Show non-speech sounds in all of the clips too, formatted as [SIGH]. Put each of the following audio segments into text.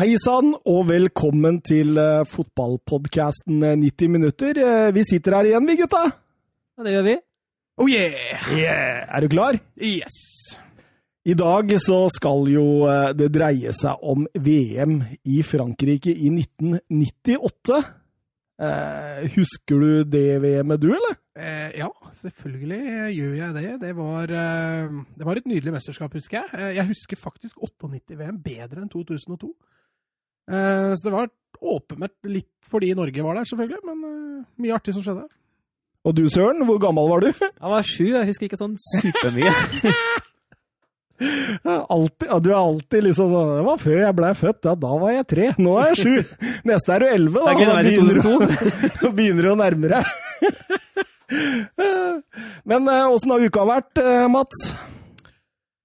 Hei sann, og velkommen til uh, fotballpodkasten 90 minutter. Uh, vi sitter her igjen, vi gutta. Ja, det gjør vi. Oh yeah! yeah! Er du klar? Yes! I dag så skal jo uh, det dreie seg om VM i Frankrike i 1998. husker du det VM-et, du, eller? Eh, ja, selvfølgelig gjør jeg det. Det var, eh, det var, et nydelig mesterskap, husker jeg. Eh, jeg husker faktisk 98-VM bedre enn 2002. Eh, så det var åpenbart litt fordi Norge var der, selvfølgelig, men eh, mye artig som skjedde. Og du, Søren, hvor gammel var du? Jeg var sju, jeg husker ikke sånn supermye. [LAUGHS] Altid, ja, du er alltid liksom sånn Det var før jeg blei født. Ja, da var jeg tre. Nå er jeg sju. [LAUGHS] Neste er du elleve. Da, [LAUGHS] da begynner, du å nærme deg. Men åssen har uka vært, Mats?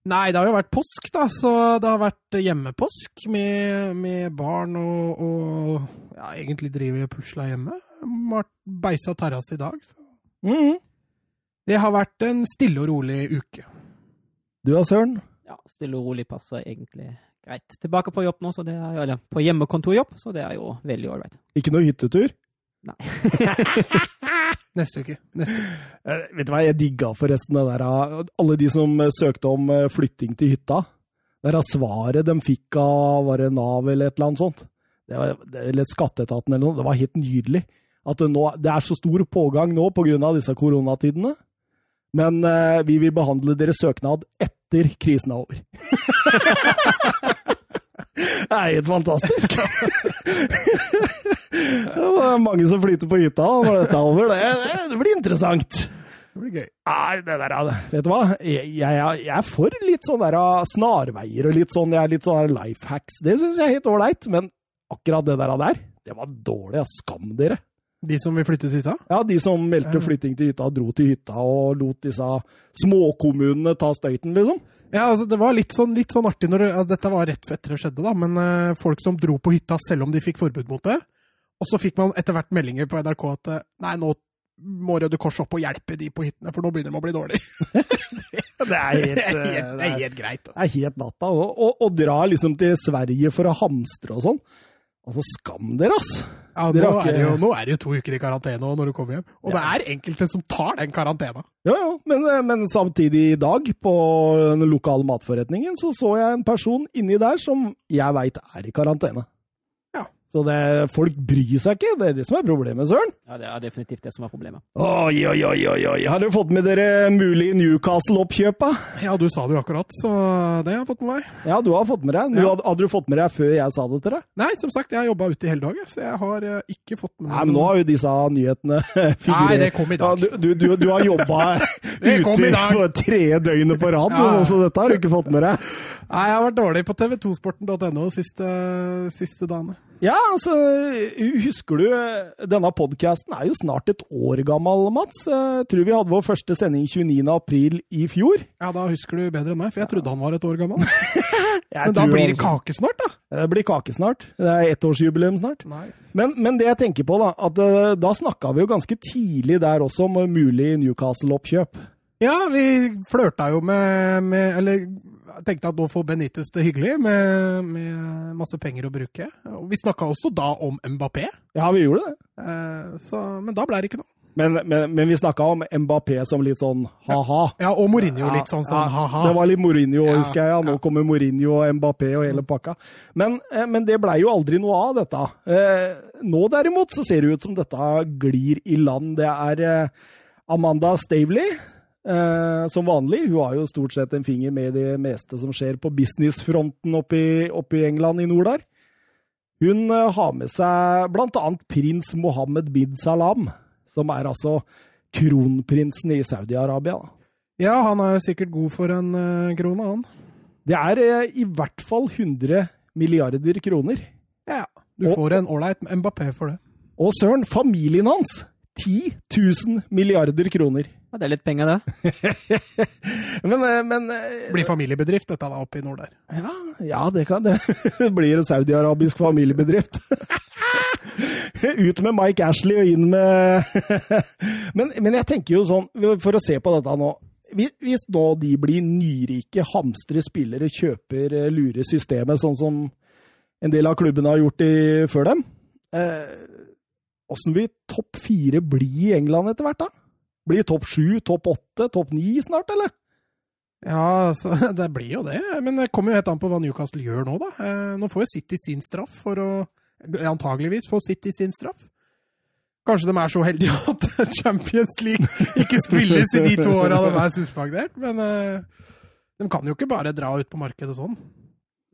Nei, det har jo vært påsk, da. Så det har vært hjemmepåsk med, med barn og, og ja, egentlig driver og pusler hjemme. Beisa terrasse i dag. Mm. Det har vært en stille og rolig uke. Du da, Søren? Ja, stille og rolig passer egentlig greit. Tilbake på jobb nå, så det er, eller på hjemmekontorjobb, så det er jo veldig ålreit. Ikke noe hyttetur? Nei. [LAUGHS] Neste uke. Neste uke. Uh, [LAUGHS] vet du hva, jeg digga forresten det der Alle de som søkte om eh, flytting til hytta. Det der svaret de fikk av var det Nav eller et eller annet sånt. Det var, eller Skatteetaten eller noe. Det var helt nydelig. At det, nå, det er så stor pågang nå pga. disse koronatidene. Men uh, vi vil behandle deres søknad etter krisen er over. [LAUGHS] [LAUGHS] det er helt fantastisk. [LAUGHS] det er mange som flyter på hytta når dette er over. Det, det, det blir interessant. Det blir gøy. Nei, det der, vet du hva? Jeg, jeg, jeg er for litt sånn der snarveier og litt sånn, jeg er litt sånn life hacks. Det syns jeg er helt ålreit, men akkurat det der, der, det var dårlig. Skam dere. De som vil flytte til hytta? Ja, de som meldte flytting til hytta, dro til hytta og lot disse småkommunene ta støyten, liksom. Ja, altså Det var litt sånn, litt sånn artig når det, altså, Dette var rett etter det skjedde, da. Men uh, folk som dro på hytta selv om de fikk forbud mot det. Og så fikk man etter hvert meldinger på NRK at nei, nå må Røde Kors opp og hjelpe de på hyttene, for nå begynner de å bli dårlige. [LAUGHS] det, er helt, [LAUGHS] det, er helt, det er helt greit. Altså. Det er helt natta. Å dra liksom til Sverige for å hamstre og sånn. Altså, skam dere, ass! Ja, nå, ikke... er jo, nå, er det jo, to uker i karantene når du kommer hjem. Og ja. det er enkelte som tar den karantena. Ja, ja, men, men, samtidig i dag, på den lokale matforretningen, så så jeg en person inni der som jeg veit er i karantene. Så det, folk bryr seg ikke. Det er det som er problemet, Søren. Ja, det er definitivt det som er problemet. Oi, oi, oi, oi, oi. Har dere fått med dere mulig Newcastle-oppkjøpa? Ja, du sa det jo akkurat, så det har jeg fått med meg. Ja, du har fått med deg. Ja. Hadde, hadde, du fått med deg før jeg sa det til deg? Nei, som sagt, jeg har jobba ute i hele dag, så jeg har uh, ikke fått med meg Nei, men nå har jo disse nyhetene [LAUGHS] figurert. Nei, det kom i dag. Ja, du, du, du, har jobba [LAUGHS] ute på [LAUGHS] tre døgnet på rad, ja. så dette har du ikke fått med deg. Nei, jeg har vært dårlig på tv2sporten.no siste, siste dagene. Ja, altså Husker du Denne podkasten er jo snart et år gammel, Mats. Jeg tror vi hadde vår første sending 29. april i fjor. Ja, da husker du bedre enn meg, for jeg trodde han var et år gammel. [LAUGHS] men da blir det kake snart, da? Det blir kake snart. Det er ettårsjubileum snart. Nice. Men, men, det jeg tenker på, da, at eh, da snakka vi jo ganske tidlig der også om mulig Newcastle-oppkjøp. Ja, vi flørta jo med, med Eller tenkte at nå får Benitez det hyggelig med, med masse penger å bruke. Og vi snakka også da om Mbappé. Ja, vi gjorde det. Eh, så, men da ble det ikke noe. Men, men, men vi snakka om Mbappé som litt sånn ha-ha. Ja, og Mourinho litt sånn sånn ha-ha. det var litt Mourinho, ja, husker jeg. Ja. Nå kommer Mourinho og Mbappé og hele pakka. Men, eh, men det blei jo aldri noe av dette. Eh, nå derimot så ser det ut som dette glir i land. Det er eh, Amanda Stavely Eh, som vanlig. Hun har jo stort sett en finger med i det meste som skjer på businessfronten oppe i, oppe i England i nord der. Hun eh, har med seg bl.a. prins Mohammed bin Salam, som er altså kronprinsen i Saudi-Arabia. Ja, han er jo sikkert god for en eh, krone, han. Det er uh, i hvert fall 100 milliarder kroner. Ja, du og, får en ålreit Mbappé for det. Og søren, familien hans 10 000 milliarder kroner. Ja, det er litt penger, det. [LAUGHS] men, eh, men eh, Blir familiebedrift, dette da, oppe i nord der? Ja, ja det kan det. [LAUGHS] det blir en saudiarabisk familiebedrift. [LAUGHS] Ut med Mike Ashley og inn med men, men, jeg tenker jo sånn, for å se på dette nå Hvis nå de blir nyrike, hamstre spillere, kjøper lurer systemet, sånn som en del av klubbene har gjort i, før dem. Åssen vil topp fire bli i England etter hvert, da? Blir topp sju, topp åtte, topp ni snart, eller? Ja, så, [LAUGHS] det blir jo det. Men det kommer jo helt an på hva Newcastle gjør nå, da. Eh, nå får jo City sin straff for å Antageligvis får City sin straff. Kanskje de er så heldige [LAUGHS] at Champions League ikke spilles i de to åra de er suspendert, men uh, de kan jo ikke bare dra ut på markedet sånn.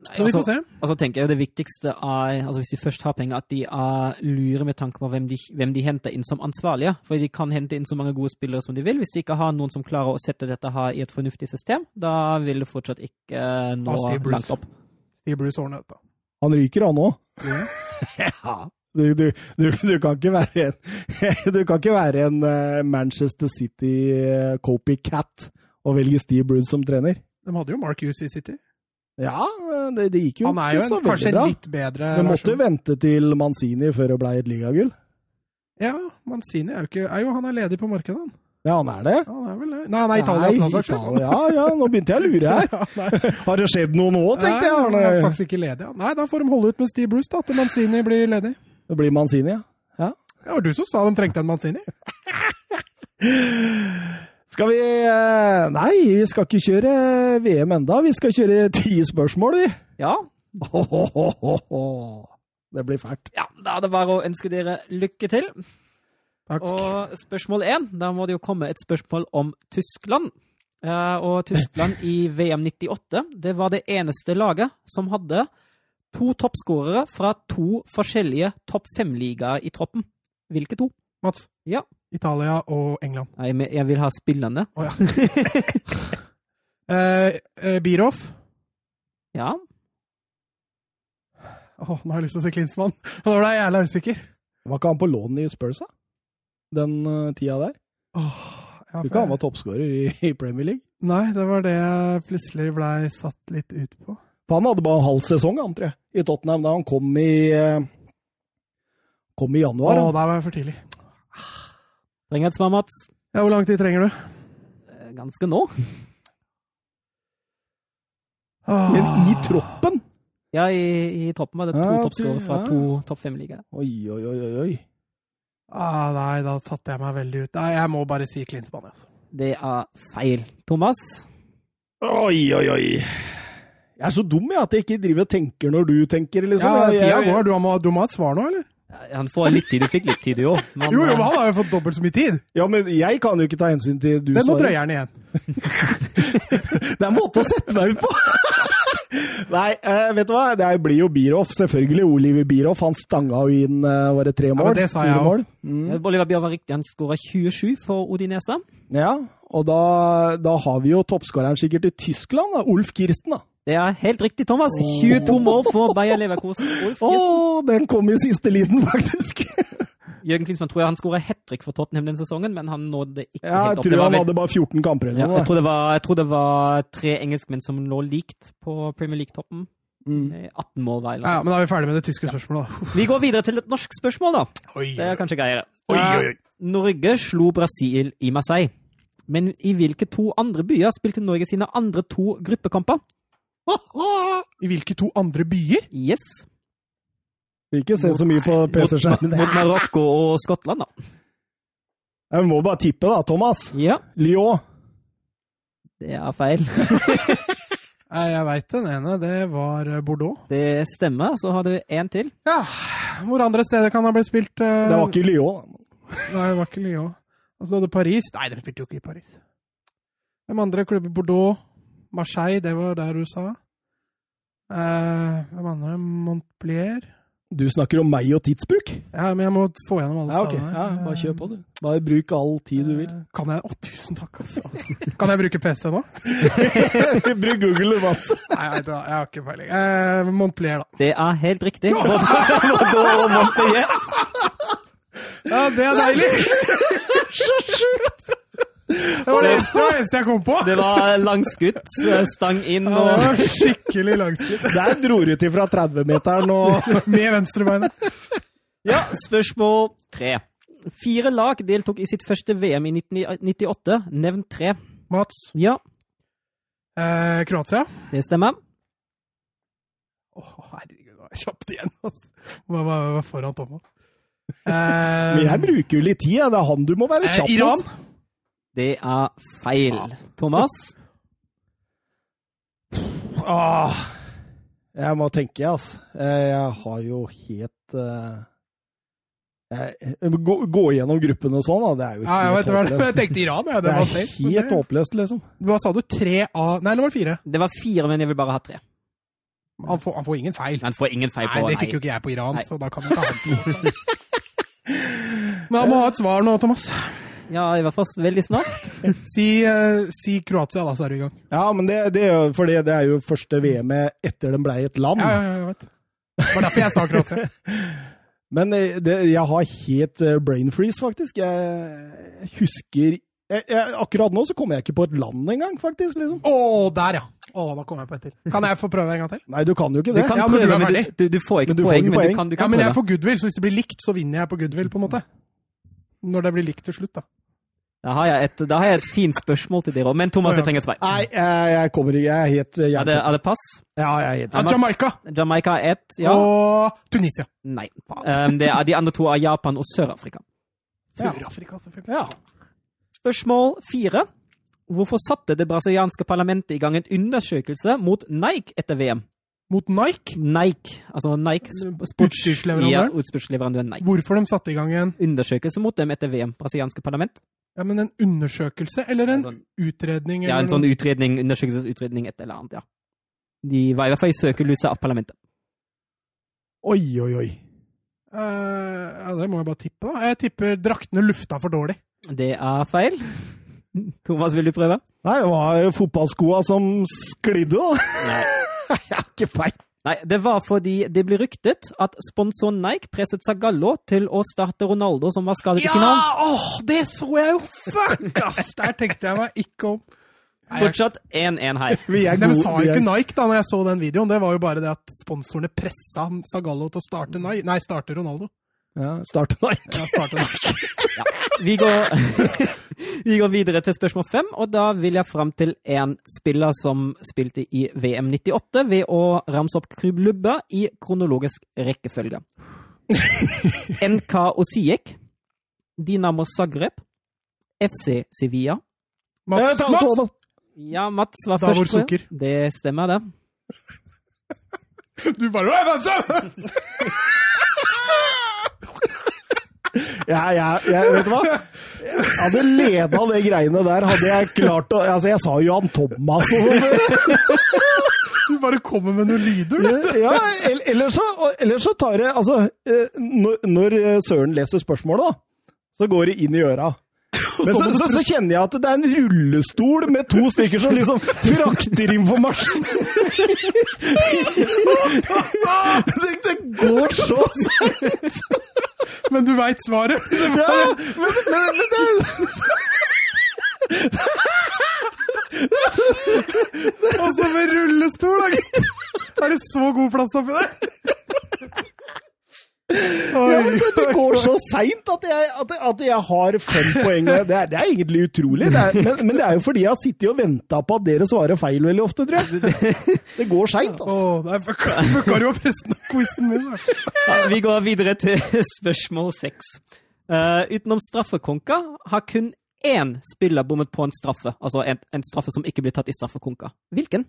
Nei, Så vi får altså, se. altså tenker jeg Det viktigste er, altså hvis de først har penger, at de er lure med tanke på hvem de, hvem de henter inn som ansvarlige. For de kan hente inn så mange gode spillere som de vil. Hvis de ikke har noen som klarer å sette dette her i et fornuftig system, da vil det fortsatt ikke nå Steve langt opp. Steve Bruce ordner dette. Han ryker, han òg. Ja. [LAUGHS] Ja. Du, du, du, du kan ikke være en, [LAUGHS] du kan ikke være en eh, Manchester City eh, copycat og velge Steve Bruce som trener. De hadde jo Mark Hughes i City. Ja, det, det gikk jo Han er jo ikke så en, kanskje en bra. litt bedre Men måtte jo vente til Manzini før det ble et ligagull. Ja, Manzini er jo ikke er jo, Han er ledig på markedet, han. Ja, han er det. Ja, han er vel det. Nei, han er Italias landslagssjef. Italia, ja, ja, nå begynte jeg å lure her. [LAUGHS] Ja. Har det skjedd noe nå, tenkte jeg. Nei, han er faktisk ikke ledig. Nei, da får de holde ut med Steve Bruce, da, til Manzini blir ledig. Det blir Manzini, ja. ja. Det var du som sa de trengte en Manzini. [LAUGHS] Skal vi eh, Nei, vi skal ikke kjøre VM enda. Vi skal kjøre [LAUGHS] ti spørsmål, vi. Ja, Det blir fælt. ja, da er det bare å ønske dere lykke til. Takk. Og spørsmål én, da må det jo komme et spørsmål om Tyskland. Eh, og Tyskland i VM 98, det var det eneste laget som hadde to toppskårere fra to forskjellige topp fem-ligaer i troppen. Hvilke to? Mats. Ja. Italia og England. Nei, men jeg vil ha spillerne. Å ja. [LAUGHS] eh, eh, Ja. Åh, nå har jeg lyst til å se Klinsmann. [LAUGHS] Nå ble jeg jævla usikker. Var ikke han på lån i Spurs, da? Den uh, tida der? Åh, ja, Tror ikke han var toppskårer i, [LAUGHS] i Premier League. Nei, det var det jeg plutselig blei satt litt ut på. For han hadde bare en halv sesong, han, tror jeg, i Tottenham da han kom i eh, Kom i Å, januar. der var jeg for tidlig. Trenger et svar, Mats? Ja, Hvor lang tid trenger du? Eh, Ganske nå. Åh. Men i troppen! Ja, i, i troppen var det to Ja, toppskårere fra ja. to topp fem-ligaer. Oi, oi, oi, oi. oi. Ah, nei, da satte jeg meg veldig ut. Nei, jeg må bare si Klinsmann. Altså. Det er feil. Thomas? Oi, oi, oi. Jeg er så dum jeg, at jeg ikke driver og tenker når du tenker. liksom. Ja, tida går. Du må, du må ha et svar nå, eller? Ja, Han får litt tid. Du fikk litt tid, du òg. Jo, jo, men han har jo fått dobbelt så mye tid. Ja, men jeg kan jo ikke ta hensyn til du Det må drøyer han igjen. [LAUGHS] Det er en måte å sette meg ut på! [LAUGHS] Nei, eh, vet du hva? Det blir jo Bierhoff. Selvfølgelig Oliver Bierhoff. Han stanga jo inn eh, var det tre mål. men det sa jeg òg. mål. Mm. Oliver Bierhoff var riktig. Han skåra 27 for Odinese. Ja, og da, da har vi jo toppskåreren sikkert i Tyskland, da. Ulf Kirsten, da. Det er helt riktig, Thomas. 22 mål for Bayer Leverkosen. Ulf Å, Kirsten. den kom i siste liten, faktisk! Jørgen Klinsmann tror jeg han skåra hat trick for Tottenham den sesongen, men han nådde ikke Ja, helt jeg opp. Det tror var han vel- hadde bare 14 kamper eller ja, noe. jeg, tror det var, jeg tror det var tre engelskmenn som lå likt på Premier League-toppen. Mm. Eh, 18 mål hver. Ja, ja, men da er vi ferdig med det tyske spørsmålet, da. Vi går videre til et norsk spørsmål, da. Oi, Det er kanskje greiere. Oi, oi, oi. Norge slo Brasil i Marseille. Men i hvilke to andre byer spilte Norge sine andre to gruppekamper? I hvilke to andre byer? Yes. Ikke se så mye på PC-skjermen. mot Marokko og Skottland, da. Jeg må bare tippe, da, Thomas. Ja, Lyon. det er feil. [LAUGHS] Jeg veit den ene. Det var eh, Bordeaux. Det stemmer. Så har du én til. Ja, hvor andre steder kan det ha blitt spilt? Uh... Det var ikke Lyon. Nei, det var ikke Lyon. Og så hadde Paris. Nei, de spilte jo ikke i Paris. Hvem andre klubber? Bordeaux, Marseille, det var der du sa. Eh, hvem andre? Montpellier. Du snakker om meg og tidsbruk? Ja, men jeg må få gjennom alle Ja, okay. stedene. Ja, bare kjør på, du. Bare bruk all tid du vil. Eh, Kan jeg Å, tusen takk, altså. Kan jeg bruke PC nå? [LAUGHS] bruk Google, du, Mats. Nei, jeg, da- jeg har ikke peiling. Eh, Montpellier, da. Det er helt riktig. [LAUGHS] Montpellier. Ja, det er deilig! Det var det eneste, jeg kom på. Det var langskutt, stang inn Ja, det og var skikkelig langskutt. Der dro du til fra 30-meteren og [LAUGHS] Med venstrebeinet. Ja, spørsmål tre. Fire lag deltok i sitt første VM i 1998. Nevn tre. Mats. Ja, Eh, Kroatia. det stemmer. Å, herregud. Kjapt igjen, altså. Hva var, foran Thomas. Men Eh, jeg bruker jo litt tid. jeg. Det er han du må være eh, kjapp Iran. Det er feil. Thomas? Ah, jeg må tenke, altså. Eh, Jeg har jo helt eh, jeg, gå, gå gjennom gruppene og sånn, da. Det er jo Ja, jeg hva. Jeg tenkte Iran, ja. Det, Det var er helt det- håpløst, liksom. Hva sa du? Tre av Nei, eller var det fire? Det var fire, men jeg vil bare ha tre. Han får, han får ingen feil. Han får ingen feil på Nei, det fikk jo ikke jeg på Iran, Nei. så da kan du ikke ha det. [LAUGHS] Men han må ha et svar nå, Thomas. Ja, i hvert fall veldig snart. [LAUGHS] Si, uh, si Kroatia, da, så er du i gang. Ja, men det, det, er jo- for det, det er jo første VM-et etter den blei et land. Ja, ja, ja, jeg vet. Det var derfor jeg sa Kroatia. [LAUGHS] Men eh, det, jeg har helt eh, brain freeze, faktisk. Jeg husker jeg, jeg, Akkurat nå så kommer jeg ikke på et land engang, faktisk. liksom. Å, der, ja. Å, da kom jeg på et til. Kan jeg få prøve en gang til? Nei, du kan jo ikke det. Du kan Ja, prøve, men du, du, du får ikke Men du får poeng, ikke men poeng. du kan, du Ja, kan men jeg får goodwill, så hvis det blir likt, så vinner jeg på goodwill, på en måte. Når det blir likt til slutt, da. Da har jeg et, da har jeg et fint spørsmål til dere òg, men Thomas, jeg trenger et svar. Nei, jeg, jeg kommer ikke. Jeg er helt Er det, er det pass? Ja, jeg er helt Ja, Jamaica Jamaica er ett, ja. og Tunisia. Nei. Um, det er, de andre to er Japan og Sør-Afrika. Sør-Afrika, selvfølgelig. Ja. Spørsmål fire. Hvorfor satte det brasilianske parlamentet i gang en undersøkelse mot Nike etter VM? Mot Nike. Nike, altså Nike sp- sports... Utstyrsleverandøren? Ja, utstyrsleverandøren Nike. Hvorfor de satte i gang en Undersøkelse mot dem etter VM. Brasilianske parlament. ja, men en undersøkelse eller en utredning? Ja, en sånn utredning, undersøkelsesutredning, et eller annet, ja. De var i hvert fall i søkelyset av parlamentet. Oi, oi, oi. Uh, ja, det må jeg bare tippe, da. Jeg tipper draktene lufta for dårlig. Det er feil. Thomas, vil du prøve? Nei, det var fotballskoa som sklidde, da. Nei. [LAUGHS] Jeg har ikke feil. Nei, det var fordi det ble ryktet at sponsoren Nike presset Zagallo til å starte Ronaldo, som var skadet i Ja! finalen. Åh, det så jeg jo! Fuck, ass! Der tenkte jeg meg ikke om. Nei, Fortsatt 1-1 her. Vi er De gode- sa vi jo er- ikke Nike da når jeg så den videoen. Det var jo bare det at sponsorene pressa Zagallo til å starte Nike. Nei, starte Ronaldo. Ja, starte Nike. Ja, starte Nike. ja. Vi går, [LAUGHS] vi går videre til spørsmål fem, og da vil jeg fram til en spiller som spilte i VM 98, ved å ramse opp klubber i kronologisk rekkefølge. [LAUGHS] NK Osijek, Dinamo Zagreb, FC Sevilla. Mats, Eh, Mats! Ja, Mats var Davor først. Sukker. Det stemmer, det. [LAUGHS] Du bare! [LAUGHS] Jeg, jeg, jeg, vet du hva? Jeg hadde leda det greiene der, hadde jeg klart å Altså, jeg sa Johan Thomas og sånn. Du bare kommer med noen lyder, du. Ja, ellers eller så, eller så tar jeg Altså, eh, når, når eh, Søren leser spørsmålet, da, så går det inn i øra. Men så, så, så kjenner jeg at det er en rullestol med to stykker som liksom frakter informasjon. Det, det går så seint! Men du veit svaret. Det Ja, var- ja, men, men, men det, Og så med rullestol, da, gitt! Er det så god plass oppi der? Oi, ja, det, det går så seint at, at, at jeg har fem poeng. Det er, det er egentlig utrolig, det er, men, men det er jo fordi jeg har sittet og venta på at dere svarer feil veldig ofte, tror jeg. Det, går seint, altså. Åh, fucka fucka opp resten av quizen min. Ja, vi går videre til spørsmål seks. Uh, utenom straffekonka har kun én spiller bommet på en straffe. Altså en, en straffe som ikke blir tatt i straffekonka. Hvilken?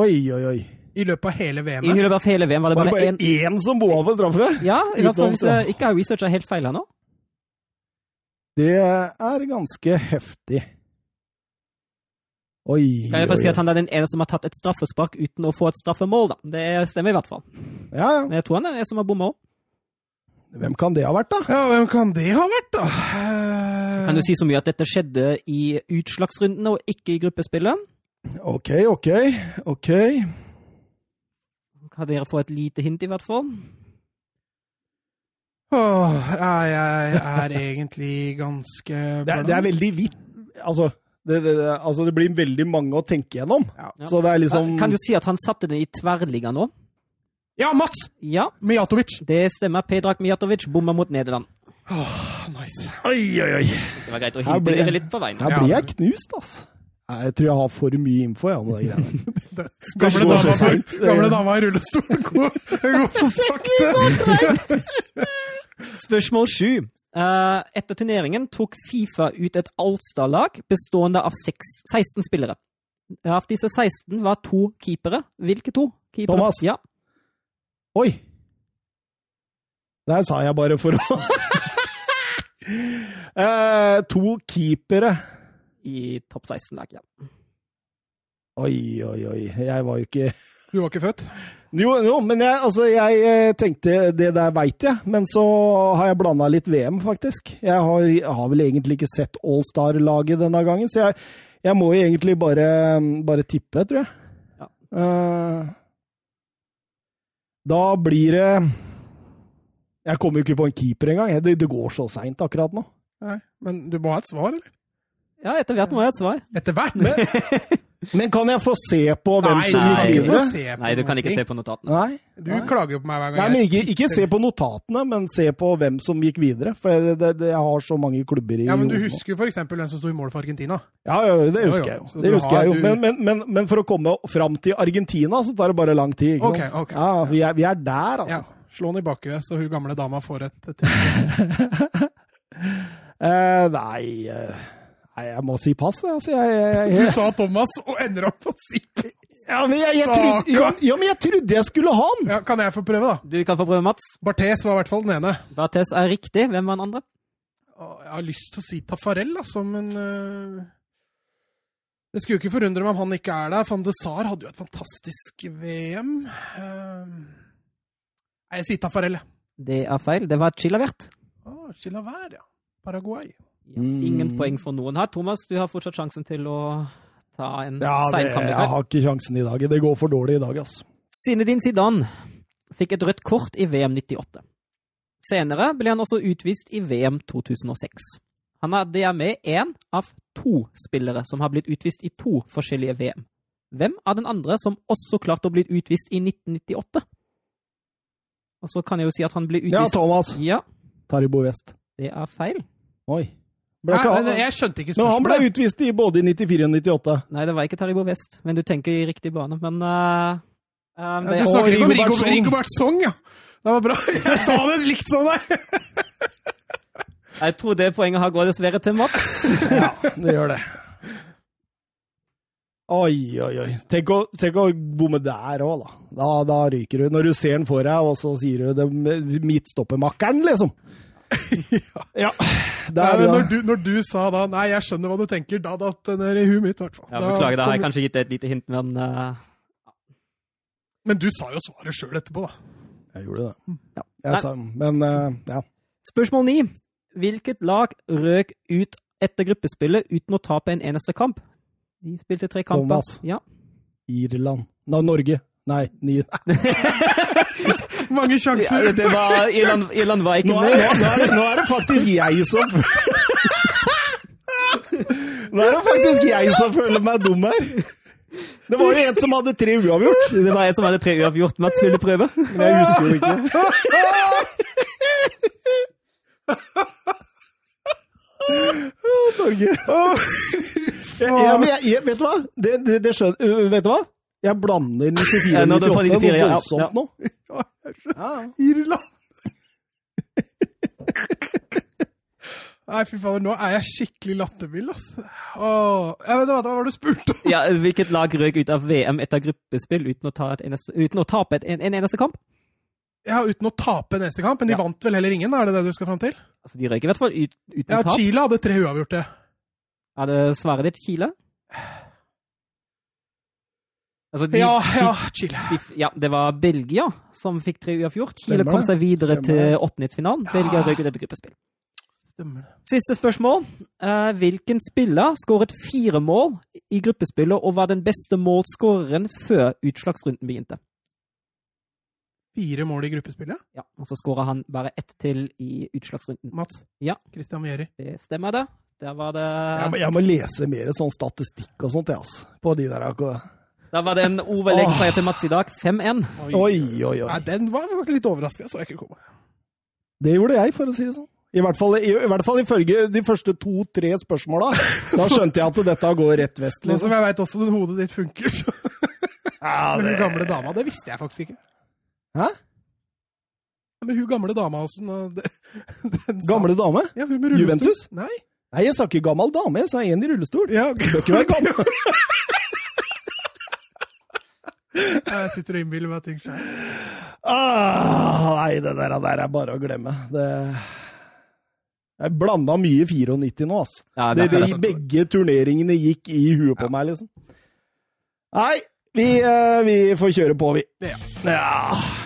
Oi, oi, oi. I løpet av hele VM-et. løpet av hele VM var det Var det bare bare én én som bomma på straffe? Ja, i hvert fall hvis jeg ikke har researcha helt feil her nå. Det er ganske heftig. Oi, Kan jeg få oi, si at han er den ene som har tatt et straffespark uten å få et straffemål, da. Det stemmer i hvert fall. Ja, ja. Men jeg tror han er den som har bomma òg. Hvem kan det ha vært, da? Ja, hvem kan det ha vært, da? Eh, Kan du si så mye at dette skjedde i utslagsrundene og ikke i gruppespillet? OK, OK. OK. Kan dere få et lite hint, i hvert fall? Åh, jeg er [LAUGHS] egentlig ganske Det er, det er veldig hvitt. Altså det, det, det, altså, det blir veldig mange å tenke gjennom. Ja. Så det er liksom Kan du si at han satte den i tverrliga nå? Ja, Mats! Ja, Mijatovic. det stemmer. Pedrak Mijatovic bomma mot Nederland. Åh, nice. Oi, oi, oi. Det var greit å hinte dere litt på veien. Her blir jeg knust, altså. Jeg tror jeg har for mye info, ja, om de greiene. [LAUGHS] Gamle dama, seint. [LAUGHS] gamle dama i rullestol går, går [LAUGHS] for sakte! Spørsmål sju. Eh, etter turneringen tok Fifa ut et Alstad-lag bestående av seks, 16 spillere. Av disse 16 var to keepere. Hvilke to? Keepere? Thomas. Ja. Oi! Der sa jeg bare for å uh, To keepere. I topp 16-lag, ja. Oi, oi, oi. Jeg var jo ikke Du var ikke født? Jo, jo men jeg, altså, jeg eh, tenkte Det der veit jeg, men så har jeg blanda litt VM, faktisk. Jeg har, jeg har vel egentlig ikke sett Allstar-laget denne gangen, så jeg, jeg må jo egentlig bare, bare tippe, tror jeg. Ja. Uh, da blir det Jeg kommer jo ikke på en keeper engang. Det, det går så seint akkurat nå. Nei, men du må ha et svar, eller? Ja, etter hvert må jeg ha et svar. Etter hvert? Men [LAUGHS] kan jeg få se på hvem Nei, som gikk du kan ikke videre? få se på Nei, du kan ikke se på notatene. Nei? Du Nei. klager jo på meg hver gang Nei, men jeg ikke, ikke se på notatene, men se på hvem som gikk videre. For det, det, det, jeg har så mange klubber i Ja, men du husker eksempel hvem som sto i mål for Argentina. Ja, ja, det husker jo. jeg jo. Det husker har- jeg jo. Men, men, men, men for å komme fram til Argentina, så tar det bare lang tid. Ikke Ok, sant? ok. Ja, vi er, vi er der, altså. Ja. Slå den i bakhuet, så hun gamle dama får et, et [LAUGHS] Eh, nei, eh, nei, jeg må si pass. Altså, jeg, jeg, Du sa Thomas, og ender opp på å si ja, men jeg, jeg, trodde, ja, ja, men jeg trodde jeg skulle ha den! ja, Kan jeg få prøve, da? Du kan få prøve, Mats. Barthes var i hvert fall den ene. Barthes er riktig. Hvem var den andre? Jeg har lyst til å si Tafarell, altså, men uh... Det skulle jo ikke forundre meg om han ikke er der. Van de Sar hadde jo et fantastisk VM. Uh, nei, jeg sier Tafarell. jeg. Det er feil. Det var Chilavert. Oh, Chilavert, ja. Paraguay. Ja, Mm. ingen poeng for noen her. Thomas, du har fortsatt sjansen til å ta en Ja, seinkamp. jeg har ikke sjansen i dag. Det går for dårlig i dag, altså. Zinedine Zidane fikk et rødt kort i VM 98. Senere ble han også utvist i VM 2006. Han er dermed én av to spillere som har blitt utvist i to forskjellige VM. Hvem er den andre som også klarte å bli utvist i 1998? Og så kan jeg jo si at han ble utvist Ja, Thomas. Ja, Taribo West. det er feil. Oi. Ble Nei, han, jeg skjønte ikke spørsmålet. men han ble utvist i både i 94 og 98. Nei, det var ikke Taribo West, men du tenker i riktig bane. Men uh, uh, Ja, du snakker ikke om Rigobert Rigobert Song. Rigobert Song, ja. Det var bra. [LAUGHS] Jeg sa det likt som deg. jeg tror det poenget har gått dessverre til Mats. [LAUGHS] Ja, det gjør det. Oi, oi, oi. Tenk å, tenk å bomme der òg, da. da. Da ryker du. Når du ser den for deg, og så sier du det midtstoppermakkeren, liksom. [LAUGHS] ja. Nei, når, du, når du sa da Nei, jeg skjønner hva du tenker. Da datt det ned i huet mitt, i hvert fall. Ja, Da beklager, da har jeg kanskje gitt deg et lite hint, men uh, Men du sa jo svaret sjøl etterpå, da. Jeg gjorde det. Ja. Jeg sa, men uh, ja. Spørsmål ni. Hvilket lag røk ut etter gruppespillet uten å tape en eneste kamp? De spilte tre kamper. Thomas. Ja. Irland Nei, Norge. Nei, ni. [LAUGHS] Mange Ja, sjanser. det var, Irland, Irland var ikke Nå er, med. nå, er det, nå er det faktisk jeg som Nå er det faktisk jeg som føler meg dum her. Det var jo en som hadde tre uavgjort, Det var en som hadde tre uavgjort. Mats ville prøve. men jeg husker jo ikke. Men jeg, jeg, vet du hva? Det, det, det skjønner, vet du hva? Jeg blander 94 [LAUGHS] Ja, og nå er det fra 98 94, noe ja, ja. voldsomt nå. Ja. Irland! [LAUGHS] Nei, fy fader, nå er jeg skikkelig lattermild, altså. Åh, jeg vet, hva var det du spurte om? Ja, hvilket lag røk ut av VM etter gruppespill uten å, ta et eneste, uten å tape et, en, en eneste kamp? Ja, uten å tape neste kamp, men de Ja. vant vel heller ingen, da? Er det det du skal fram til? Altså, de røyker i hvert fall ut, uten Ja, tap. Chile hadde tre uavgjorte. Er det svaret ditt Chile? Altså, de, Ja, ja, Chile. de, ja, det var Belgia som fikk tre uavgjort. Chile kom seg videre Stemmer til åttendedelsfinalen. Ja. Belgia røyk ut etter gruppespill. Stemmer. Siste spørsmål. Eh, hvilken spiller skåret fire mål i gruppespillet og var den beste målskåreren før utslagsrunden begynte? Fire mål i gruppespillet. Ja, Og så skåra han bare ett til i utslagsrunden. Mats. Ja. Christian Vieri. Det stemmer, det. Der var det, Jeg må, jeg må lese mer sånn statistikk og sånt, jeg, altså. På de der akkurat. Der var det en overleggseier til Mats i dag. 5-1. Oi, oi, oi. Nei, den var faktisk litt overraskende, så jeg ikke komme. Det gjorde jeg, for å si det sånn. I hvert fall, i, i hvert fall ifølge de første to-tre spørsmåla. [LAUGHS] Da skjønte jeg at dette går rett vest. Nå Liksom. som jeg veit også hodet ditt funker, så [LAUGHS] Ja, Men hun gamle dama, det visste jeg faktisk ikke. Hæ? Men hun gamle dama også [LAUGHS] den, den Gamle dame? Ja, hun med rullestol. Juventus? Nei. Nei, jeg sa ikke gammel dame, jeg sa en i rullestol. Ja, ok. Bør ikke være gammel. Jeg sitter og innbiller meg ting sjøl. Ah, nei, det der, der er bare å glemme. Det Jeg blanda mye 94 nå, altså. Ja, Det, det, det, begge turneringene gikk i huet på meg, liksom. Nei, vi, eh, vi får kjøre på, vi. Ja. Ja.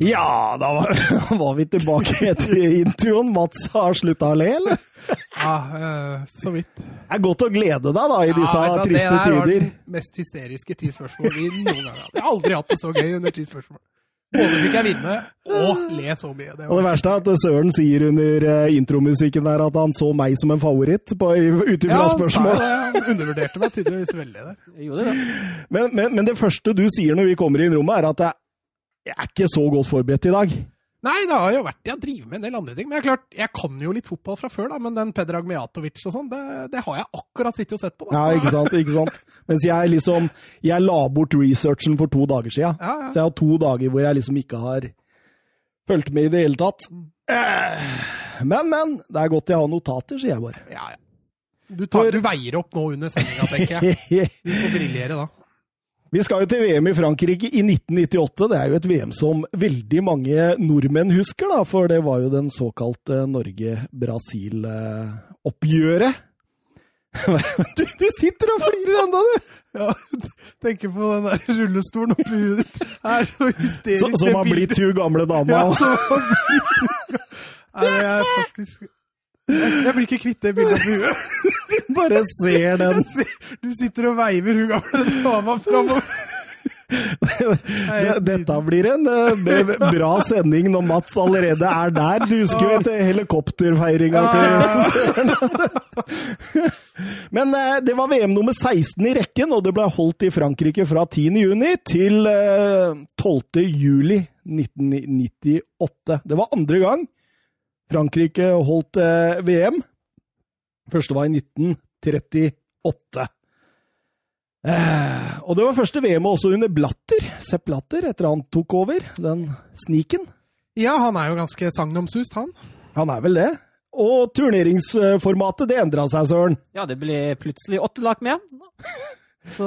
Ja, da var, [LAUGHS] var vi tilbake etter introen. Mats har slutta å le, eller? Ja, eh, så vidt. Det er godt å glede deg da, i disse Ja, triste Det der var tider. den mest hysteriske ti spørsmål vi noen gang hadde. Jeg har aldri hatt det så gøy under ti spørsmål. Både fikk jeg vinne og le så mye. Det Og det verste er at Søren sier under eh, intromusikken der at han så meg som en favoritt på, ut ifra ja, spørsmål. Ja, Han undervurderte meg tydeligvis veldig der. Jeg gjorde det. Men, men, men det første du sier når vi kommer inn i rommet, er at jeg, jeg er ikke så godt forberedt i dag. Nei, det har jo vært jeg driver med en del andre ting. Men jeg, klart, jeg kan jo litt fotball fra før, da, men den Pedrag Mijatovic og sånn, det, det har jeg akkurat sittet og sett på. Da. Ja, ikke sant? ikke sant? Mens jeg liksom Jeg la bort researchen for to dager siden. Ja, ja. Så jeg har to dager hvor jeg liksom ikke har fulgt med i det hele tatt. Eh, Men, men. Det er godt jeg har notater, sier jeg bare. ja, ja. Du, tar, du veier opp nå under sendinga, tenker jeg. [LAUGHS] Du får briljere da. Vi skal jo til VM i Frankrike i 1998. Det er jo et VM som veldig mange nordmenn husker, da, for det var jo den såkalte Norge-Brasil-oppgjøret. [LAUGHS] Du, du sitter og flirer ennå, du! Ja, tenker på den der rullestolen oppi huet ditt. Er så hysterisk. Så, som har blitt hun gamle dama. Ja, som har blitt Nei, jeg er faktisk jeg, blir ikke kvitt det bildet på huet. [LAUGHS] Bare ser den. Du sitter og veiver hun gamle dama framover. [LAUGHS] Dette blir en eh, bra sending når Mats allerede er der. Du husker jo etter helikopterfeiringa til Søren. [LAUGHS] Men eh, det var VM nummer 16 i rekken, og det ble holdt i Frankrike fra 10. juni til eh, 12. juli 1998. Det var andre gang Frankrike holdt eh, VM. Første var i 1938. Eh, og det var første VM også under Blatter. Sepp Blatter, etter han tok over. Den sniken. Ja, han er jo ganske sagnomsust, han. Han er vel det. Og turneringsformatet, det endra seg, Søren. Ja, det ble plutselig åtte lag med. Så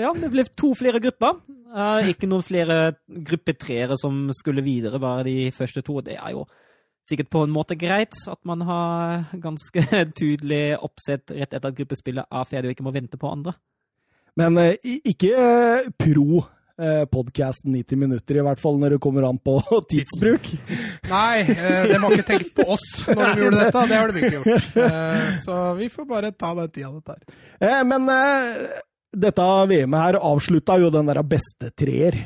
ja, det ble to flere grupper. Eh, ikke noen flere gruppetreere som skulle videre, bare de første to. Det er jo sikkert på en måte greit at man har ganske [LAUGHS] tydelig oppsett rett etter at gruppespillet er ferdig og ikke må vente på andre. Men eh, ikke eh, pro eh, podkasten 90 minutter, i hvert fall når det kommer an på [LAUGHS] tidsbruk. Nei, eh, de har ikke tenkt på oss når de gjorde dette. Det har de ikke gjort. Så vi får bare ta den tida det tar. Eh, men dette VM-et her avslutta jo den der beste treer.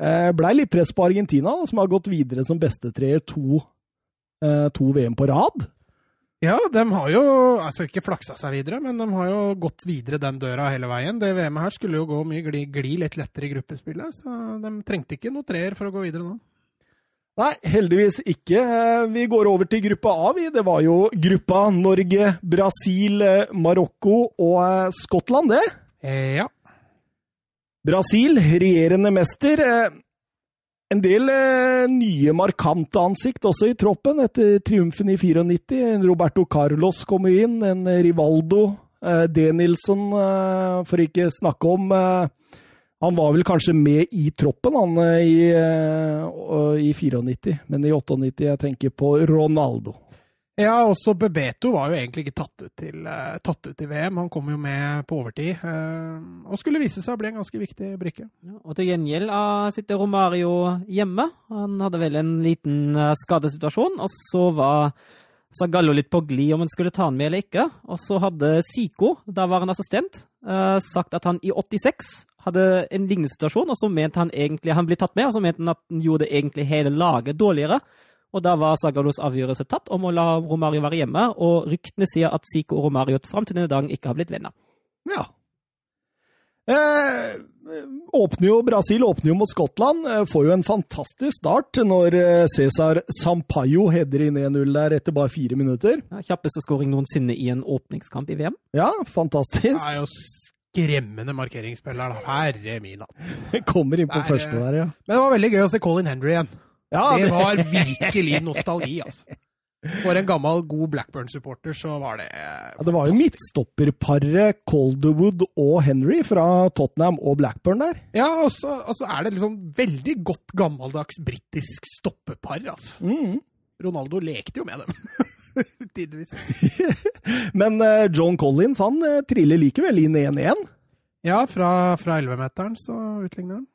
Eh, Blei litt press på Argentina, da, som har gått videre som beste treer to, to VM på rad. Ja, de har jo altså ikke flaksa seg videre, men de har jo gått videre den døra hele veien. Det VM-et her skulle jo gå mye gli, gli litt lettere i gruppespillet, så de trengte ikke noe treer for å gå videre nå. Nei, heldigvis ikke. Eh, Vi går over til gruppa A. vi. Det var jo gruppa Norge, Brasil, eh, Marokko og eh, Skottland, det. Eh, ja. Brasil, regjerende mester. En del eh, nye markante ansikt også i troppen etter triumfen i 94. Roberto Carlos kom inn, en Rivaldo, eh, Denilson, eh, for ikke snakke om eh, Han var vel kanskje med i troppen han eh, i, eh, i 94, men i 98 jeg tenker på Ronaldo. Ja, også Bebeto var jo egentlig ikke tatt ut til, uh, tatt ut til VM. Han kom jo med på overtid. Uh, og skulle vise seg å bli en ganske viktig brikke. Ja, og til gjengjeld sitter Romario hjemme. Han hadde vel en liten skadesituasjon, og så var Zagallo litt på glid om han skulle ta han med eller ikke. Og så hadde Siko, da var han assistent, sagt at han i 86 hadde en lignende situasjon, og så mente han egentlig han ble tatt med, og så mente han at han gjorde egentlig hele laget dårligere. Og da var Zagalos avgjørelse tatt om å la Romario være hjemme, og ryktene sier at Zico og Romario fram til denne dagen ikke har blitt venner. Ja. Eh, åpner jo, Brasil åpner jo mot Skottland. Eh, får jo en fantastisk start når eh, Cæsar Sampaio header inn 1-0 der etter bare fire minutter. Ja, kjappeste skåring noensinne i en åpningskamp i VM. Ja, fantastisk. Det er jo skremmende markeringsspiller, da. Herre min hatt. [LAUGHS] Kommer inn på der, første der, ja. Men det var veldig gøy å se Colin Henry igjen. Ja, det... det var virkelig nostalgi, altså. For en gammel, god Blackburn-supporter så var det ja, Det var jo midtstopperparet Calderwood og Henry fra Tottenham og Blackburn der. Ja, og så altså er det liksom veldig godt gammeldags britisk stoppepar, altså. Mm. Ronaldo lekte jo med dem. [LAUGHS] Tidvis. [LAUGHS] Men uh, John Collins han uh, triller likevel inn 1-1. Ja, fra, fra 11-meteren så utligner han.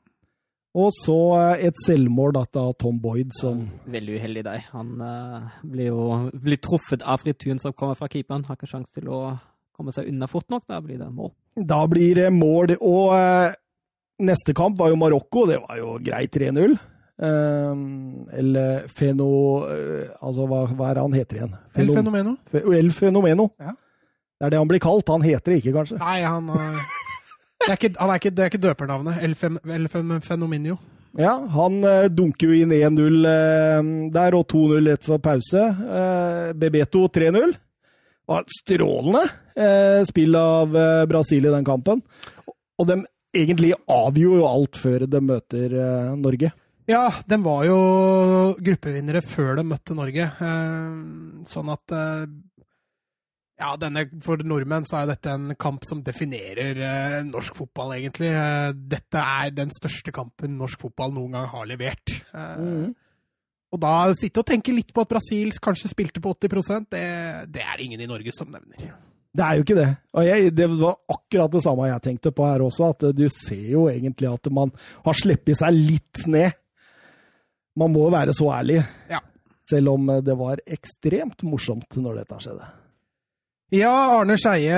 Og så eh, et selvmål da, av Tom Boyd, som Veldig uheldig der. Han uh, blir jo blir truffet av frityren som kommer fra keeperen. Har ikke sjanse til å komme seg unna fort nok. Da blir det mål. Da blir det mål. Og uh, neste kamp var jo Marokko. Det var jo greit 3-0. Uh, eller Feno Altså, hva, hva, er det han heter igjen? Feno, El Fenomeno. El Fenomeno. Ja. Det er det han blir kalt. Han heter det ikke, kanskje? Nei, han... Det er ikke, er ikke, det er ikke døpernavnet. El Fenominio. Ja, han eh, dunker jo inn 1-0 eh, der, og 2-0 rett for pause. Eh, Bebeto 3-0. Strålende eh, spill av Brasil i den kampen. Og de egentlig avgjorde jo alt før de møter Norge. Ja, de var jo gruppevinnere før de møtte Norge. sånn at ja, denne, For nordmenn så er dette en kamp som definerer eh, norsk fotball, egentlig. Eh, dette er den største kampen norsk fotball noen gang har levert. Eh, mm. Og da sitte og tenke litt på at Brasil kanskje spilte på 80 det, det er ingen i Norge som nevner. Det er jo ikke det. Og jeg, det var akkurat det samme jeg tenkte på her også, at du ser jo egentlig at man har sluppet seg litt ned. Man må være så ærlig. Ja. Selv om det var ekstremt morsomt når dette skjedde. Ja, Arne Skeie,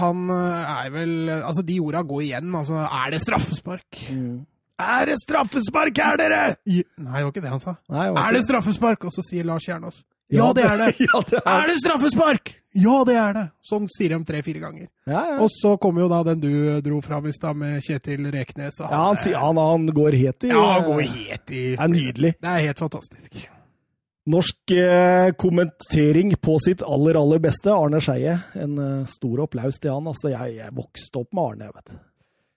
han eh, er vel Altså, de orda går igjen. Altså, er det straffespark? Mm. Er det straffespark her, dere?! Nei, det var ikke det han sa. Nei, det er det straffespark? Og så sier Lars Kjernås. Ja, det er det! [LAUGHS] ja, det er. er. det straffespark?! Ja, det er det! Sånn sier de tre-fire ganger. Ja, ja. Og så kommer jo da den du dro fram i stad, med Kjetil Reknes. Han, ja, han, sier, han, han går helt i Ja, han går helt i Det er nydelig. Det er helt fantastisk. Norsk eh, kommentering på sitt aller, aller beste. Arne Skeie. En eh, stor applaus til han. Altså, jeg, jeg, vokste opp med Arne, jeg vet.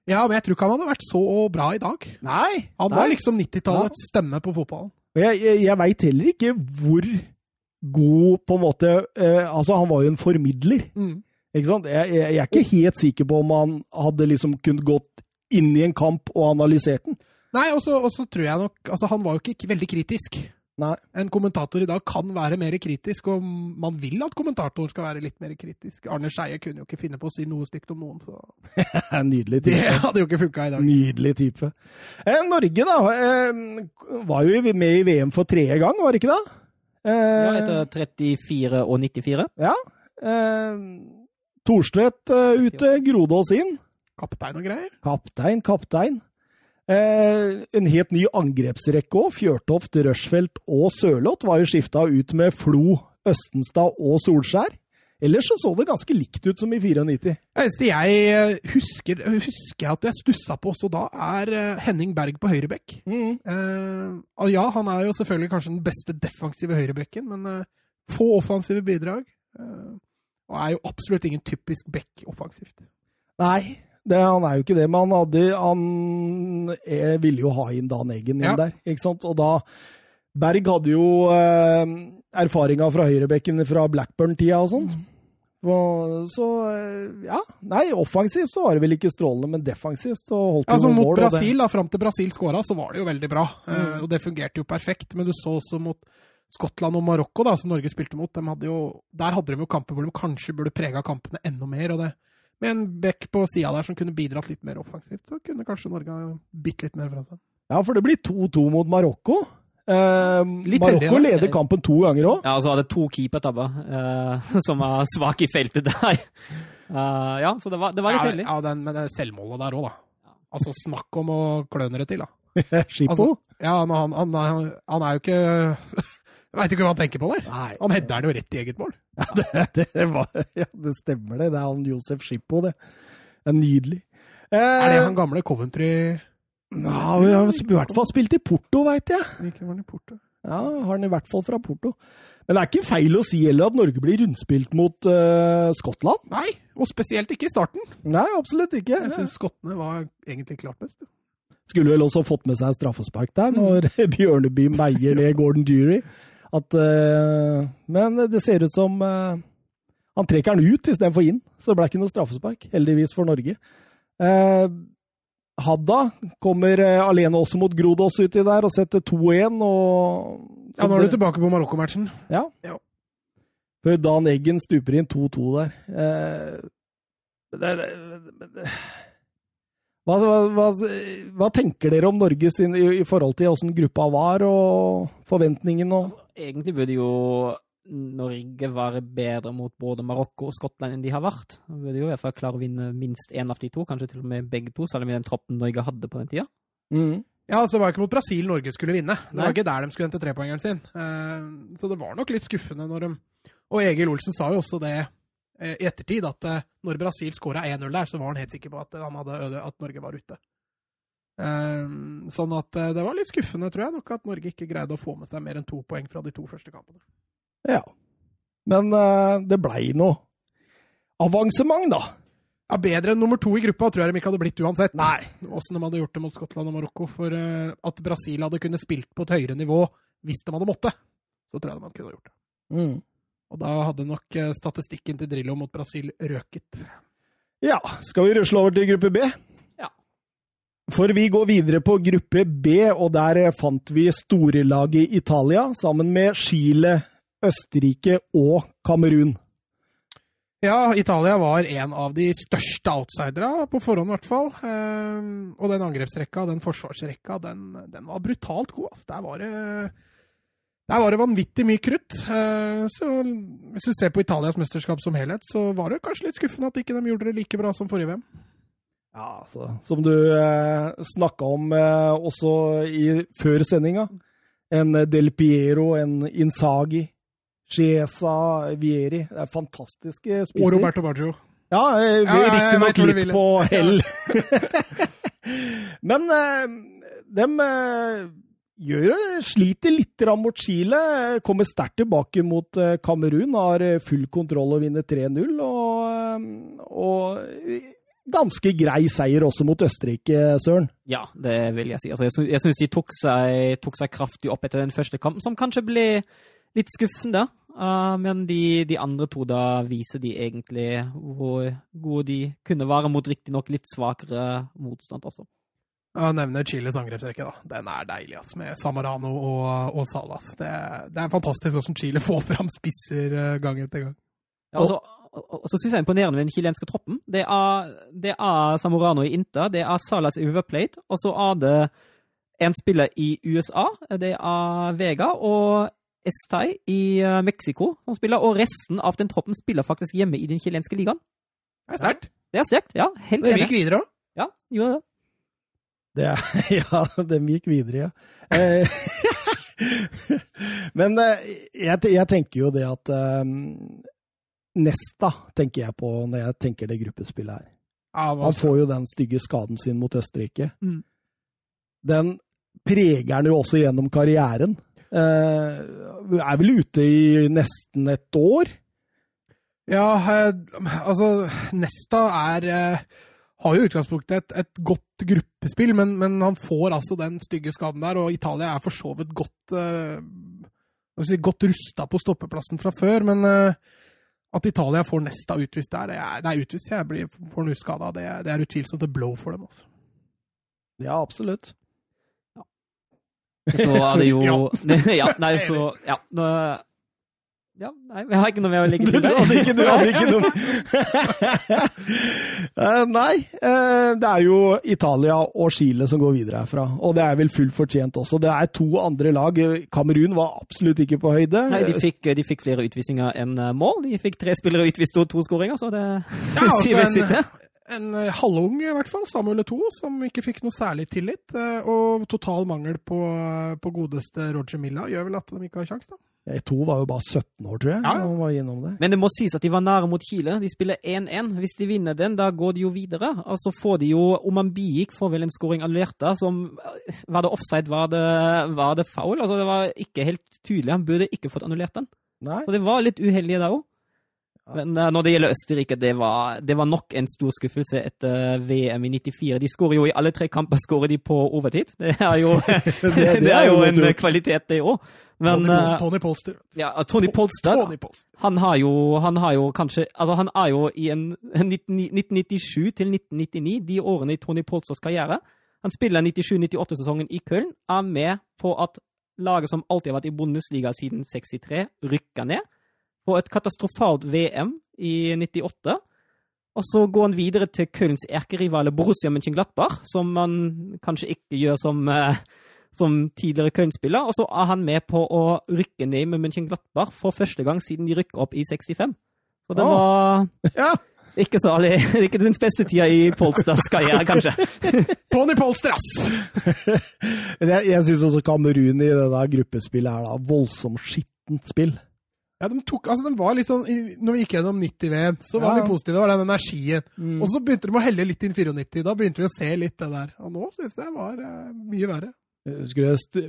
Ja, men jeg tror ikke han hadde vært så bra i dag. Nei! Han var liksom 90-tallets ja. stemme på fotballen. Jeg, jeg, jeg veit heller ikke hvor god på en måte eh, Altså, han var jo en formidler. Mm. Ikke sant? Jeg, jeg, er ikke helt sikker på om han hadde liksom kunnet gått inn i en kamp og analysert den. Nei, og så tror jeg nok Altså, han var jo ikke veldig kritisk. Nei. En kommentator i dag kan være mer kritisk, og man vil at kommentatoren skal være litt mer kritisk. Arne Skeie kunne jo ikke finne på å si noe stygt om noen, så [LAUGHS] Nydelig type. Det hadde jo ikke funka i dag. Nydelig type. Eh, Norge, da, eh, var jo med i VM for tredje gang, var det ikke det? Eh, ja, etter 34 og 94. Ja. Eh, Thorstvedt uh, ute, Grodås inn. Kaptein og greier. Kaptein, kaptein. Eh, en helt ny angrepsrekke òg. Fjørtoft, Rushfeldt og Sørloth var jo skifta ut med Flo, Østenstad og Solskjær. Ellers så, så det ganske likt ut som i 94. Det eneste jeg eh, husker, husker at jeg stussa på også da, er eh, Henning Berg på høyrebekk. Mm. Eh, ja, han er jo selvfølgelig kanskje den beste defensive høyrebekken, men eh, få offensive bidrag. Eh, og er jo absolutt ingen typisk bekk offensivt. Nei, det, han er jo ikke det, men han, hadde, han jeg ville jo ha inn Dan Eggen inn ja. der. ikke sant? Og da Berg hadde jo eh, erfaringa fra høyrebekken fra Blackburn-tida og sånt. Mm. Så eh, ja. Nei, offensivt så var det vel ikke strålende, men defensivt så holdt det altså, noen mål. Mot Brasil, da, fram til Brasil skåra, så var det jo veldig bra. Mm. Uh, og det fungerte jo perfekt. Men du så også mot Skottland og Marokko, da, som Norge spilte mot, hadde jo, der hadde de jo kamper hvor de kanskje burde prega kampene enda mer. og det Med en bekk på sida der som kunne bidratt litt mer offensivt, så kunne kanskje Norge ha bitt litt mer fra seg. Ja, for det blir 2-2 mot Marokko. Eh, Marokko heldig, leder kampen to ganger òg. Ja, og så var det to keepertabber eh, [LAUGHS] som var svake i feltet der. Uh, ja, så det var, det var litt ja, heldig. Ja, den, men det selvmålet der òg, da. Altså, snakk om å kløne det til, da. [LAUGHS] Skippo. Altså, ja, han, han, han, han er jo ikke [LAUGHS] Jeg veit ikke hva han tenker på der. Nei. Han header den jo rett i eget mål. [LAUGHS] Ja, det, det, var, [LAUGHS] ja, det stemmer, det. Det er han Josef Schippo, det. Det er nydelig. Eh, Er det han gamle Coventry Ja, vi har i hvert fall spilt i Porto, veit jeg. Hvilken var i Porto? Ja, har han i hvert fall fra Porto. Men det er ikke feil å si heller at Norge blir rundspilt mot uh, Skottland. Nei, og spesielt ikke i starten. Nei, absolutt ikke. Jeg syns skottene var egentlig klart best. Skulle vel også fått med seg straffespark der, når [LAUGHS] Bjørneby meier ned Gordon Dury. At, uh, men det ser ut som uh, han trekker den ut istedenfor inn, så det ble ikke noe straffespark. Heldigvis for Norge. Uh, Hadda kommer alene også mot Grodås uti der og setter 2-1. og Ja, Nå er du tilbake på Marokko-matchen. Ja. Ja. Før Dan Eggen stuper inn 2-2 der. Eh, det, det, det, hva, hva, hva, tenker dere om Norge sin, i, i, forhold til åssen gruppa var, og forventningen? Og... Altså, egentlig burde jo Norge være bedre mot både Marokko og Skottland enn de har vært. De burde jo i hvert fall klare å vinne minst én av de to, kanskje til og med begge to, selv om den troppen Norge hadde på den tida. Mm. Ja, altså, Det var ikke mot Brasil Norge skulle vinne. Det Nei. var ikke der de skulle hente trepoengeren sin. Uh, så det var nok litt skuffende når de Og Egil Olsen sa jo også det uh, i ettertid, at uh, når Brasil skåra 1-0 der, så var han helt sikker på at, han hadde øde, at Norge var ute. Sånn at det var litt skuffende, tror jeg, nok at Norge ikke greide å få med seg mer enn to poeng fra de to første kampene. Ja. Men det blei noe avansement, da. Ja, Bedre enn nummer to i gruppa tror jeg de ikke hadde blitt uansett. Nei. Åssen de hadde gjort det mot Skottland og Marokko. For at Brasil hadde kunnet spilt på et høyere nivå hvis de hadde måttet, så tror jeg de hadde kunne gjort det. Mm. Og da hadde nok statistikken til Drillo mot Brasil røket. Ja, skal vi rusle over til gruppe B? For vi går videre på gruppe B, og der fant vi storelaget Italia sammen med Chile, Østerrike og Kamerun. Ja, Italia var en av de største outsiderne, på forhånd i hvert fall. Eh, og den angrepsrekka, den forsvarsrekka, den, den var brutalt god. Altså. Der, var det, der var det vanvittig mye krutt. Eh, så hvis du ser på Italias mesterskap som helhet, så var det kanskje litt skuffende at ikke de gjorde det like bra som forrige VM. Ja, altså, som du eh, snakka om eh, også i, før sendinga. En Del Piero, en Insagi. Chiesa, Vieri. Det er fantastiske spisser. Og Roberto Baggio. Ja, eh, Ja, ja, riktignok du litt vil. på hell. [LAUGHS] [LAUGHS] Men eh, de eh, gjør, sliter litt mot Chile. Kommer sterkt tilbake mot eh, Kamerun. Har eh, full kontroll og vinner 3-0. Og, eh, og ganske grei seier også mot Østerrike, Søren. Ja, det vil jeg si. Altså, jeg sy- syns de tok seg, tok seg kraftig opp etter den første kampen, som kanskje ble litt skuffende. Uh, men de, de andre to, da viser de egentlig hvor gode de kunne være mot riktignok litt svakere motstand også. Jeg nevner Chiles angrepsrekke, da. Den er deilig, altså, med Samarano og, og Salas. Det, det er fantastisk hvordan Chile [LAUGHS] får fram spisser eh, gang etter gang. Ja, altså, og, så syns jeg er imponerende med den chilenske troppen. Det er, det er Samorano i Inter, det er Salas i River Plate, og så er det en spiller i USA. Det er Vega og Estai i eh, Mexico som spiller, og resten av den troppen spiller faktisk hjemme i den chilenske ligaen. Det er sterkt. Det er sterkt, ja. Helt Det enig. gikk videre òg. Ja, gjorde det. Det er, [LAUGHS] ja, dem gikk videre, ja. Eh, [LAUGHS] Men eh, jeg, jeg tenker jo det at Nesta tenker jeg på når jeg tenker det gruppespillet her. Ja, han Han får jo den stygge skaden sin mot Østerrike. Mm. Den preger han jo også gjennom karrieren. Eh, er vel ute i nesten et år. Ja, eh, altså Nesta er eh, har jo i utgangspunktet et, et godt gruppespill, men, men han får altså den stygge skaden der, og Italia er for så vidt godt eh, si, godt rusta på stoppeplassen fra før, men eh, at Italia får Nesta utvist der er, Nei, utvist, jeg blir får noe uskada. Det, er- det er utvilsomt et blow for dem. Også. Ja, absolutt. Så er det jo Ja. [LAUGHS] ja. Nei, så Ja. Ja, nei, jeg har ikke noe med å legge [LAUGHS] til der. du hadde ikke, du hadde ikke noe [LAUGHS] Eh, Nei, eh, det er jo Italia og Chile som går videre herfra. Og det er vel fullt fortjent også. Det er to andre lag. Kamerun var absolutt ikke på høyde. Nei, de fikk, de fikk flere utvisninger enn eh, mål. De fikk tre spillere utvist og to skåringer, så det Ja, [LAUGHS] altså sier vel sitt, det. En halvung, i hvert fall, Samuel Eto'o, som ikke fikk noe særlig tillit. Og total mangel på, på godeste Roger Milla gjør vel at de ikke har kjangs, da. To var jo bare 17 år, tror jeg. Ja, han var innom det. Men det må sies at de var nære mot Chile. De spiller 1-1. Hvis de vinner den, da går de jo videre. Altså får de jo Omambiik får vel en scoring annullerte som Var det offside, var det, var det foul? Altså, det var ikke helt tydelig. Han burde ikke fått annullert den. Nei. Så det var litt uheldig da òg. Men uh, når det gjelder Østerrike, det var, det var nok en stor skuffelse etter VM i 94. De skårer jo i alle tre kamper skårer de på overtid. Det er jo, [LAUGHS] [LAUGHS] det, det er jo en kvalitet, det òg. Men Tony, eh, Tony Polster. ja, Tony Polster, Tony Polster. han har jo, han har jo kanskje Altså, han er jo i en [LAUGHS] 1997 til 1999, de årene i Tony Polsters karriere. Han spiller 97-98-sesongen i Köln, er med på at laget som alltid har vært i Bundesliga siden 63, rykker ned. På et katastrofalt VM i 98. Og så går han videre til Kölns erkerivale Borussia Mönchenglattberg, som man kanskje ikke gjør som, eh, som tidligere Köln-spiller. Og så er han med på å rykke ned med Mönchenglattberg for første gang siden de rykka opp i 65. Så det var Ja, ikke så alle, ikke den beste tida i Polsters karriere, kanskje. [LAUGHS] Tony Polster, ass! [LAUGHS] Jeg, jeg syns også Kamerun i det der gruppespillet er da voldsomt skittent spill. Ja, de tok, altså, de var litt sånn, Når vi gikk gjennom 90-VM, så var Ja. vi positive. Det var den energien. Mm. Og så begynte de å helle litt inn 94. Da begynte vi å se litt det der. Og nå syns jeg det var uh, mye verre. Skulle det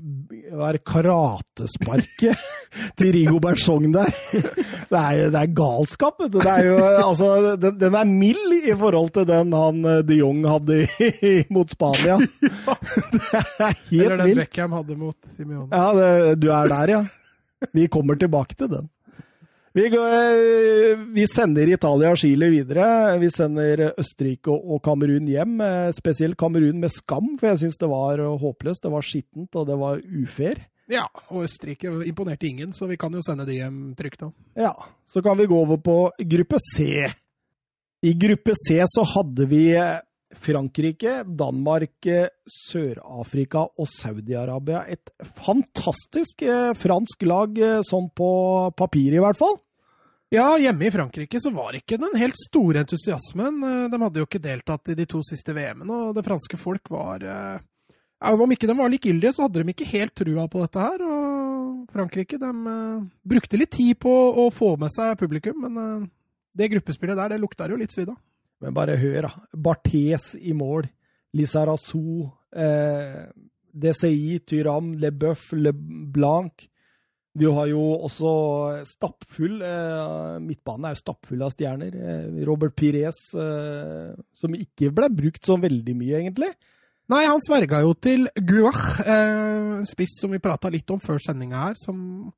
være karatesparket [LAUGHS] til Rigo Bertsong der? [LAUGHS] Det er, det er galskap, vet du. Det er jo, altså, den, den er mild i forhold til den han eh, de Jong hadde [LAUGHS] mot Spania. Det er Eller den. Beckham hadde mot Simeone. Ja, det, du er der, ja. Vi kommer tilbake til den. Vi, går, eh, vi sender Italia og Chile videre. Vi sender Østerrike og Kamerun hjem. eh, Spesielt Kamerun med skam, for jeg syns det var eh, håpløst. Det var skittent, og det var ufair. Ja, og Østerrike imponerte ingen, så vi kan jo sende de hjem trygt da. Ja, så kan vi gå over på gruppe C. I gruppe C så hadde vi Frankrike, Danmark, Sør-Afrika og Saudi-Arabia. Et fantastisk fransk lag, sånn på papir i hvert fall. Ja, hjemme i Frankrike så var ikke den helt store entusiasmen. Eh, De hadde jo ikke deltatt i de to siste VM-ene, og det franske folk var eh, ja, Om ikke de var likegyldige, så hadde de ikke helt trua på dette her. Og Frankrike de eh, brukte litt tid på å få med seg publikum, men det gruppespillet der, det lukta jo litt svidd av. Men bare hør, da. Barthes i mål. Lizarazou. eh, DCI, Tyram, LeBeuf, LeBlanc. Du har jo også stappfull eh, Midtbanen er jo stappfull av stjerner. Eh, Robert Pires, eh, som ikke ble brukt så veldig mye, egentlig. Nei, han sverga jo til Guach, eh, en spiss som vi prata litt om før sendinga her, som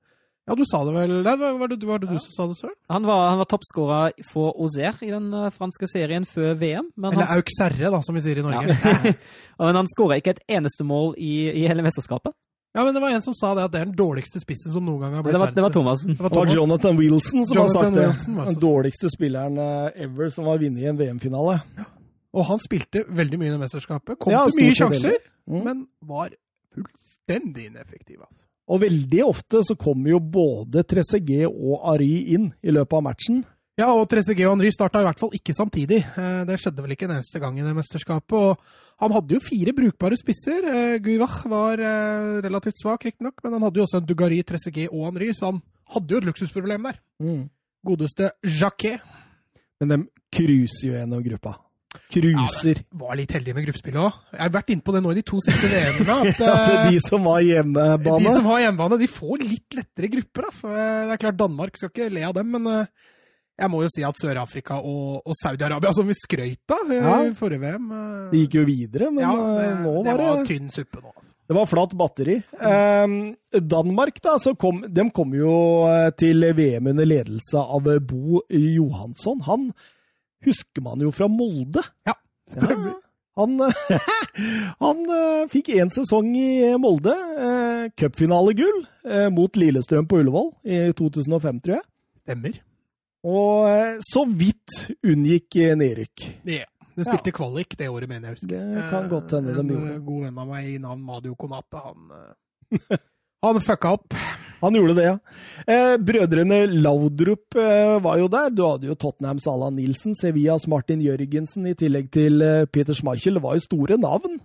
Ja, du sa det vel var det, var det du som sa det, Søren? Han var, han var toppskåra for Auxerre i den eh, franske serien før VM. Men Eller han, Auxerre, da, som vi sier i Norge. ja. [LAUGHS] men han skåra ikke et eneste mål i, i hele mesterskapet. Ja, men det var en som sa det at det er den dårligste spissen som noen gang har blitt Det var, det var. Thomassen. Det var Thomas. Jonathan Wilson som har sagt det. Wilson Den dårligste spilleren eh, ever som har vunnet i en VM-finale. Og han spilte veldig mye i det mesterskapet. Kom Ja, til mye sjanser, Mm. men var fullstendig ineffektiv. Altså. Og veldig ofte så kommer jo både Trezeguet og Ari inn i løpet av matchen. Ja, og Trezeguet og Henry starta i hvert fall ikke samtidig. Eh, Det skjedde vel ikke en eneste gang i det mesterskapet. Og han hadde jo fire brukbare spisser. Eh, Guivach var eh, relativt svak, riktignok, men han hadde jo også en Dugari, Trezeguet og Henry, så han hadde jo et luksusproblem der. Godeste Jacquet. Men de cruiser jo gjennom gruppa. Cruiser. Var litt heldig med gruppespillet òg. Jeg har vært inne på det nå i de to siste VM-ene. At, [LAUGHS] At eh, de som har hjemmebane De som har hjemmebane, de får litt lettere grupper. Da. Det er klart Danmark skal ikke le av dem, men jeg må jo si at Sør-Afrika og, og Saudi-Arabia, som vi skrøt av eh, Ja. i forrige VM Det De gikk jo videre, men ja, det, nå var det var var tynn suppe nå. Altså. Det var flatt batteri. Eh, Danmark, da, så kom, de kom jo eh, til VM under ledelse av eh, Bo Johansson. Han husker man jo fra Molde. Ja, Ja, han [LAUGHS] han eh, fikk én sesong i Molde. eh, eh, cupfinalegull eh, mot Lillestrøm på Ullevål i 2005, tror jeg. Stemmer. Og eh, så vidt unngikk eh, nedrykk. Ja. Den spilte kvalik det året, mener jeg husker. Det kan godt hende de en gjorde. En god venn av meg i navn Madio Konata, han eh, Han fucka opp. [LAUGHS] Han gjorde det, ja. Eh, brødrene Laudrup eh, var jo der. Du hadde jo Tottenhams Allan Nilsen, Sevillas Martin Jørgensen i tillegg til eh, Peter Schmeichel. Det var jo store navn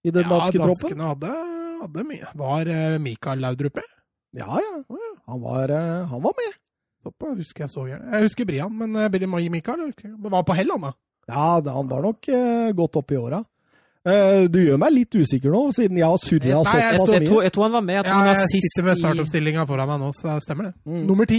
i den danske troppen. danskene hadde, hadde mye. Var eh, Mikael Laudrup med? Ja, ja. Han var, eh, han var med. Såpass husker jeg så gjerne. Jeg husker Brian, men uh, Billy Mai Mikael husker jeg. Men var på hell, han da. Ja, han var nok eh, godt oppe i åra. Uh, du gjør meg litt usikker nå, siden jeg har surra såpass Jeg, jeg, mye. jeg tror han var med. Jeg tror Ja, han var jeg sist sitter med i startoppstillinga foran meg nå, så stemmer det. Mm. Nummer ti.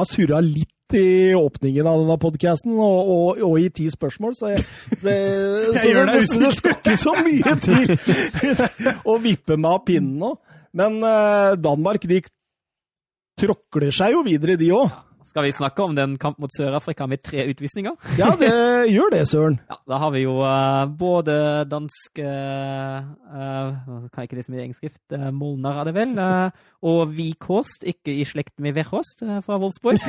Har surra litt i åpningen av denne podkasten, og, og, og i ti spørsmål, så, jeg, det, [LAUGHS] så gjør det, det, det skal ikke så mye til [LAUGHS] [LAUGHS] å vippe meg av pinnen nå. Men uh, Danmark de tråkler seg jo videre, de òg. Skal vi snakke om den kamp mot Sør-Afrika med tre utvisninger? Ja, det [LAUGHS] gjør det, søren. Ja, da har vi jo uh, både danske uh, Kan jeg ikke det som i egen skrift? Uh, Molnar, er det vel? Uh, og Vikhorst, ikke i slekt med Verhorst eh, fra Wolfsburg.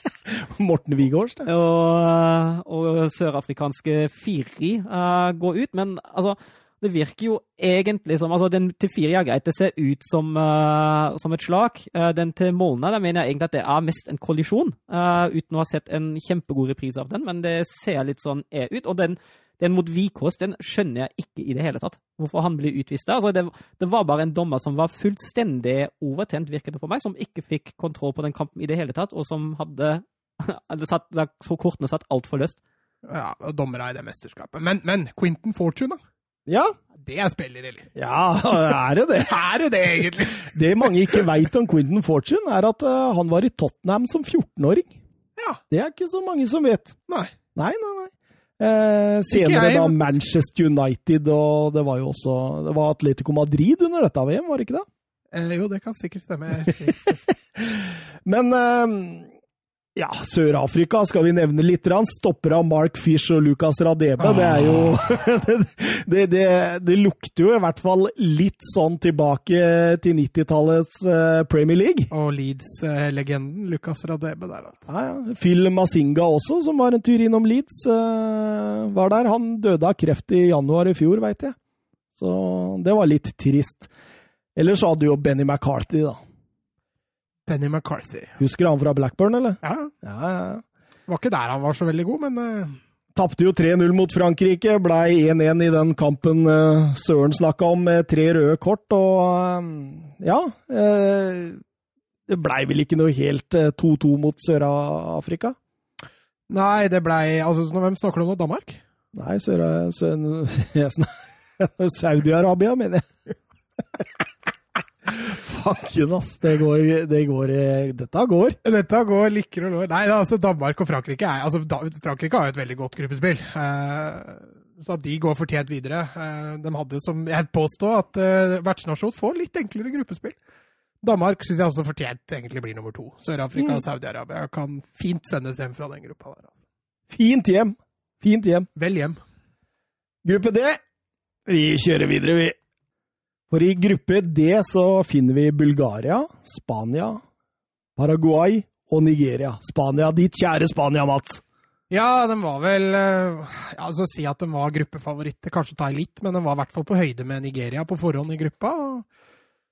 [LAUGHS] Morten Wigårdst. og, og sørafrikanske Firi går ut. Men altså, det virker jo egentlig som altså Den til fire er greit, det ser ut som, uh, som et slag. Uh, den til Molna der mener jeg egentlig at det er mest en kollisjon, uh, uten å ha sett en kjempegod reprise av den. Men det ser litt sånn E ut. Og den, den mot Vikås den skjønner jeg ikke i det hele tatt. Hvorfor han blir utvist der. Altså, det, det var bare en dommer som var fullstendig overtent, virket det på meg, som ikke fikk kontroll på den kampen i det hele tatt, og som hadde [LAUGHS] satt, så kortene satt altfor løst. Ja, og dommere i det mesterskapet. Men, men Quentin Fortune, da. Ja, Det er spiller, eller? ja, er det det? [LAUGHS] Er det det, egentlig? [LAUGHS] Det mange ikke veit om Quentin Fortune, er at uh, han var i Tottenham som 14-åring. Ja. Det er ikke så mange som vet. Nei. Nei, nei, nei. Eh, senere jeg, da Manchester United, og det var jo også Det var Atletico Madrid under dette VM, var det ikke det? Eh, jo, det kan sikkert stemme. [LAUGHS] Men eh, ja, Sør-Afrika skal vi nevne litt. Han Stopper av Mark Fish og Lucas Radebe. Det er jo [LAUGHS] det, det, det lukter jo i hvert fall litt sånn tilbake til 90-tallets eh, Premier League. Og Leeds-legenden Lucas Radebe der, altså. Ja, ja. Phil Masinga også, som var en tur innom Leeds, eh, var der. Han døde av kreft i januar i fjor, veit jeg. Så det var litt trist. Ellers hadde jo Benny McCarthy, da. Penny McCarthy. Husker han fra Blackburn, eller? Ja, Ja, ja. var ikke der han var så veldig god, men uh... Tapte jo 3-0 mot Frankrike, blei 1-1 i den kampen uh, Søren snakka om, med tre røde kort, og eh, ja uh, Det blei vel ikke noe helt eh, 2-2 mot Sør-Afrika? Nei, det blei Altså, hvem snakker du om nå? Danmark? Nei, Sør- Sør- [LAUGHS] [LAUGHS] Saudi-Arabia, mener jeg. [LAUGHS] Fakken, ass. Det går, det går eh, Dette går. Dette går likker og lår. Nei, altså Danmark og Frankrike er altså da, Frankrike har jo et veldig godt gruppespill. Uh, så at de går fortjent videre. Uh, de hadde, som jeg påstår, at uh, vertsnasjon får litt enklere gruppespill. Danmark syns jeg også fortjent egentlig blir nummer to. Sør-Afrika og Saudi-Arabia kan fint sendes hjem fra den gruppa der. Fint hjem. Fint hjem. Vel hjem. Gruppe D. Vi kjører videre, vi. For i gruppe D så finner vi Bulgaria, Spania, Paraguay og Nigeria. Spania, ditt kjære Spania, Mats. Ja, den var vel eh, ja, altså Si at den var gruppefavoritt, det kanskje tar litt, men den var i hvert fall på høyde med Nigeria på forhånd i gruppa.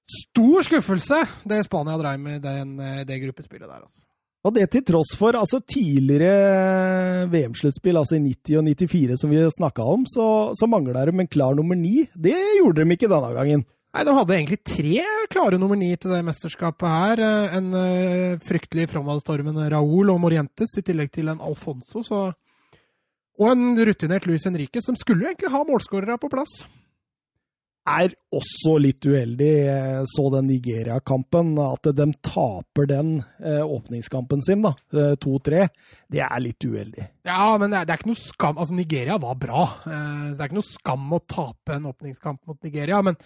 Stor skuffelse det Spania dreiv med den, eh, det gruppespillet der. altså. Og det til tross for altså tidligere VM-sluttspill, altså i 90 og 94 som vi snakka om, så, så mangla de en klar nummer ni. Det gjorde de ikke denne gangen. Nei, De hadde egentlig tre klare nummer ni til det mesterskapet her. Eh, En uh, fryktelig framadstormende Raúl og Morientes, i tillegg til en Alfonso. Så, og en rutinert Luis Henriques. De skulle jo egentlig ha målskårere på plass. Er også litt uheldig. Jeg så den Nigeria-kampen, at de taper den eh, åpningskampen sin, da, eh, 2-3. Det er litt uheldig. Ja, men det er, det er ikke noe skam Altså, Nigeria var bra. Eh, Det er ikke noe skam å tape en åpningskamp mot Nigeria. Men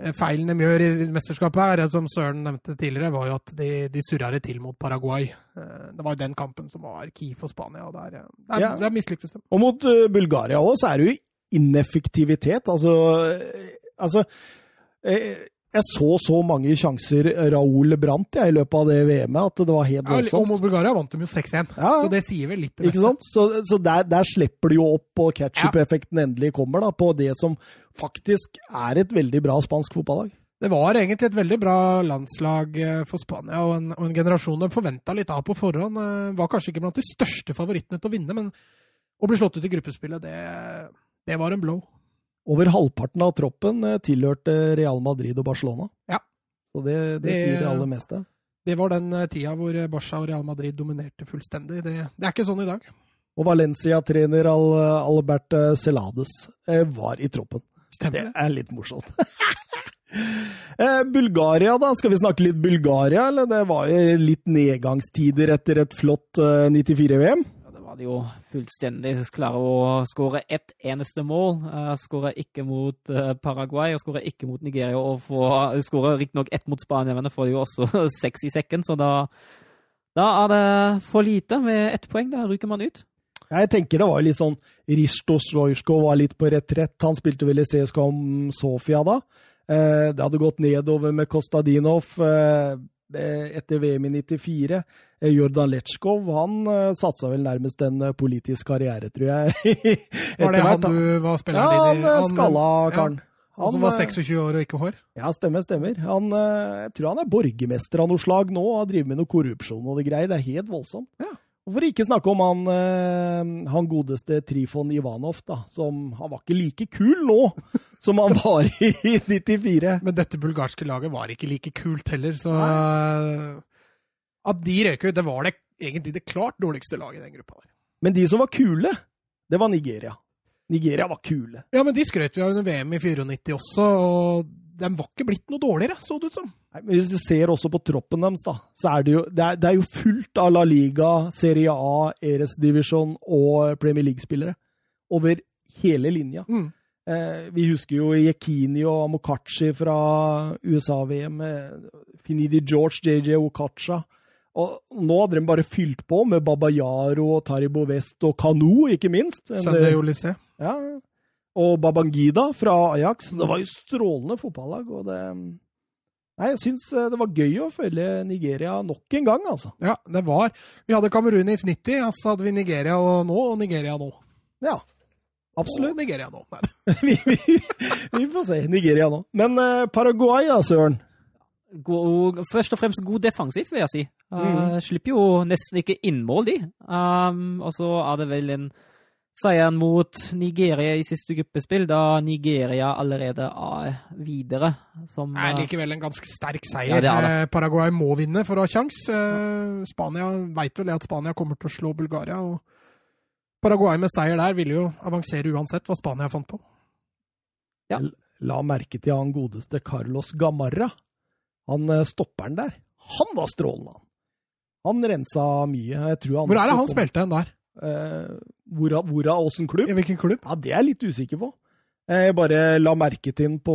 eh, feilen de gjør i mesterskapet her, som Søren nevnte tidligere, var jo at de, de surra det til mot Paraguay. Eh, Det var jo den kampen som var key for Spania, og der, eh, der, Ja. der mislyktes de. Og mot eh, Bulgaria òg, så er det jo ineffektivitet. Altså, altså eh, Jeg så så mange sjanser Raoul brant jeg, i løpet av det VM-et at det var helt Ja, og mot Bulgaria vant de jo 6-1, Ja. så det sier vel litt. det Ikke sant? Så, så der, der slipper du jo opp, og ketchup-effekten endelig kommer da, på det som faktisk er et veldig bra spansk fotballag. Det var egentlig et veldig bra landslag eh, for Spania, og en, og en generasjon de forventa litt av på forhånd. eh, Var kanskje ikke blant de største favorittene til å vinne, men å bli slått ut i gruppespillet, det, det var en blow. Over halvparten av troppen eh, tilhørte Real Madrid og Barcelona. Ja. Så det, det, Det- sier det aller meste. Det var den eh, tida hvor eh, Barca og Real Madrid dominerte fullstendig. Det, det er ikke sånn i dag. Og Valencia-trener Al Albert Celades var i troppen. Stemmer. Det er litt morsomt. [LAUGHS] Bulgaria, da. Skal vi snakke litt Bulgaria, eller? Det var jo litt nedgangstider etter et flott eh, 94-VM. Var det jo fullstendig. Klare å skåre ett eneste mål. Uh, skåre ikke mot eh, Paraguay og skåre ikke mot Nigeria. Og få skåre riktignok ett mot Spania, men det får jo også [LAUGHS] seks i sekken, så da, da er det for lite med ett poeng. Da ryker man ut. Jeg tenker det var litt sånn Risto Slojsko var litt på retrett. Han spilte vel i CSKA Sofia da. Eh, det hadde gått nedover med Kostadinov eh, etter VM i 94. Eh, Jordan Letsjkov han eh, satsa vel nærmest en eh, politisk karriere, tror jeg. [LAUGHS] Var det han du var Ja, spilleren din han Ja, han skalla karen. Han som var eh, 26 år og ikke hår? Ja, stemmer, stemmer. Han, jeg tror han er borgermester av noe slag nå, og drevet med noe korrupsjon og det greier. Det er helt voldsomt. Ja. Og For ikke snakke om han, han godeste Trifon Ivanov, da, som han var ikke like kul nå [LAUGHS] som han var i 94. Men dette bulgarske laget var ikke like kult heller, så eh, At de røk ut, det var det egentlig det klart dårligste laget i den gruppa. der. Men de som var kule, det var Nigeria. Nigeria var kule. Ja, men de skrøt vi av under VM i 94 også, og de var ikke blitt noe dårligere, så det ut som. Nei, men Hvis du ser også på troppen deres, da, så er det jo, det er, det er jo fullt av La Liga, Serie A, Eres Division og Premier League-spillere over hele linja. Mm. Eh, vi husker jo Yekini og Amokachi fra USA-VM. Eh, Finidi George, JJ Okacha. Og nå hadde de bare fylt på med Babayaro og Taribo West og Kanu, ikke minst. Sunday Olysée. ja. Og Babangida fra Ajax. Det var jo strålende fotballag. og det... Nei, jeg syns eh, det var gøy å følge Nigeria nok en gang, altså. Ja, det var Vi hadde Kamerun i 90, og så hadde vi Nigeria nå, og Nigeria nå. Ja, absolutt. Og Nigeria nå. [LAUGHS] Vi, vi, vi får se. Nigeria nå. Men eh, Paraguay, da, Søren. God, først og fremst god defensiv, vil jeg si. Uh, mm. Slipper jo nesten ikke innmål, de. Um, og så er det vel en seier mot Nigeria i siste gruppespill, da Nigeria allerede er videre. Som, er likevel en ganske sterk seier. Ja, det det. Eh, Paraguay må vinne for å ha kjangs. Uh, Spania veit vel at Spania kommer til å slå Bulgaria. og Paraguay med seier der ville jo avansere uansett hva Spania fant på. La merke til han godeste Carlos Gamarra. Han eh, stopperen der. Han var strålende, han. Han rensa mye. Han Hvor er det han spilte hen der? Eh, hvor hvor av åssen klubb? I hvilken klubb? Ja, det er jeg litt usikker på. Jeg bare la merke til på,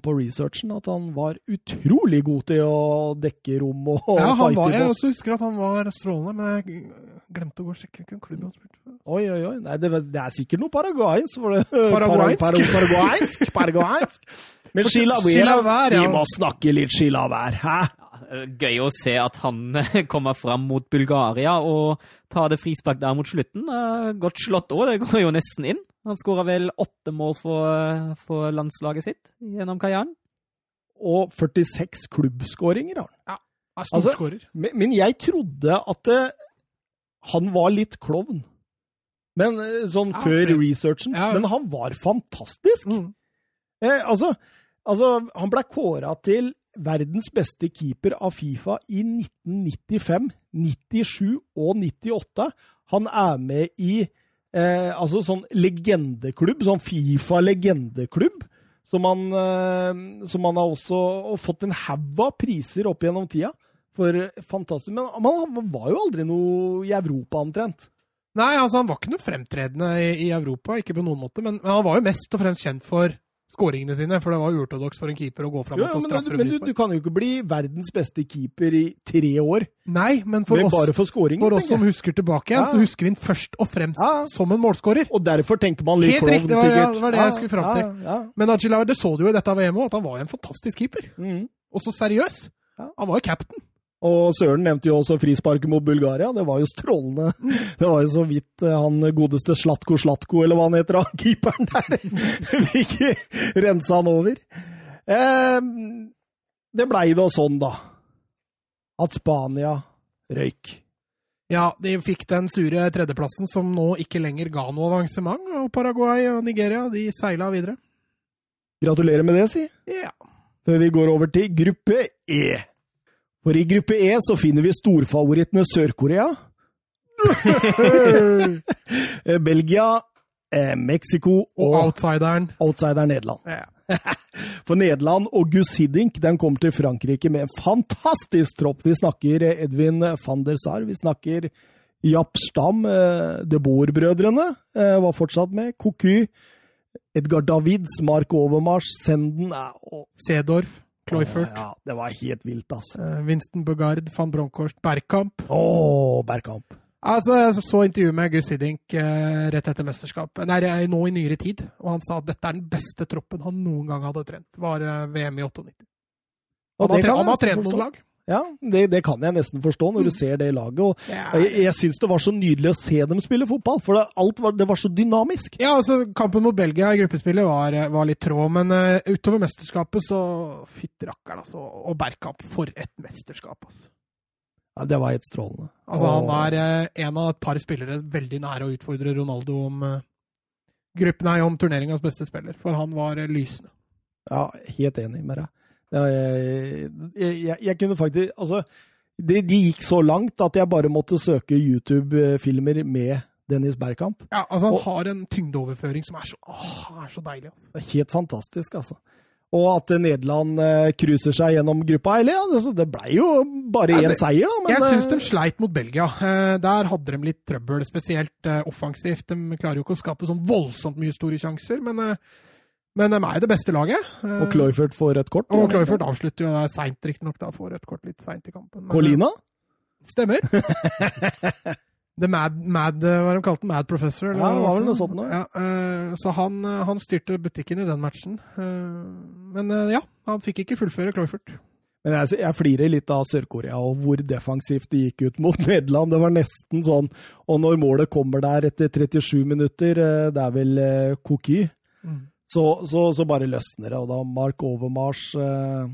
på researchen, at han var utrolig god til å dekke rom og Ja, han fighte var, jeg også husker at han var strålende, men jeg glemte å gå og sjekke hvilken klubb han spilte for. Oi, oi, oi. Nei, det, det er sikkert noe paraguayansk. Paraguayansk? Paraguayansk. [LAUGHS] Men Chilavert, ja. vi må snakke litt Chilavert, hæ? Gøy å se at han [LAUGHS] kommer fram mot Bulgaria og tar det frispark der mot slutten. Godt slått òg, det går jo nesten inn. Han skåra vel åtte mål for, for landslaget sitt gjennom karrieren. Og 46 klubbskåringer har han. Er Altså- skårer. Men, men jeg trodde at eh, han var litt klovn. Men eh, sånn Ja, før for- researchen. Ja. Men han var fantastisk. Mm. Eh, altså, altså, han ble kåra til verdens beste keeper av Fifa i 1995, 97 og 98. Han er med i eh, altså sånn legendeklubb, sånn Fifa-legendeklubb. Som han, eh, som han har også fått en haug av priser opp gjennom tida. For fantastisk. Men han var jo aldri noe i Europa, omtrent. Nei, altså han var ikke noe fremtredende i, i Europa, ikke på noen måte, men, men han var jo mest og fremst kjent for skåringene sine, for det var uortodoks for en keeper å gå fram og ta men straffer men du, du kan jo ikke bli verdens beste keeper i tre år Nei, men for men oss, for scoring. for oss som husker tilbake Ja. så husker vi den først og fremst Ja. som en målskårer. Og derfor tenker man litt Helt riktig, det var- sikkert. det var det jeg skulle fram til. Ja. Men Achilaver, det så du jo i dette VM-et, at han var en fantastisk keeper. Mm. Og så seriøs. Han var jo captain. Og Søren nevnte jo også frisparket mot Bulgaria. Det var jo strålende. Det var jo så vidt eh, han godeste Slatko Slatko, eller hva han heter, han [LAUGHS] keeperen der, fikk rensa han over. Eh, det blei da sånn, da. At Spania røyk. Ja, de fikk den sure tredjeplassen som nå ikke lenger ga noe avansement. Og Paraguay og Nigeria de seila videre. Gratulerer med det, si. Ja. Før vi går over til gruppe E. For i gruppe E så finner vi storfavorittene Sør-Korea. Eh, [LAUGHS] Belgia, eh, Mexico Og og outsideren. outsider Nederland. Yeah. [LAUGHS] For Nederland og Gus Hiddink den kommer til Frankrike med en fantastisk tropp. Vi snakker Edwin Edvin van der Sar, vi snakker Japp Stam, eh, De Boer-brødrene eh, var fortsatt med. Koku, Edgar Davids, Mark Overmars, Senden eh, og, Sedorf, Kloifert, Ja, det var helt vilt, altså. Winston Bugard, van Bronckhorst, Bergkamp. Å, Bergkamp. Altså, Jeg så intervjuet med Gus Hiddink eh, rett etter mesterskapet, nei, nå i nyere tid, og han sa at dette er den beste troppen han noen gang hadde trent. var eh, VM i 98. Og Han har, det tre- kan han har trent noen lag. Ja, det, det kan jeg nesten forstå når du ser det laget. og Jeg, jeg syns det var så nydelig å se dem spille fotball, for det, alt var, det var så dynamisk. Ja, altså, Kampen mot Belgia i gruppespillet var, var litt trå, men uh, utover mesterskapet så Fytti rakkeren, altså. Og Berkamp, for et mesterskap. Altså, Ja, det var helt strålende. altså Han er uh, en av et par spillere veldig nære å utfordre Ronaldo om uh, gruppen, nei, om turneringas beste spiller, for han var uh, lysende. Ja, helt enig med deg. Ja, jeg, jeg, jeg, kunne faktisk Altså, de, de gikk så langt at jeg bare måtte søke YouTube-filmer med Dennis Bergkamp. Ja, altså Han Og- har en tyngdeoverføring som er så, åh, er så deilig. Altså. Det er helt fantastisk, altså. Og at Nederland eh, seg gjennom gruppa. Eller, ja, det, det blei jo bare én seier, da. Men, Jeg syns de eh, sleit mot Belgia. Eh, Der hadde de litt trøbbel, spesielt eh, offensivt. De klarer jo ikke å skape sånn voldsomt mye store sjanser, men, eh, men de er jo det beste laget. Eh, Og Kloifert får rødt kort. Og Kloifert avslutter jo seint, riktignok. Får rødt kort litt seint i kampen. men, eh, Colina? Stemmer. [LAUGHS] The Mad, Mad eh, Hva de kalte den? Mad Professor? eller Ja, det var vel noe sånt. Ja, eh, så han, eh, han styrte butikken i den matchen. Eh, Men eh, ja, han fikk ikke fullføre Kloifert. Men jeg, jeg flirer litt av Sør-Korea og hvor defensivt de gikk ut [LAUGHS] mot Nederland. Det var nesten sånn Og når målet kommer der etter 37 minutter, eh, det er vel Koki. Koky, så, så, så bare løsner det. Og da Mark Overmars eh,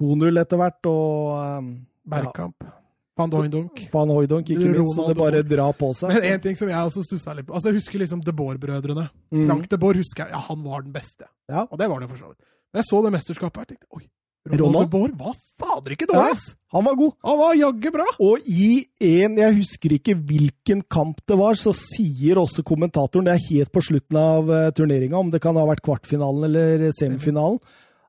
2-0 etter hvert, og eh, Bergkamp. Van Hooydonk. Van Hooydonk ikke minst, så det bare drar på seg. Men en ting som jeg også stussa litt på Altså Jeg husker liksom De Boer-brødrene. Mm. Frank De Boer husker jeg, ja, han var den beste. Ja. Og det var han jo for så vidt. Men jeg så det mesterskapet her, tenkte oi, Ronald, Boer var fader ikke dårlig, Ja. Han var god. Han var jaggu bra! Og i en, jeg husker ikke hvilken kamp det var, så sier også kommentatoren, det er helt på slutten av uh, turneringa, om det kan ha vært kvartfinalen eller semifinalen,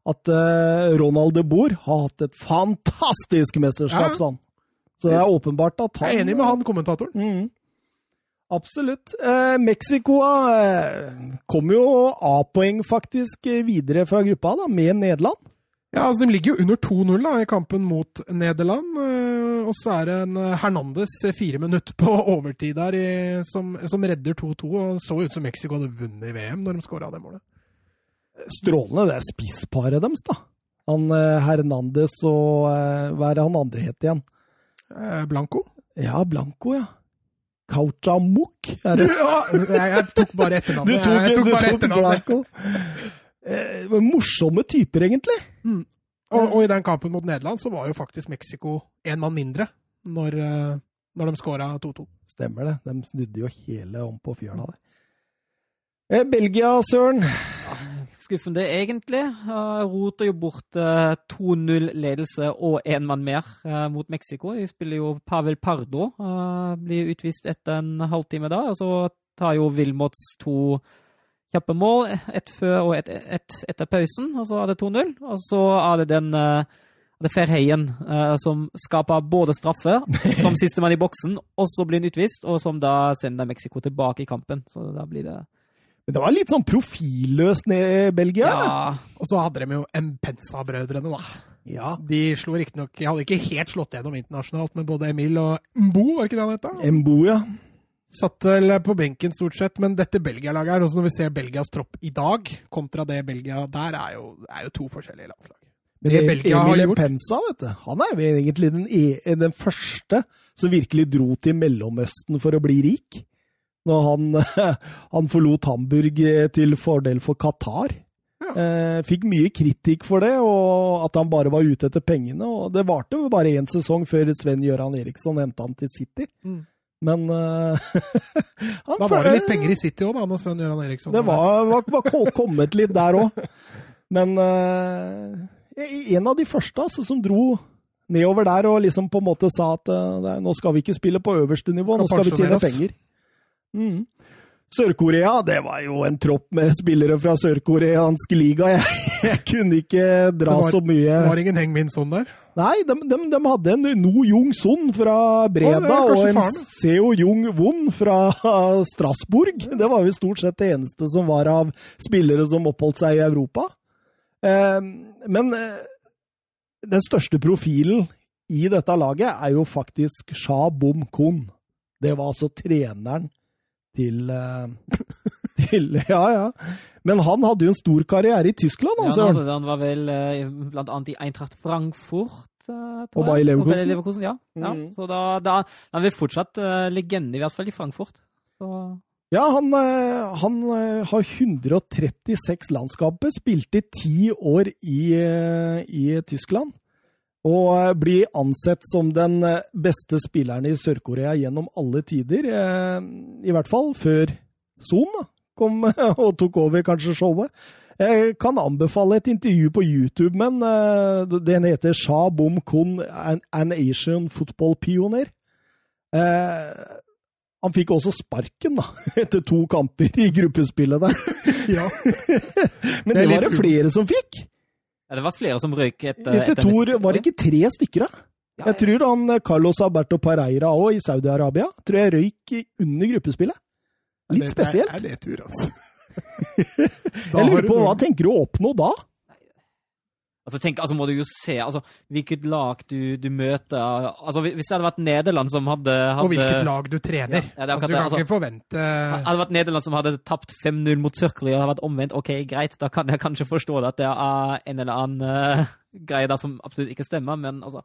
at uh, Ronald de Boer har hatt et fantastisk mesterskap, Ja. han. Så det er åpenbart at han Jeg er enig med han kommentatoren. Mm, Absolutt. Eh, Mexico eh, kom jo A-poeng faktisk eh, videre fra gruppa da, med Nederland. Ja, altså De ligger jo under 2-0 da, i kampen mot Nederland. eh, Og så er det en eh, Hernandez fire minutter på [LAUGHS] overtid der i, som, som redder 2-2. og Så ut som Mexico hadde vunnet i VM når de skåra det målet. Strålende, det er spissparet deres, da. Han eh, Hernandez og Hva er det han andre het igjen? Blanco? Ja, Blanco, ja. Kauchamuk, er det? Ja, jeg, [LAUGHS] jeg tok bare etternavnet. Du tok, jeg tok bare etternavnet. Blanco. [LAUGHS] Eh, morsomme typer, egentlig. Og, og i den kampen mot Nederland så var jo faktisk Mexico én mann mindre når, eh, når de skåra 2-2. Stemmer det. De snudde jo hele om på fjøla der. Eh, Belgia, Søren. Skuffende, egentlig. Uh, roter jo bort eh, 2-0-ledelse og én mann mer eh, mot Mexico. De spiller jo Pavel Pardo. eh, blir utvist etter en halvtime da. Og så tar jo Wilmots to kjappe mål. Ett før og ett et etter pausen, og så er det 2-0. Og så er det den uh, det er Verheyen eh, som skaper både straffe, [LAUGHS] som sistemann i boksen, og så blir han utvist, og som da sender Mexico tilbake i kampen. Så da blir det Men det var litt sånn profilløst ned Belgia. eller? Ja, Og så hadde de jo Mpensa-brødrene, da. ja. De slo riktignok De hadde ikke helt slått gjennom internasjonalt, men både Emil og Mbo, var ikke det han het? Mbo, ja. Satt vel på benken stort sett, men dette Belgia-laget her, også når vi ser Belgias tropp i dag, kontra det Belgia der, er jo, er jo to forskjellige landslag. Men Det Em- Belgia har gjort- Pensa, vet du, han er jo egentlig den, e den første som virkelig dro til Mellomøsten for å bli rik. Når han, [LAUGHS] han forlot Hamburg eh, til fordel for Qatar. Ja. Eh, fikk mye kritikk for det, og at han bare var ute etter pengene. og Det varte jo bare én sesong før Sven-Gøran Eriksson hentet han til City. Mm. Men uh, [LAUGHS] han Da var det litt penger i City òg, da, når Sven Gøran Eriksson det var, var, var kommet litt der òg. Men uh, en av de første altså, som dro nedover der og liksom på en måte sa at uh, nå skal vi ikke spille på øverste nivå, nå Skal vi tjene penger. Mm. Sør-Korea, det var jo en tropp med spillere fra sørkoreansk liga. Jeg, [LAUGHS] jeg kunne ikke dra var- så mye Det var ingen Heng Min Son der. Nei, de, de, de hadde en No Jung Son fra Breda kanskje og en. Seo Jung Won fra [LAUGHS] Strasbourg. Det var jo stort sett det eneste som var av spillere som oppholdt seg i Europa. Eh, men eh, den største profilen i dette laget er jo faktisk Sha Bom Kun. Det var altså treneren til, eh, [LAUGHS] til Ja, ja. Men han hadde jo en stor karriere i Tyskland, ja altså. han, hadde- han var vel eh, blant annet i Eintracht Frankfurt. eh, Og. Bayer Leverkusen. Og Leverkusen ja. ja. Mhm. Så da, da han er vel fortsatt uh, legende, i hvert fall i Frankfurt. Så, Ja, han, han har 136 landskaper, spilte i ti år i, i Tyskland. Og blir ansett som den beste spilleren i Sør-Korea gjennom alle tider. I hvert fall før Son da, kom [LAUGHS] og tok over kanskje showet. Jeg kan anbefale et intervju på YouTube, men eh, den heter Sha Bom Kun, an, an Asian football pioneer. Eh, han fikk også sparken, da, [LAUGHS] etter to kamper i gruppespillet der. [LAUGHS] Ja. Men Det det var det flere som fikk. ja, det var flere som røyk etter, Etter to var det ikke tre stykker, da? Ja, Jeg tror han eh, Carlos Alberto Pareira òg, i Saudi-Arabia, tror jeg røyk under gruppespillet. Litt spesielt. Er det tur, altså? [LAUGHS] Jeg lurer på, hva tenker du å oppnå da? Altså, tenk, altså må du jo se altså, hvilket lag du, du møter altså, Hvis det hadde vært Nederland som hadde, hadde Og hvilket lag du trener. Ja, ja, altså, du kan altså. ikke forvente Hadde det vært Nederland som hadde tapt 5-0 mot Sør-Korea og hadde vært omvendt, ok, greit, da kan jeg kanskje forstå det at det er en eller annen uh, greie der som absolutt ikke stemmer, men altså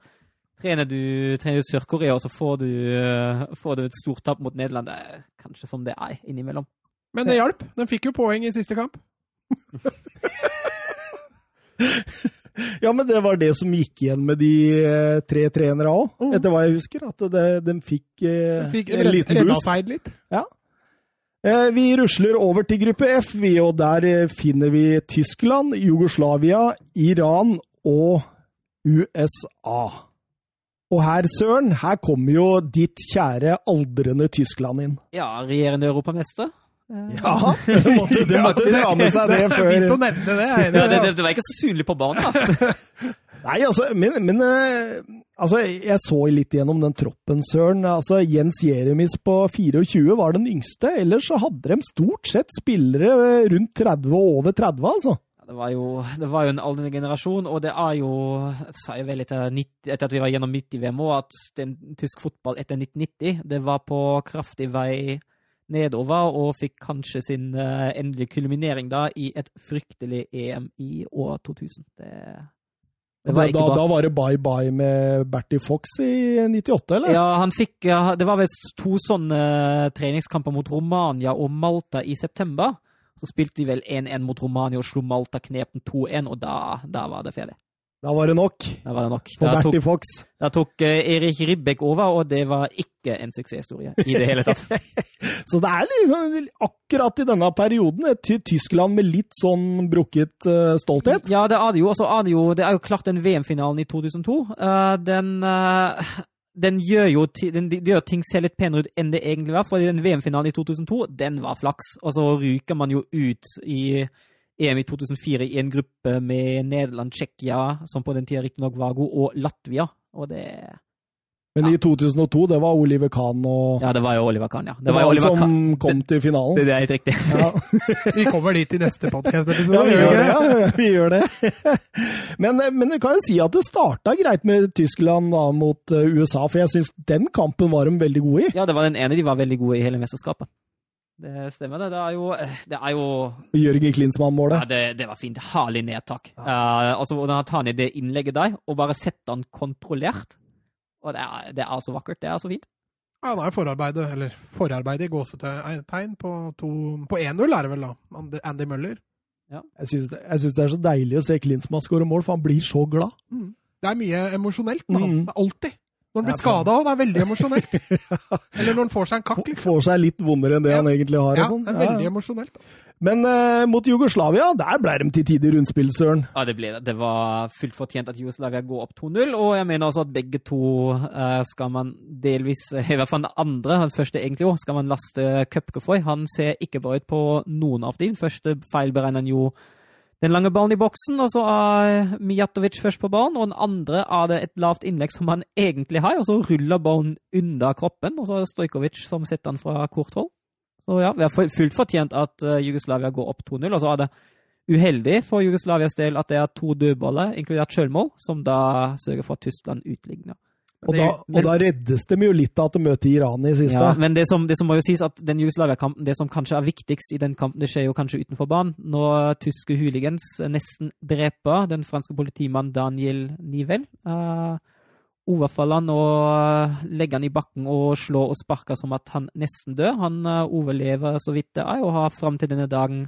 Trener du, trener du Sør-Korea, og så får du, eh, får du et stort tap mot Nederland, det er kanskje som det er innimellom. Men det hjalp. Den fikk jo poeng i siste kamp. [LAUGHS] Ja, men det var det som gikk igjen med de eh, tre trenere òg, Mm. etter hva jeg husker. At det, de fikk, eh, Den fikk en redd- liten redda boost. Redda litt. Eh, Vi rusler over til gruppe F, vi, og der finner vi Tyskland, Jugoslavia, Iran og USA. Og her, Søren, her kommer jo ditt kjære aldrende Tyskland inn. Ja, regjerende europamester. Eh, Ja, [LAUGHS] det måtte, du måtte ta med seg det Det er fint å nevne det. jeg er. Ja, det, det, det var ikke så synlig på banen, da. [LAUGHS] Nei, altså, men, men eh, altså, jeg så litt gjennom den troppen, Søren. Altså, Jens Jeremis på 24 var den yngste. Ellers så hadde de stort sett spillere eh, rundt 30 og over 30, altså. Det var, jo, det var jo en aldrende generasjon, og det er jo Jeg sa jo vel etter, 90, etter at vi var gjennom 90-VM òg, at den, tysk fotball etter 1990 det var på kraftig vei nedover, og fikk kanskje sin uh, endelige kulminering da i et fryktelig EM i år 2000. Det, det var da, da var det bye-bye med Bertie Fox i 98, eller? Ja, han fikk ja, Det var vel to sånne treningskamper mot Romania og Malta i september. Så spilte de vel 1-1 mot Romania og slo Malta knepen 2-1, og da, da var det ferdig. Da var det nok Da var det nok. Da tok, Fox. da tok eh, Erik Ribbek over, og det var ikke en suksesshistorie i det hele tatt. [LAUGHS] Så det er liksom akkurat i denne perioden et Tyskland med litt sånn brukket uh, stolthet. Ja, det er det jo. Og så er det jo Det er jo klart den VM-finalen i 2002. Uh, den eh, den gjør jo den, de gjør ting ser litt penere ut enn det egentlig var. For den VM-finalen i 2002, den var flaks. Og så ryker man jo ut i EM i 2004 i en gruppe med Nederland, Tsjekkia, som på den tida riktignok var god, og Latvia. Og det Men i 2002, det var Oliver Kahn og Ja, det var jo Oliver Kahn, ja. Det var, han som kom til finalen. Det, det er helt riktig. Ja. [LAUGHS] Vi kommer dit i neste podkast. Ja, vi gjør det. Ja, vi gjør det. [LAUGHS] Men, men jeg kan jo si at det starta greit med Tyskland da, mot eh, USA, for jeg syns den kampen var de veldig gode i. Ja, det var den ene de var veldig gode i hele mesterskapet. Det stemmer, det. Det er jo, eh, det er jo Jørgen Klinsmann-målet. Ja, det, det, var fint. Herlig nedtak. Ja. Uh, altså, Hvordan tar ned det innlegget der, og bare setter han kontrollert og det er, det er, så vakkert. Det er så fint. Ja, det er forarbeidet, eller forarbeidet i gåsetegn på, på 1-0, er det vel da. Andy Møller. Ja. Jeg syns det, det, er så deilig å se Klinsmann skåre mål, for han blir så glad. Mm. Det er mye emosjonelt med. Mm. Alltid. Når han blir skada òg, det er veldig emosjonelt. [LAUGHS] Eller når han får seg en kakk. Liksom. Får seg litt vondere enn det ja. han egentlig har. Ja, sånn. det er veldig emosjonelt. Men uh, mot Jugoslavia, der ble de til tider rundspill, Søren. Ja, det ble det. Det var fullt fortjent at Jugoslavia går opp 2-0, og jeg mener også at begge to uh, skal man delvis, i hvert fall den andre, den første egentlig òg, skal man laste Køpke. Han ser ikke bra ut på noen av dem. Den første feilberegner han jo den lange ballen i boksen, og så er Mijatovic først på ballen, og den andre er det et lavt innlegg som han egentlig har, og så ruller ballen under kroppen, og så er det Stojkovic som setter den fra kort hold. Så ja, vi har fullt fortjent at uh, Jugoslavia går opp 2-0. Og så er det uheldig for Jugoslavias del at det er to dødballer, inkludert sjølmål, som da sørger for at Tyskland utligner. Og da, og da, reddes de jo litt av at de møter Iran i siste. Ja, men det som, det som må jo sies at den Jugoslavia-kampen, det som kanskje er viktigst i den kampen, det skjer jo kanskje utenfor banen. Når tyske hooligans nesten dreper den franske politimannen Daniel Nivel. Uh, overfaller han og legger han i bakken og slår og sparker som at han nesten dør. Han uh, overlever så vidt det er, og har fram til denne dagen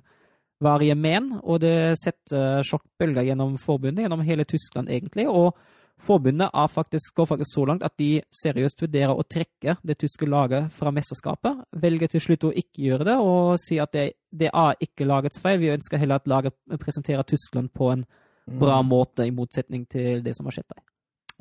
varige men. Og det setter sjokkbølger gjennom forbundet, gjennom hele Tyskland egentlig. og Forbundet faktisk, går faktisk så langt at de seriøst vurderer å trekke det tyske laget fra mesterskapet. Velger til slutt å ikke gjøre det og sier at det, det er ikke lagets feil. Vi ønsker heller at laget presenterer Tyskland på en bra mm. måte, i motsetning til det som har skjedd der.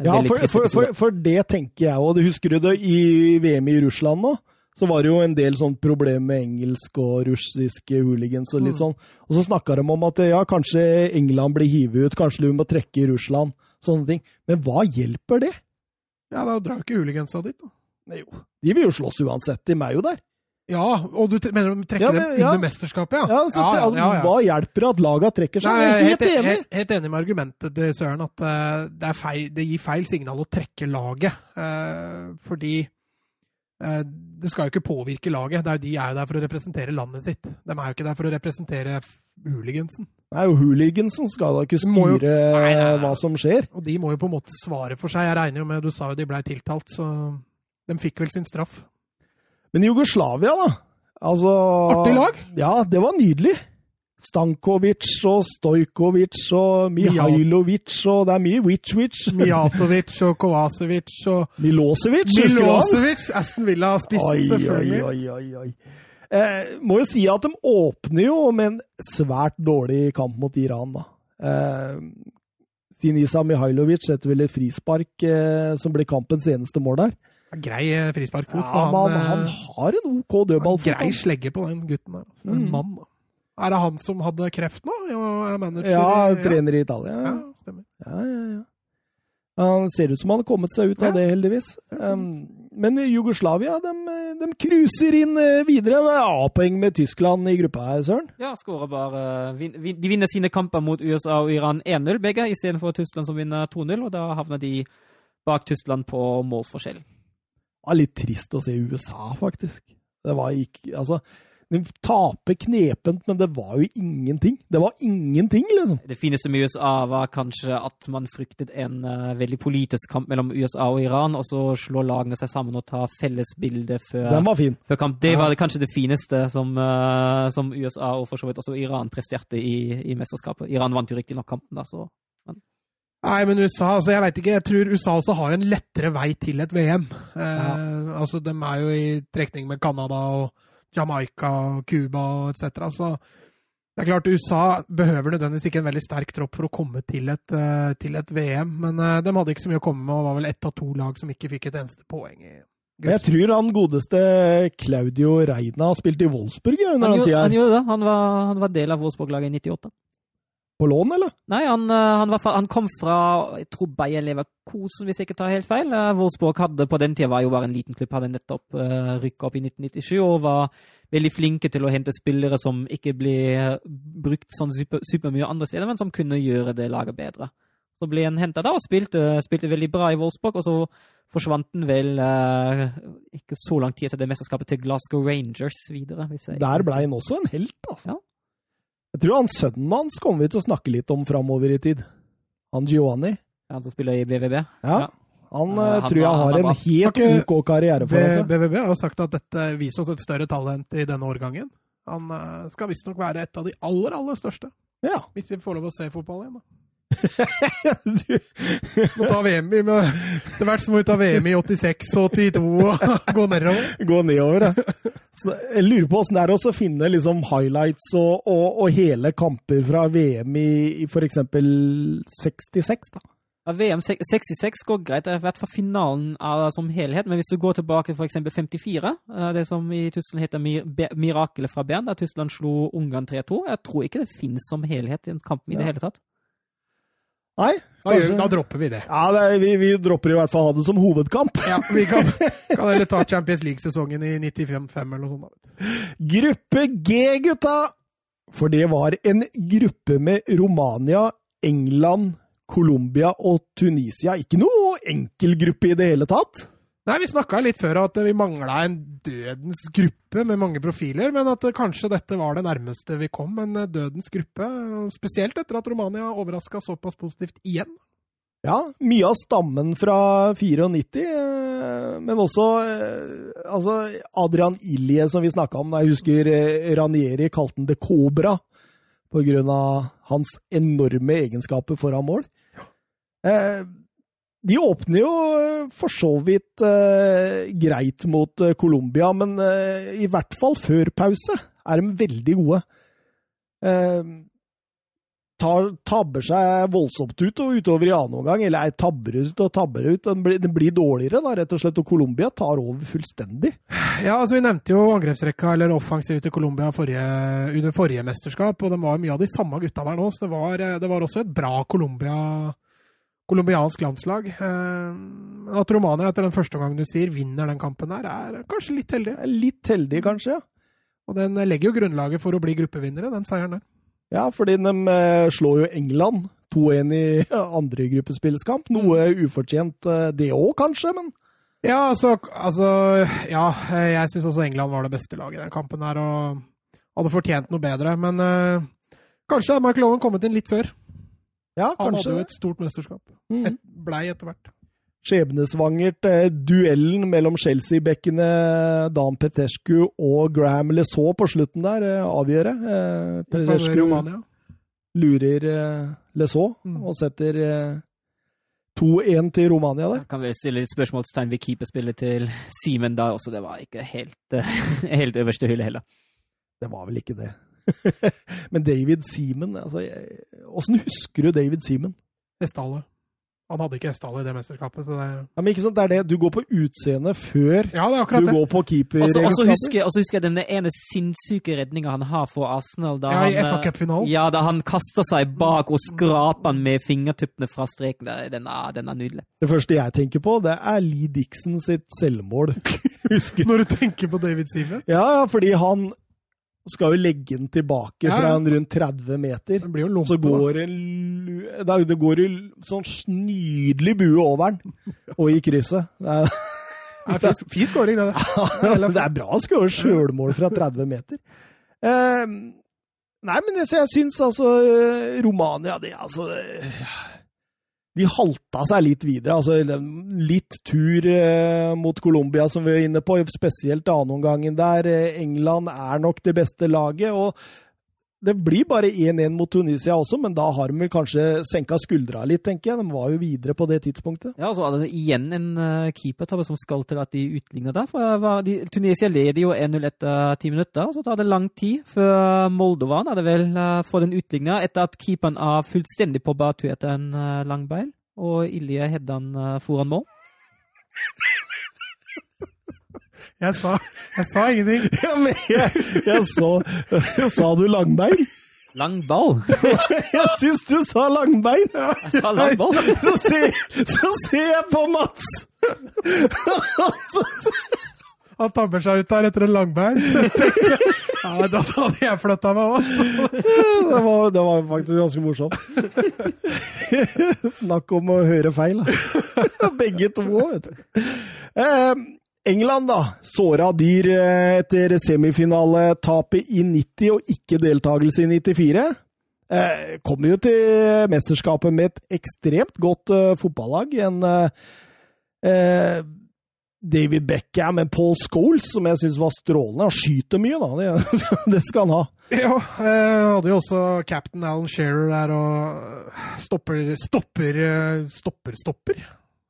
Ja, for, for, for, for, det tenker jeg òg. Husker du det i VM i Russland nå? Så var det jo en del sånn problem med engelsk og russiske hooligans og litt mm. sånn. Og så snakka de om at ja, kanskje England blir hivet ut, kanskje vi må trekke i Russland. Sånne ting. Men hva hjelper det? Ja, da drar ikke hooligansa dit, da. Nei, jo. De vil jo slåss uansett. De er jo der. Ja, og du mener de trekker ja, men, dem under mesterskapet, ja? Ja, så, ja, ja, ja, Hva hjelper det at laga trekker seg? Nei, jeg er helt, helt, enig. Helt, enig med argumentet til Søren, at uh, det, feil, det, gir feil signal å trekke laget. Uh, fordi uh, det skal jo ikke påvirke laget. Det er jo de er jo der for å representere landet sitt. De er jo ikke der for å representere hooligansen. Nei, hooligansen skal da ikke styre jo, nei, nei, hva som skjer. Og de må jo på en måte svare for seg. Jeg regner jo med, Du sa jo de blei tiltalt, så de fikk vel sin straff. Men Jugoslavia, da? Altså Artig lag? Ja, det var nydelig. Stankovic og Stojkovic og Mihailovic og Det er mye witch-witch. Mijatovic og Kovacevic og Milosevic, Milosevic Aston Villa-spissen, selvfølgelig. Oi, Oi, oi, oi. Eh, må jo si at de åpner jo med en svært dårlig kamp mot Iran, da. Eh, Sinisa Mihailovic setter vel et frispark eh, som blir kampens eneste mål der. Grei eh, frisparkfot. Ja, han, han, han, eh, har en OK dødballfot. Grei slegge på den gutten der. En mm. mann. Er det han som hadde kreft nå? ja, trener i Italia. Ja, stemmer. Ja, ja, ja. Han ser ut som han har kommet seg ut av det, heldigvis. Um, men Jugoslavia de, de cruiser inn eh, videre med A-poeng med Tyskland i gruppa her, Søren. Ja, skårer bare De vinner sine kamper mot USA og Iran 1-0, begge, istedenfor Tyskland som vinner 2-0. Og da havner de bak Tyskland på målforskjell. Det var litt trist å se USA, faktisk. Det var ikke Altså, de taper knepent, men det var jo ingenting. Det var ingenting, liksom. Det fineste med USA var kanskje at man fryktet en uh, veldig politisk kamp mellom USA og Iran, og så slår lagene seg sammen og tar fellesbilde før, Den før kamp. Det var kanskje det fineste som, uh, som, USA og for så vidt også Iran presterte i, i mesterskapet. Iran vant jo riktignok kampen, da, så Nei, men USA altså jeg vet ikke, jeg tror USA også har en lettere vei til et VM. Eh, ja. altså, De er jo i trekning med Canada og Jamaica Cuba etc. Så det er klart USA behøver nødvendigvis ikke en veldig sterk tropp for å komme til et, uh, til et VM. Men uh, de hadde ikke så mye å komme med, og var vel ett av to lag som ikke fikk et eneste poeng. i jeg tror han godeste Claudio Reina spilte i Wolfsburg under han den tida. Han gjorde det. Han var, han var del av Wolfsburg-laget i 98. På lån, eller? Nei, han, eh, han, var, han kom fra jeg tror Bayer Leverkosen, hvis jeg ikke tar helt feil. Eh, Wolfsburg hadde på den tida var jo bare en liten klubb, hadde nettopp uh, rykka opp i 1997 og var veldig flinke til å hente spillere som ikke ble brukt sånn super, supermye andre steder, men som kunne gjøre det laget bedre. Så ble han henta da og spilte, spilte veldig bra i Wolfsburg, og så forsvant han vel eh, ikke så lang tid etter det mesterskapet til Glasgow Rangers videre. Der ble han også en helt, altså. Ja. Jeg tror han sønnen hans kommer vi til å snakke litt om framover i tid. Han Giovanni. Han som spiller i BVB. Ja. Ja. Han uh, han tror jeg har en helt OK karriere for seg. BVB har sagt at dette viser oss et større talent i denne årgangen. Han uh, skal visstnok være et av de aller, aller største. Ja. Hvis vi får lov å se fotball igjen, da. Du- Må ta VM i med, Det verste må du ta VM i 86 og 82 og gå nedover. Gå nedover, ja. Så jeg lurer på åssen det er å finne liksom highlights og, og, og hele kamper fra VM i, i f.eks. 66, da. Ja, VM 66 går greit, det har vært for finalen av, som helhet, men hvis du går tilbake til f.eks. 54, eh, det som i Tyskland heter Mir Mirakelet fra Bern, der Tyskland slo Ungarn 3-2, jeg tror ikke det finnes som helhet i en kamp i det Ja. hele tatt. Nei, kanskje da dropper vi det. Ja, det er, vi, vi dropper i hvert fall å ha det som hovedkamp. Ja, Vi kan, [LAUGHS] kan heller ta Champions League-sesongen i 95-5 eller noe sånt. Gruppe G, gutta! For det var en gruppe med Romania, England, Colombia og Tunisia. Ikke noe enkel gruppe i det hele tatt. Nei, Vi snakka litt før at vi mangla en dødens gruppe med mange profiler, men at kanskje dette var det nærmeste vi kom en dødens gruppe. Spesielt etter at Romania overraska såpass positivt igjen. Ja, mye av stammen fra 94, eh, men også eh, altså Adrian Ilje, som vi snakka om. Jeg husker eh, Ranieri kalte han det Cobra av hans enorme egenskaper foran mål. Eh, De åpner jo eh, for så vidt eh, greit mot eh, Colombia, men eh, i hvert fall før pause er de veldig gode. Eh, tar, tabber seg voldsomt ut og utover i annen omgang, eller er tabber ut og tabber ut. Den blir, den blir dårligere, da, rett og slett, og Colombia tar over fullstendig. Ja, altså Vi nevnte jo angrepsrekka eller offensiv til Colombia forrige, under forrige mesterskap, og det var mye av de samme gutta der nå. Så det var, eh, det var også et bra Colombia, colombiansk landslag. Eh, At Romania etter den første omgangen du sier vinner den kampen her, er kanskje litt heldig. Litt heldig, kanskje. ja. Og den legger jo grunnlaget for å bli gruppevinnere, den seieren der. Ja, fordi de eh, slår jo England 2-1 i [LAUGHS] andre gruppespillskamp. Noe ufortjent eh, det òg, kanskje, men Ja, altså, altså Ja, jeg syns også England var det beste laget i den kampen her, og hadde fortjent noe bedre. Men eh, kanskje hadde Mark Loven kommet inn litt før. Ja, Han kanskje. hadde jo et stort mesterskap. Mm. Et, blei etter hvert. Skjebnesvangert eh, duellen mellom Chelsea-bekkene Dan Petescu og Graham Lesaux på slutten der eh, avgjøre. Eh, Petescu lurer eh, Lesaux Mm. og setter eh, 2-1 til Romania der. Jeg kan vi stille litt spørsmålstegn ved keeperspillet til Simen da også. Det var ikke helt, eh, [LAUGHS] helt øverste hylle heller. Det var vel ikke det. [LAUGHS] Men David Seaman altså, Åssen husker du David Seaman? Hestehale. Han hadde ikke hestehale i det mesterskapet, så det Ja, men ikke sant, det er det. Du går på utseendet før Ja, det er du akkurat det. går på keeperregelskapet Og så husker, husker jeg den ene sinnssyke redninga han har for Arsenal. Da Ja, i han, eh, FA Cup-finalen. Ja, da han kaster seg bak og skraper han med fingertuppene fra streken. Den er, den er nydelig. Det første jeg tenker på, det er Lee Dixon sitt selvmål. [LAUGHS] Husker Når du tenker på David. Ja, ja, fordi han skal jo legge den tilbake Ja, fra en rundt 30 meter. Det blir jo lompe. Så går det, da- det går en sånn nydelig bue over den, og i krysset. Det er, Ja, fin, fin scoring, det der. [LAUGHS] det er bra å skåre sjølmål fra 30 meter. Eh, nei, men jeg, jeg syns altså eh, Romania det, altså, eh, De halta seg litt videre. altså Litt tur eh, mot Colombia, som vi var inne på, spesielt annenomgangen der. Eh, England er nok det beste laget. og det blir bare 1-1 mot Tunisia også, men da har de vel kanskje senka skuldra litt, tenker jeg. De var jo videre på det tidspunktet. Ja, og så er det igjen en uh, keepertabbe som skal til at de utligner der. For var, de, Tunisia leder jo 1-0 etter ti minutter, og så tar det lang tid før Moldovan det vel uh, får den utligna etter at keeperen er fullstendig på batu etter en uh, lang beil, og Ilje Heddan uh, foran mål. Jeg sa, jeg sa ingenting. [LAUGHS] Ja, men jeg, jeg så Sa du langbein? Langball? [LAUGHS] Jeg syns du sa langbein! Jeg sa langball. [LAUGHS] Så ser, så ser jeg på Mats! Han tabber seg ut der etter en langbein. ja, da hadde jeg flytta meg òg. Det var, det var faktisk ganske morsomt. Snakk om å høre feil. Begge to òg, vet du. England, da. Såra dyr eh, etter semifinaletapet i 90 og ikke deltakelse i 94. Eh, kommer jo til mesterskapet med et ekstremt godt eh, fotballag. En David Beckham, en Paul Scholes, som jeg syns var strålende. Han skyter mye, da. [LAUGHS] Det, skal han ha. Ja, eh, hadde jo også captain Alan Shearer der og stopper, stopper, stopper, stopper.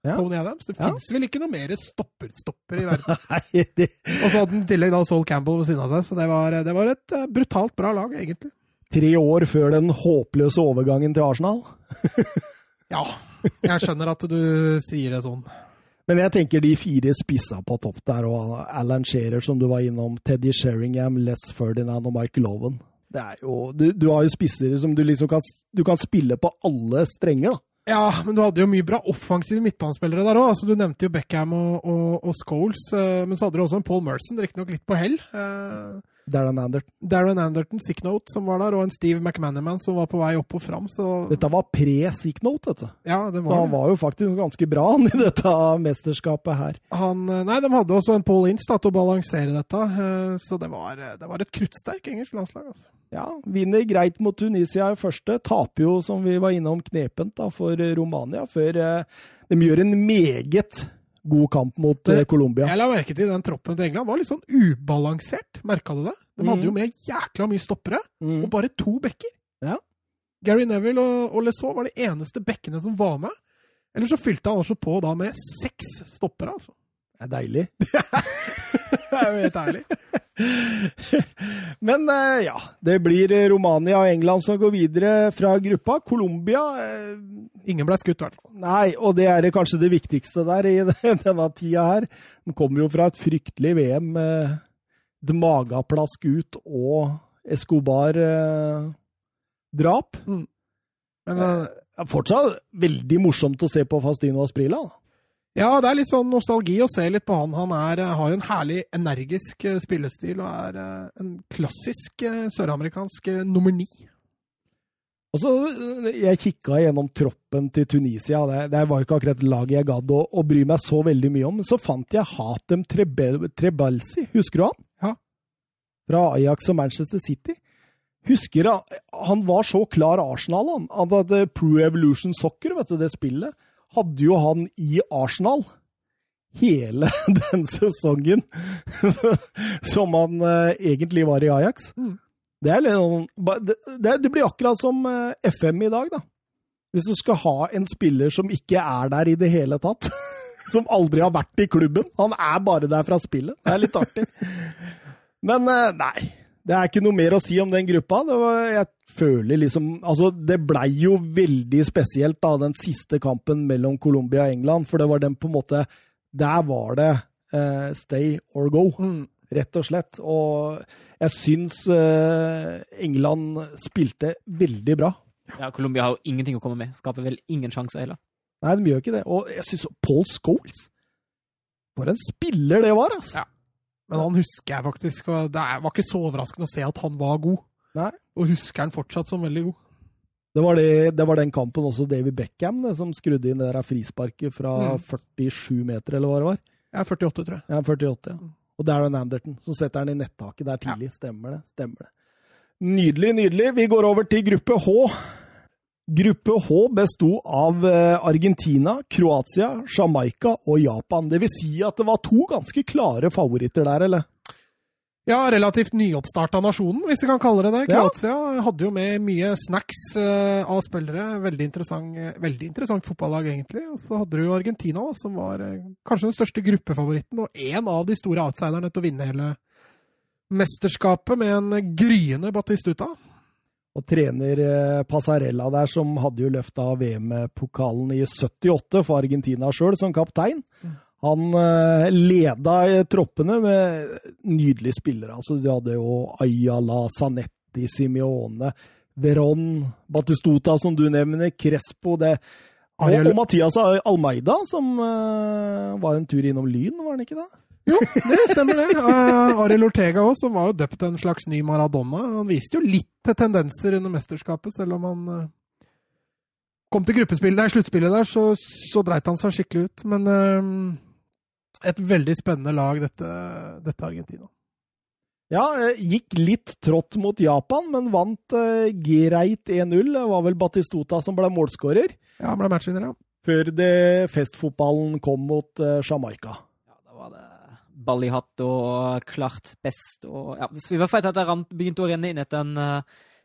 Ja. Tony Adams. Det Ja. fins vel ikke noe mer stopper-stopper i verden. [LAUGHS] Nei, de... Og så hadde han i tillegg da Sol Campbell ved siden av seg, så det var, det var et eh, brutalt bra lag, egentlig. tre år før den håpløse overgangen til Arsenal. [LAUGHS] Ja, jeg skjønner at du sier det sånn. Men jeg tenker de fire spissa på topp der, og Alan Shearer, som du var innom, Teddy Sheringham, Les Ferdinand og. Det er jo, du, du har jo spissere som du liksom kan, du kan spille på alle strenger, da. Ja, men du hadde jo mye bra offensive midtbanespillere der òg. Altså, du nevnte jo Beckham og, og, og Scholes, eh, men så hadde du også en Paul Merson, riktignok litt på hell. Eh, Darren Anderton. Darren Anderton, Sicknote, som var der, og en Steve McManaman som var på vei opp og fram. Så Dette var pre-Sicknote, dette. ja, det Så var han det. var jo faktisk ganske bra han i dette mesterskapet her. Han, eh, nei, de hadde også en Paul Ince da, til å balansere dette, eh, så det var, eh, det var et kruttsterk engelsk landslag. Altså. Ja, vinner greit mot Tunisia i første. Taper jo, som vi var innom, knepent da, for Romania, før de gjør en meget god kamp mot eh, Colombia. Jeg la merke til den troppen til England var litt sånn ubalansert, merka du det? De hadde mm. jo med jækla mye stoppere, Mm. og bare to bekker. Ja. Gary Neville og, og Lesault var de eneste bekkene som var med. Eller så fylte han også på da med seks stoppere, altså. Det er deilig. [LAUGHS] Det er jo helt ærlig. Men eh, ja, det blir eh, Romania og England som går videre fra gruppa. Colombia eh, Ingen ble skutt, i hvert fall. Nei, og det er kanskje det viktigste der i [LAUGHS] denne tida her. De kommer jo fra et fryktelig VM med et mageplask ut og Escobar-drap. Men eh, Fortsatt veldig morsomt å se på Fastino Asprila. da. Ja, det er litt sånn nostalgi å se litt på han. Han er, eh, har en herlig energisk eh, spillestil og er eh, en klassisk søramerikansk nummer ni. Og så, eh, Jeg kikka gjennom troppen til Tunisia. Det, det var ikke akkurat laget jeg gadd å, å bry meg så veldig mye om. Men så fant jeg Hatem Trebe Trebalsi. Husker du han? Ja. Fra Ajax og Manchester City. Husker Han han var så klar Arsenal, han. Hadde Pro Evolution Soccer, vet du, det spillet. Hadde jo han i Arsenal hele [LAUGHS] den sesongen [LAUGHS] som han eh, egentlig var i Ajax. Mm. Det, er litt sånn- det, blir akkurat som eh, FM i dag, da. Hvis du skal ha en spiller som ikke er der i det hele tatt. [LAUGHS] Som aldri har vært i klubben. Han er bare der fra spillet. Det er litt artig. Men eh, nei. Det er ikke noe mer å si om den gruppa. Det var, jeg føler liksom Altså, det blei jo veldig spesielt, da, den siste kampen mellom Colombia og England. For det var den på en måte Der var det eh, stay or go Mm. rett og slett. Og jeg syns eh, England spilte veldig bra. Ja, Colombia har jo ingenting å komme med. Skaper vel ingen sjanse heller. Nei, de gjør ikke det. Og jeg syns Paul Scholes For en spiller det var, altså! Ja. Men han husker jeg faktisk, og det er- var ikke så overraskende å se at han var god. Nei. Og husker han fortsatt som veldig god. Det var, det, det var den kampen også David Beckham det, som skrudde inn det der frisparket fra Mm. 47 meter, eller hva det var. Er 48, tror jeg. Ja, 48, ja. Og Darren Anderton, som setter den i nettaket der tidlig. Stemmer det. Stemmer det. Nydelig, nydelig. Vi går over til gruppe H. Gruppe H besto av eh, Argentina, Kroatia, Jamaica og Japan. Det vil si at det var to ganske klare favoritter der, eller? Ja, relativt nyoppstarta nasjonen, hvis vi kan kalle det det. Ja. Kroatia hadde jo med mye snacks uh, av spillere. Veldig interessant, veldig interessant fotballag, egentlig. Og så hadde du Argentina, som var uh, kanskje den største gruppefavoritten, og en av de store outsiderne til å vinne hele mesterskapet med en gryende Batistuta. Og trener eh, Passarella der, som hadde jo løfta VM-pokalen i 78 for Argentina sjøl, som kaptein. Han eh, leda troppene med nydelige spillere. Altså, de hadde jo Ayala, Sanetti, Simione. Veron, Batistuta, som du nevner, Crespo det, og, og Mathias Almeida, som eh, var en tur innom Lyn, var han ikke det? Jo, det stemmer det. Uh, Ariel Ortega òg, som var jo døpt en slags ny Maradona. Han viste jo litt til tendenser under mesterskapet, selv om han uh, kom til gruppespillet, der, sluttspillet der, så, så dreit han seg skikkelig ut. Men uh, et veldig spennende lag, dette, dette Argentina. Ja, eh, gikk litt trått mot Japan, men vant uh, greit 1-0. Det var vel Batistota som ble målskårer, Ja, han ble matchvinner, ja. før det festfotballen kom mot uh, Jamaica. Ja, da var det ball i hatt og klart best. Og, ja, vi var ferdig at det rant- begynte å renne inn etter en, eh,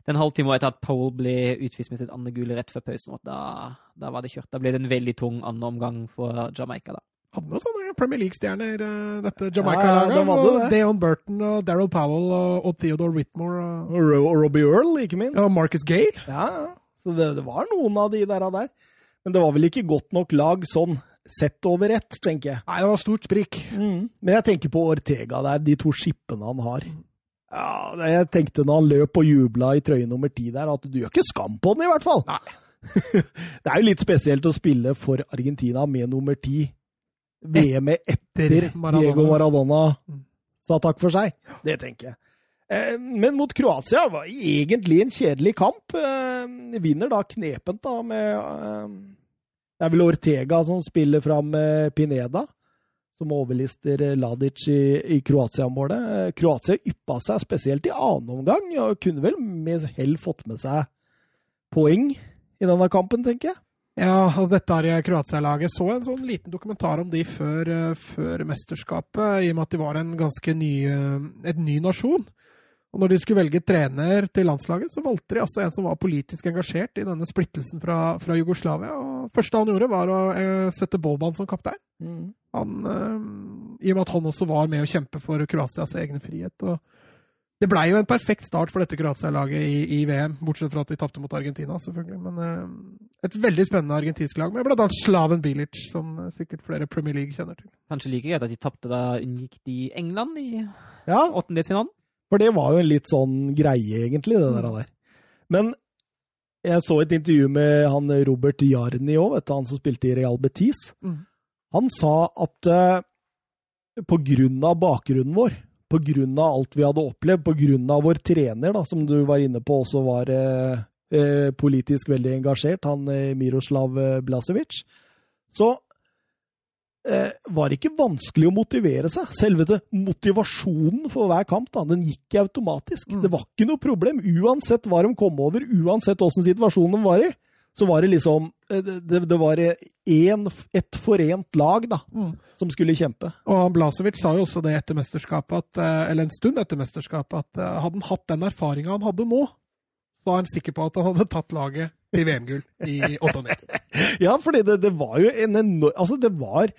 en halvtime etter at Pole ble utvist med sitt andre gule rett før pausen. og Da, da var det kjørt. Da ble det en veldig tung andre omgang for Jamaica. da. Hadde noen sånne Premier League-stjerner, eh, dette Jamaica-laget. de hadde og det. Deon Burton og Daryl Powell og, og Theodore Whitmore og, Og og Robbie Earl, ikke minst. og Marcus Gale. Ja, ja. Så det, det var noen av de der, der. Men det var vel ikke godt nok lag sånn sett over ett, tenker jeg. Nei, det var stort sprik. Men jeg tenker på Ortega der, de to skippene han har. Ja, Jeg tenkte når han løp og jubla i trøye nummer ti der, at du gjør ikke skam på den, i hvert fall. Nei. [LAUGHS] det er jo litt spesielt å spille for Argentina med nummer ti. VM-et etter Maradona. Diego Maradona Mm. sa takk for seg. Det tenker jeg. Eh, Men mot Kroatia var egentlig en kjedelig kamp. Eh, Vinner da knepent da med eh, Det er vel Ortega som spiller fram eh, Pineda, som overlister eh, Ladic i, i Kroatia-målet. Eh, Kroatia yppa seg spesielt i annen omgang, og kunne vel med hell fått med seg poeng i denne kampen, tenker jeg. Ja, altså dette er Kroatia-laget. Så en sånn liten dokumentar om de før, før mesterskapet, i og med at de var en ganske ny, et ny nasjon. Og når de skulle velge trener til landslaget, så valgte de altså en som var politisk engasjert i denne splittelsen fra, fra Jugoslavia. Og første han gjorde, var å eh, sette Boban som kaptein. Han, eh, I og med at han også var med å kjempe for Kroatias egen frihet. og det blei jo en perfekt start for dette Kroatia-laget i, i VM, bortsett fra at de tapte mot Argentina, selvfølgelig. Men eh, et veldig spennende argentinsk lag, med annet Slaven Bilic, som eh, sikkert flere Premier League kjenner til. Kanskje like greit at de tapte da unngikk de England i Ja, åttendedelsfinalen. For det var jo en litt sånn greie, egentlig, det der. der. Men jeg så et intervju med han Robert Jarni òg, han som spilte i Real Betis. Mm. Han sa at uh, på grunn av bakgrunnen vår, på grunn av alt vi hadde opplevd, på grunn av vår trener, da, som du var inne på også var uh, uh, politisk veldig engasjert, han Miroslav Blasevic, så var det ikke vanskelig å motivere seg. Selve motivasjonen for hver kamp da, den gikk automatisk. Mm. Det var ikke noe problem. Uansett hva de kom over, uansett åssen situasjonen de var i, så var det liksom eh, Det, det, var en, et forent lag da, som skulle kjempe. Og Blasevic sa jo også det etter mesterskapet, at, eh, eller en stund etter mesterskapet, at eh, hadde han hatt den erfaringa han hadde nå, er han sikker på at han hadde tatt laget til VM-gull i 98. [LAUGHS] Ja, fordi det, det var jo en enorm Altså, det var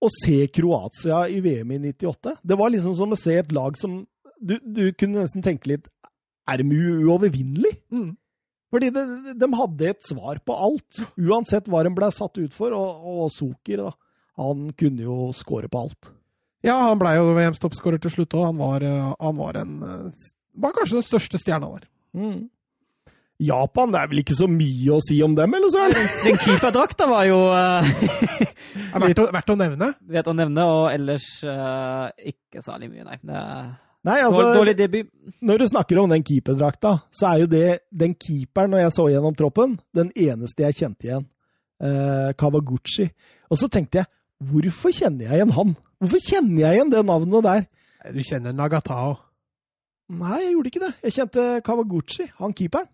å se Kroatia i VM i 98. Det var liksom som å se et lag som Du, du kunne nesten tenke litt Er de uovervinnelige? Mm. Fordi de, de hadde et svar på alt, uansett hva de ble satt ut for. Og, og Zucker, da. Han kunne jo score på alt. Ja, han blei jo VM-toppskårer til slutt òg. Han, var, eh, han var en eh, Var kanskje den største stjerna der. Mm. Japan, det er vel ikke så mye å si om dem, eller søren? [LAUGHS] Den keeperdrakta var jo uh, [LAUGHS] er verdt å, verdt å nevne. Verdt å nevne, og ellers uh, ikke særlig mye, nei. Det er Nei, altså, dårlig debut. Når du snakker om den keeperdrakta, så er jo det den keeperen, når jeg så gjennom troppen, den eneste jeg kjente igjen. Eh, Kawaguchi. Og så tenkte jeg, hvorfor kjenner jeg igjen han? Hvorfor kjenner jeg igjen det navnet der? Du kjenner Nagatao. Nei, jeg gjorde ikke det. Jeg kjente Kawaguchi, han keeperen.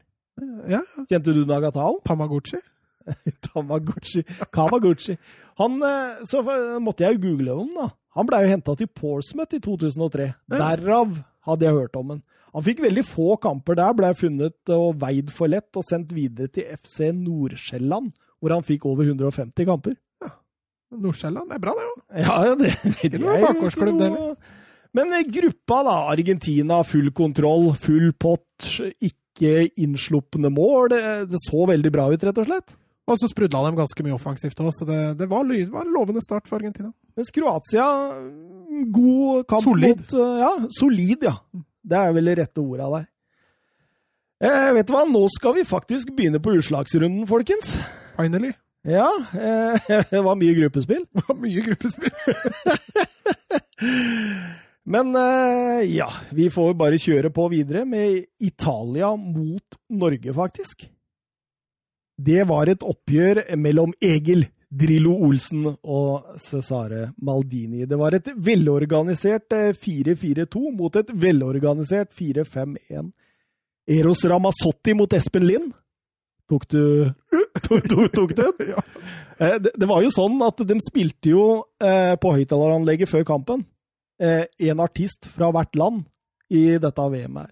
Ja, Kjente du Nagatao? Pamaguchi? Tamaguchi. [LAUGHS] Kawaguchi. Han, eh, så måtte jeg jo google om, da. Han blei jo henta til Porsmouth i 2003. Derav hadde jeg hørt om han. Han fikk veldig få kamper der, blei funnet og veid for lett og sendt videre til FC Nordsjælland, hvor han fikk over 150 kamper. Nordsjælland, det er bra, det òg. Ja, det, det, det er jo ikke noe- Men eh, gruppa, da. Argentina, full kontroll, full pott, ikke innslupne mål. Det, det så veldig bra ut, rett og slett. Og så sprudla de ganske mye offensivt òg, så det, det var, var en lovende start for Argentina. Mens Kroatia, god kamp Solid. mot eh, Ja, solid, ja. Det er vel det rette ordet der. Eh, vet du hva, nå skal vi faktisk begynne på utslagsrunden, folkens. Finally. Ja, eh, [LAUGHS] det var mye gruppespill. Det var mye gruppespill. [LAUGHS] Men eh, ja, vi får bare kjøre på videre med Italia mot Norge, faktisk. Det var et oppgjør mellom Egil Drillo Olsen og Cesare Maldini. Det var et velorganisert 4-4-2 mot et velorganisert 4-5-1. Eros Ramazzotti mot Espen Lind. Tok du [LAUGHS] tok, tok, tok den? [LAUGHS] Ja. Eh, det, var jo sånn at de spilte jo eh, på høyttaleranlegget før kampen. Eh, en artist fra hvert land i dette VM her.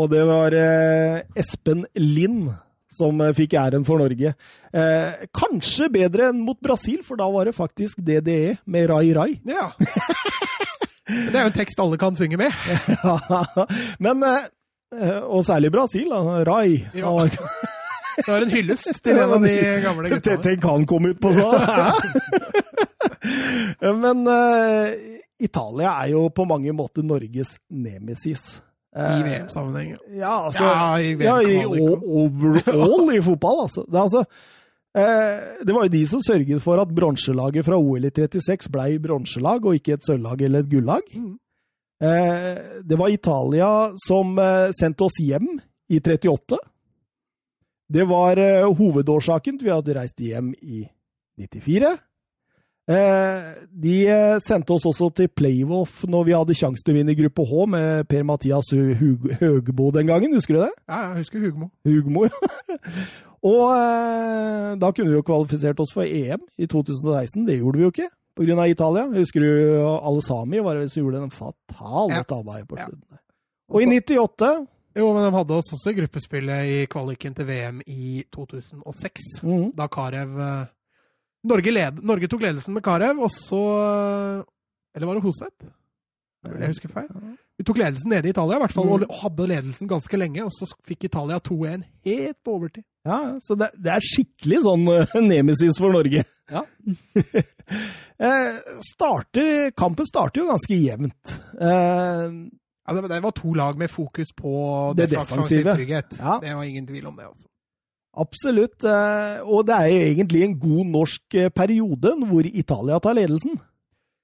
Og det var eh, Espen Lind som eh, fikk æren for Norge. Eh, kanskje bedre enn mot Brasil, for da var det faktisk DDE med Rai Rai. Ja. Det er jo en tekst alle kan synge med. [LAUGHS] Men Eh, og særlig Brasil. da. Rai. Ja. Det var en hyllest til en av de gamle gutta. Tenk han kom ut på sånn! [LAUGHS] [LAUGHS] Men Italia er jo på mange måter Norges nemesis. I VM-sammenheng. Ja, altså, ja, i, ja, i overall i fotball, altså. Det, altså eh, det var jo de som sørget for at bronselaget fra OL i 36 ble bronselag, og ikke et sølvlag eller et gullag. Mm. Eh, det var Italia som eh, sendte oss hjem i 38. Det var eh, hovedårsaken til vi hadde reist hjem i 94. De sendte oss også til playoff når vi hadde sjanse til å vinne gruppe H med Per-Mathias Høgmo den gangen. Husker du det? Ja, jeg husker Hugmo. Hugmo, ja. [LAUGHS] Og da kunne vi jo kvalifisert oss for EM i 2016. Det gjorde vi jo ikke pga. Italia. Husker du Alesami var det som gjorde en fatal ja. tabbe på slutten? Ja. Og i 98 Jo, men de hadde oss også i gruppespillet i kvaliken til VM i 2006. Mm. Da Karev eh, Norge, led, Norge, tok ledelsen med Karev, og så Eller var det Hoseth? Jeg husker feil. Vi tok ledelsen nede i Italia, i hvert fall, mm. og hadde ledelsen ganske lenge. Og så fikk Italia 2-1 helt på overtid. Ja, Så det, det er skikkelig sånn uh, nemesis for Norge. Ja. [LAUGHS] eh, starter, kampen starter jo ganske jevnt. Eh, ja, det, det, var to lag med fokus på det defensive. trygghet. Ja. Det var ingen tvil om det. altså. Absolutt. Eh, og det er egentlig en god norsk eh, periode hvor Italia tar ledelsen.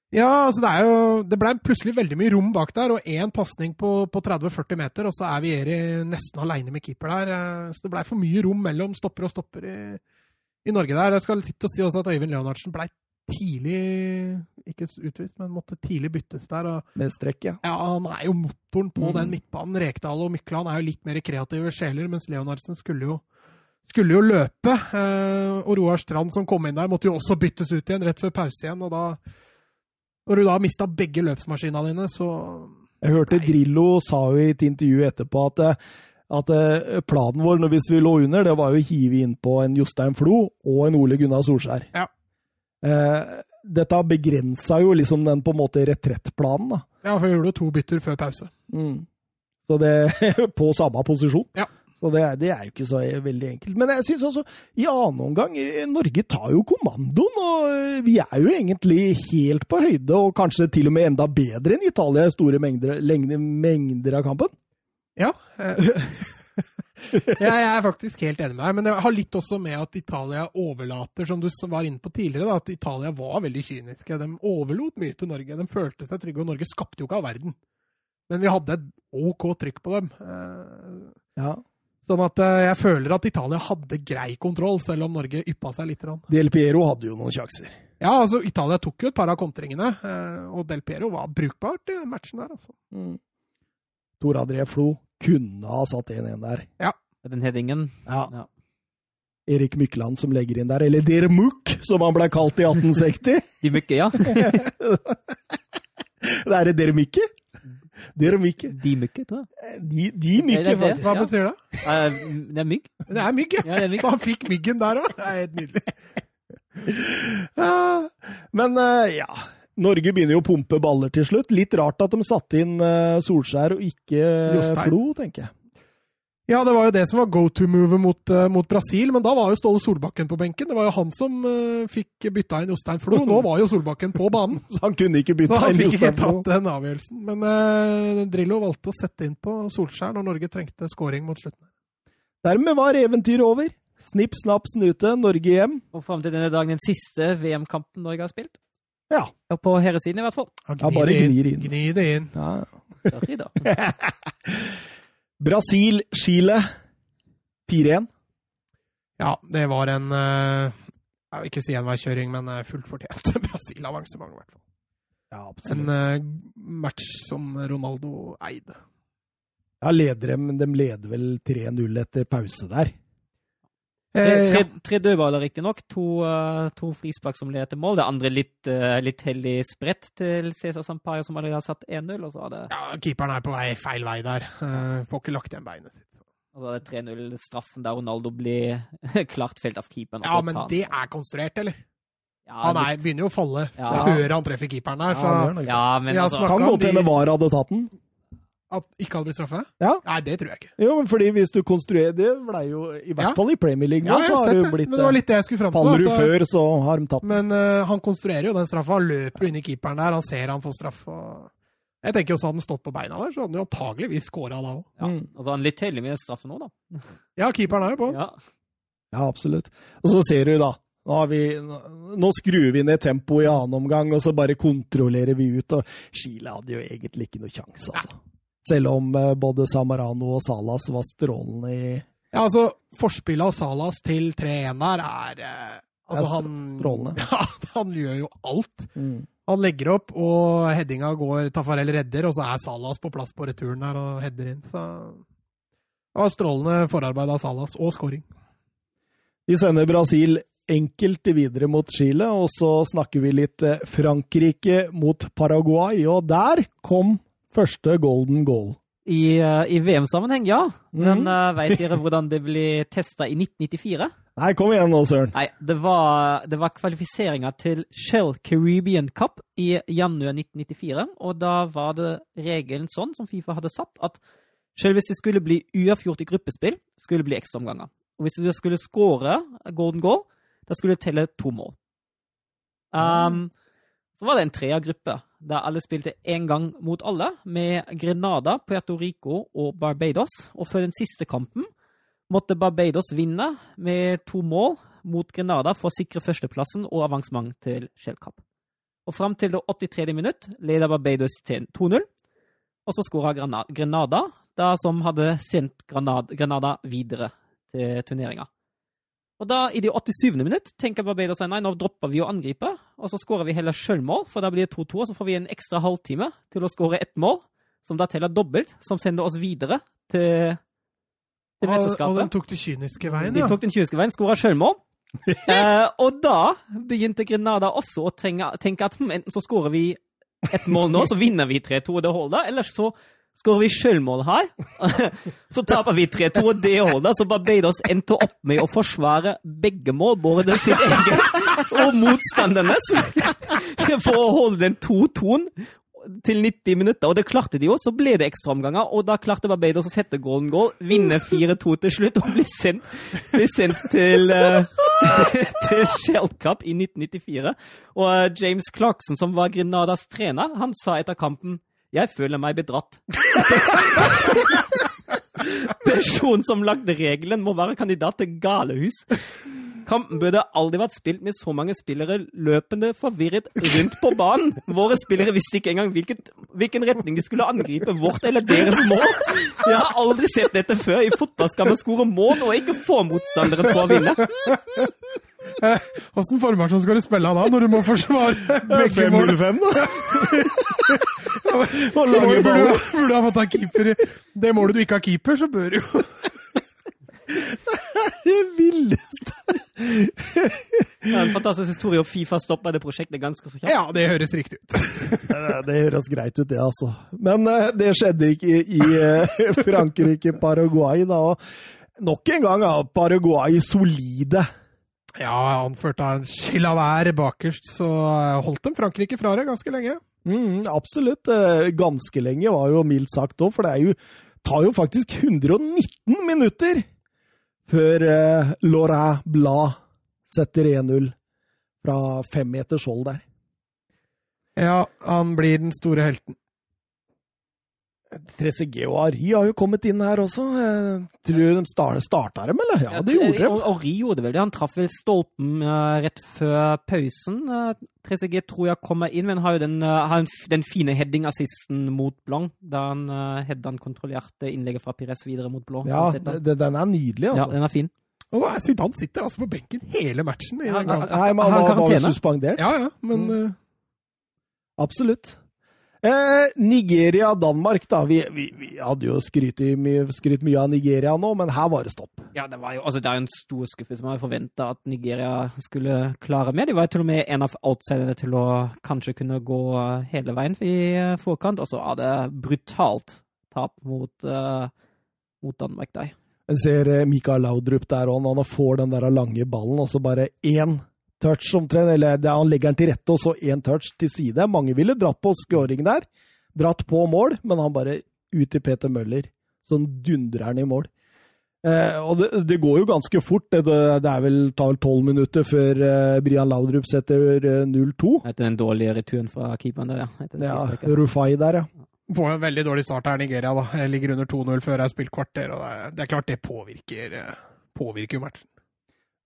Ja, altså det er jo Det ble plutselig veldig mye rom bak der, og én pasning på, på 30-40 meter, og så er Vieri nesten aleine med keeper der. Eh, så det blei for mye rom mellom stopper og stopper i, i Norge der. Jeg skal sitte og si også at Øyvind Leonardsen blei tidlig Ikke utvist, men måtte tidlig byttes der. Og, med strekk, ja. Ja, han er jo motoren på mm. den midtbanen. Rekdal og Mykland er jo litt mer kreative sjeler, mens Leonardsen skulle jo skulle jo løpe. Eh, og Roar Strand som kom inn der, måtte jo også byttes ut igjen rett før pause igjen. og da når du da mista begge løpsmaskinene dine, så Jeg hørte Nei. Drillo sa jo i et intervju etterpå at, at eh, planen vår når vi lå under, det var jo å hive inn på en Jostein Flo og en Ole Gunnar Solskjær. Ja. Eh, dette begrensa jo liksom den på en måte retrettplanen, da. Ja, for vi gjorde to bytter før pause. Mm. Så det [LAUGHS] På samme posisjon. Ja. Så det, det, er jo ikke så veldig enkelt. Men jeg syns også, i annen omgang Norge tar jo kommandoen, og vi er jo egentlig helt på høyde, og kanskje til og med enda bedre enn Italia i store mengder, mengder av kampen. Ja. [LAUGHS] jeg er faktisk helt enig med deg, men det har litt også med at Italia overlater, som du var inne på tidligere, da, at Italia var veldig kyniske. De overlot mye til Norge. De følte seg trygge, og Norge skapte jo ikke all verden. Men vi hadde et OK trykk på dem. Eh, ja. Sånn at eh, jeg føler at Italia hadde grei kontroll, selv om Norge yppa seg litt. Del Piero hadde jo noen sjanser. Ja, altså Italia tok jo et par av kontringene, eh, og Del Piero var brukbart i den matchen der. altså. Mm. Tor André Flo kunne ha satt 1-1 der. Ja. Den headingen. Ja. ja. Erik Mykland som legger inn der, eller Der Muck, som han ble kalt i [LAUGHS] 1860. De Mykke, ja. [LAUGHS] det er det Der Mykke? Det er mygg. De mykket, tror jeg. De, de mygge, faktisk. Hva betyr det? Uh, det er mygg. Det er mygg, ja. ja det er mygg. Han fikk myggen der òg. Det er helt nydelig. [LAUGHS] men uh, ja. Norge begynner jo å pumpe baller til slutt. Litt rart at de satte inn Solskjær og ikke Flo, tenker jeg. Ja, det var jo det som var go to-movet mot, uh, mot, Brasil, men da var jo Ståle Solbakken på benken. Det var jo han som uh, fikk bytta inn Jostein Flo. Nå var jo Solbakken på banen. [LAUGHS] Så han kunne ikke bytta inn Jostein Flo? Han fikk ikke tatt den avgjørelsen. Men uh, Drillo valgte å sette inn på Solskjær når Norge trengte scoring mot slutten. Dermed var eventyret over. Snipp, snapp, snute, Norge hjem. Og fram til denne dagen den siste VM-kampen Norge har spilt. Ja. Og på herresiden i hvert fall. Ja, Ja, bare det gnir inn. Gni det inn. ja. Større [LAUGHS] i dag. Brasil, Chile 4-1. Ja, det var en eh, Jeg vil ikke si enveiskjøring, men eh, fullt fortjent [LAUGHS] Brasil-avansement, i hvert fall. Ja, absolutt. En match som Ronaldo eide. Ja, leder dem, de leder vel 3-0 etter pause der. Tre, Eh, tre, tre dødballer, riktignok. To, uh, to frispark som leder til mål. Det andre litt, uh, litt heldig spredt til Cæsar Sampaio, som allerede har satt 1-0. Og så hadde... ja, keeperen er på vei feil vei der. Uh, får ikke lagt igjen beinet sitt. og så er det 3-0-straffen der Ronaldo blir [LAUGHS] klart felt av keeperen. Ja, men det er konstruert, eller? ja, Han er, begynner jo å falle Ja. før han treffer keeperen der. Ja, Så det. Ja, men Ja, altså, snakk- kan om godt hende de- VAR hadde tatt den. At ikke hadde blitt straffe? Ja. Nei, det tror jeg ikke. Jo, men fordi hvis du konstruerer Det blei jo I hvert Ja. fall i Premier League Ja, jeg så har sett det. blitt Men det var eh, litt det jeg skulle fram til. Faller du eh, før, så har de tatt den. Men uh, han konstruerer jo den straffa. Han løper jo inn i keeperen der. Han ser han får straff. Og... Jeg tenker jo så Hadde han stått på beina der, så hadde han jo antageligvis skåra da òg. ja. Mm. altså han litt heldig med straffen nå, da. Ja, keeperen er jo på. Ja. Ja, absolutt. Og så ser du, da. Nå, har vi, nå skrur vi ned tempoet i annen omgang, og så bare kontrollerer vi ut. Og Chile hadde jo egentlig ikke noe sjanse, altså. Selv om eh, både Samarano og Salas var strålende i Ja, altså, Forspillet av Salas til 3-1 her er eh, Altså, han strålende. [LAUGHS] Ja, han gjør jo alt. Han legger opp, og headinga går Tafarel redder, og så er Salas på plass på returen her og header inn. Så det var strålende forarbeid av Salas, og scoring. Vi sender Brasil enkelt videre mot Chile, og så snakker vi litt eh, Frankrike mot Paraguay, og der kom første golden goal. I, eh, i VM-sammenheng, ja. Men mm. uh, veit dere hvordan det ble testa i 1994? Nei, kom igjen nå, Søren. Nei, det var, det var kvalifiseringa til Shell Caribbean Cup i januar 1994. Og da var det regelen sånn, som Fifa hadde satt, at selv hvis det skulle bli uavgjort i gruppespill, skulle det bli ekstraomganger. Og hvis du skulle score golden goal, da skulle det telle to mål. Um, så var det en treergruppe der alle spilte én gang mot alle, med Grenada, Puerto Rico og Barbados. Og før den siste kampen måtte Barbados vinne med to mål mot Grenada for å sikre førsteplassen og avansement til Shell Cup. Og fram til det 83. minutt leder Barbados til 2-0. Og så skåra Grenada, da som hadde sendt Granada, videre til turneringa. Og da, i det 87. minutt, tenker Barbados nei, nå dropper vi å angripe, og så skårer vi heller sjølmål, for da blir det 2-2, og så får vi en ekstra halvtime til å skåre ett mål, som da teller dobbelt, som sender oss videre til, til mesterskapet. og den tok den kyniske veien, De ja. tok den kyniske veien, skåra sjølmål. [LAUGHS] eh, og da begynte Grenada også å tenke, tenke at hm, enten så skårer vi et mål nå, så vinner vi 3-2, og det holder, eller så skårer vi sjølmål her. [LAUGHS] så taper vi 3-2, og det holder. Så Barbados endte opp med å forsvare begge mål, både sitt eget og motstandernes, [LAUGHS] for å holde den 2-2-en til 90 minutter, og det klarte de jo. Så ble det ekstraomganger, og da klarte Barbados å sette golden goal, vinne 4-2 til slutt og bli sendt, bli sendt til, eh, [LAUGHS] til Shell Cup i 1994. Og eh, James Clarkson, som var Grenadas trener, han sa etter kampen jeg føler meg bedratt. [LAUGHS] Personen som lagde regelen, må være kandidat til galehus. Kampen burde aldri vært spilt med så mange spillere løpende forvirret rundt på banen. Våre spillere visste ikke engang hvilket, hvilken retning de skulle angripe, vårt eller deres mål. Jeg har aldri sett dette før. I fotball skal man skåre mål og ikke få motstanderen for å vinne. [LAUGHS] Åssen formasjon skal du spille da, når du må forsvare begge mål? 505, da. [LAUGHS] og Burde lange du baller. burde ha fått ha keeper i det målet du ikke har keeper, så bør du jo [LAUGHS] Det villeste Det er en fantastisk historie, og Fifa stoppa det prosjektet ganske så kjapt. Ja, det høres riktig ut. Det det høres greit ut, det, altså. Men eh, det skjedde ikke i, i eh, Frankrike-Paraguay, da. Og nok en gang er Paraguay solide. Ja, anført av en Chilavert bakerst, så eh, holdt dem Frankrike fra det ganske lenge. Mm, absolutt. Eh, Ganske lenge var jo mildt sagt òg, for det er jo, tar jo faktisk 119 minutter før eh, Laurent Blad setter 1-0 fra femmeters hold der. Ja, han blir den store helten. Trezeguet og Ari har jo kommet inn her også. Eh, tror du de start, starta dem, eller? Ja, det gjorde de. Ari gjorde det vel det. Han traff vel stolpen uh, rett før pausen. Uh, Trezeguet tror jeg kommer inn, men har jo den, har den fine heading-assisten mot Blanc. Da han hadde headan kontrollerte innlegget fra Pires videre mot Blanc. Ja, den er nydelig, altså. Ja, den er fin. Og Han sitter altså på benken hele matchen. I den Nei, men han var, jo suspendert. Ja, ja, men mm. Absolutt. Eh, Nigeria-Danmark, da. Vi, vi, vi, hadde jo skrytt mye, mye av Nigeria nå, men her var det stopp. Ja, det, var jo, altså, det er en stor skuffelse. Man hadde forventa at Nigeria skulle klare mer. De var jo til og med en av outsiderne til å kanskje kunne gå hele veien i forkant. Og så er det brutalt tap mot, uh, mot Danmark der. Jeg ser eh, Mikael Laudrup der òg, når han får den der lange ballen, og så bare én touch omtrent, eller han legger den til rette, og så én touch til side. Mange ville dratt på scoring der, dratt på mål, men han bare ut til Peter Møller. Sånn dundrer han i mål. Eh, og det, det, går jo ganske fort. Det, det er vel tar tolv minutter før eh, Brian Laudrup setter eh, 0-2. Etter den dårlige returen fra keeperen der, ja. ja, Rufai der, ja. På en veldig dårlig start her, Nigeria. da. Jeg ligger under 2-0 før jeg har spilt kvarter. og det er, det er klart det påvirker, eh, påvirker matchen.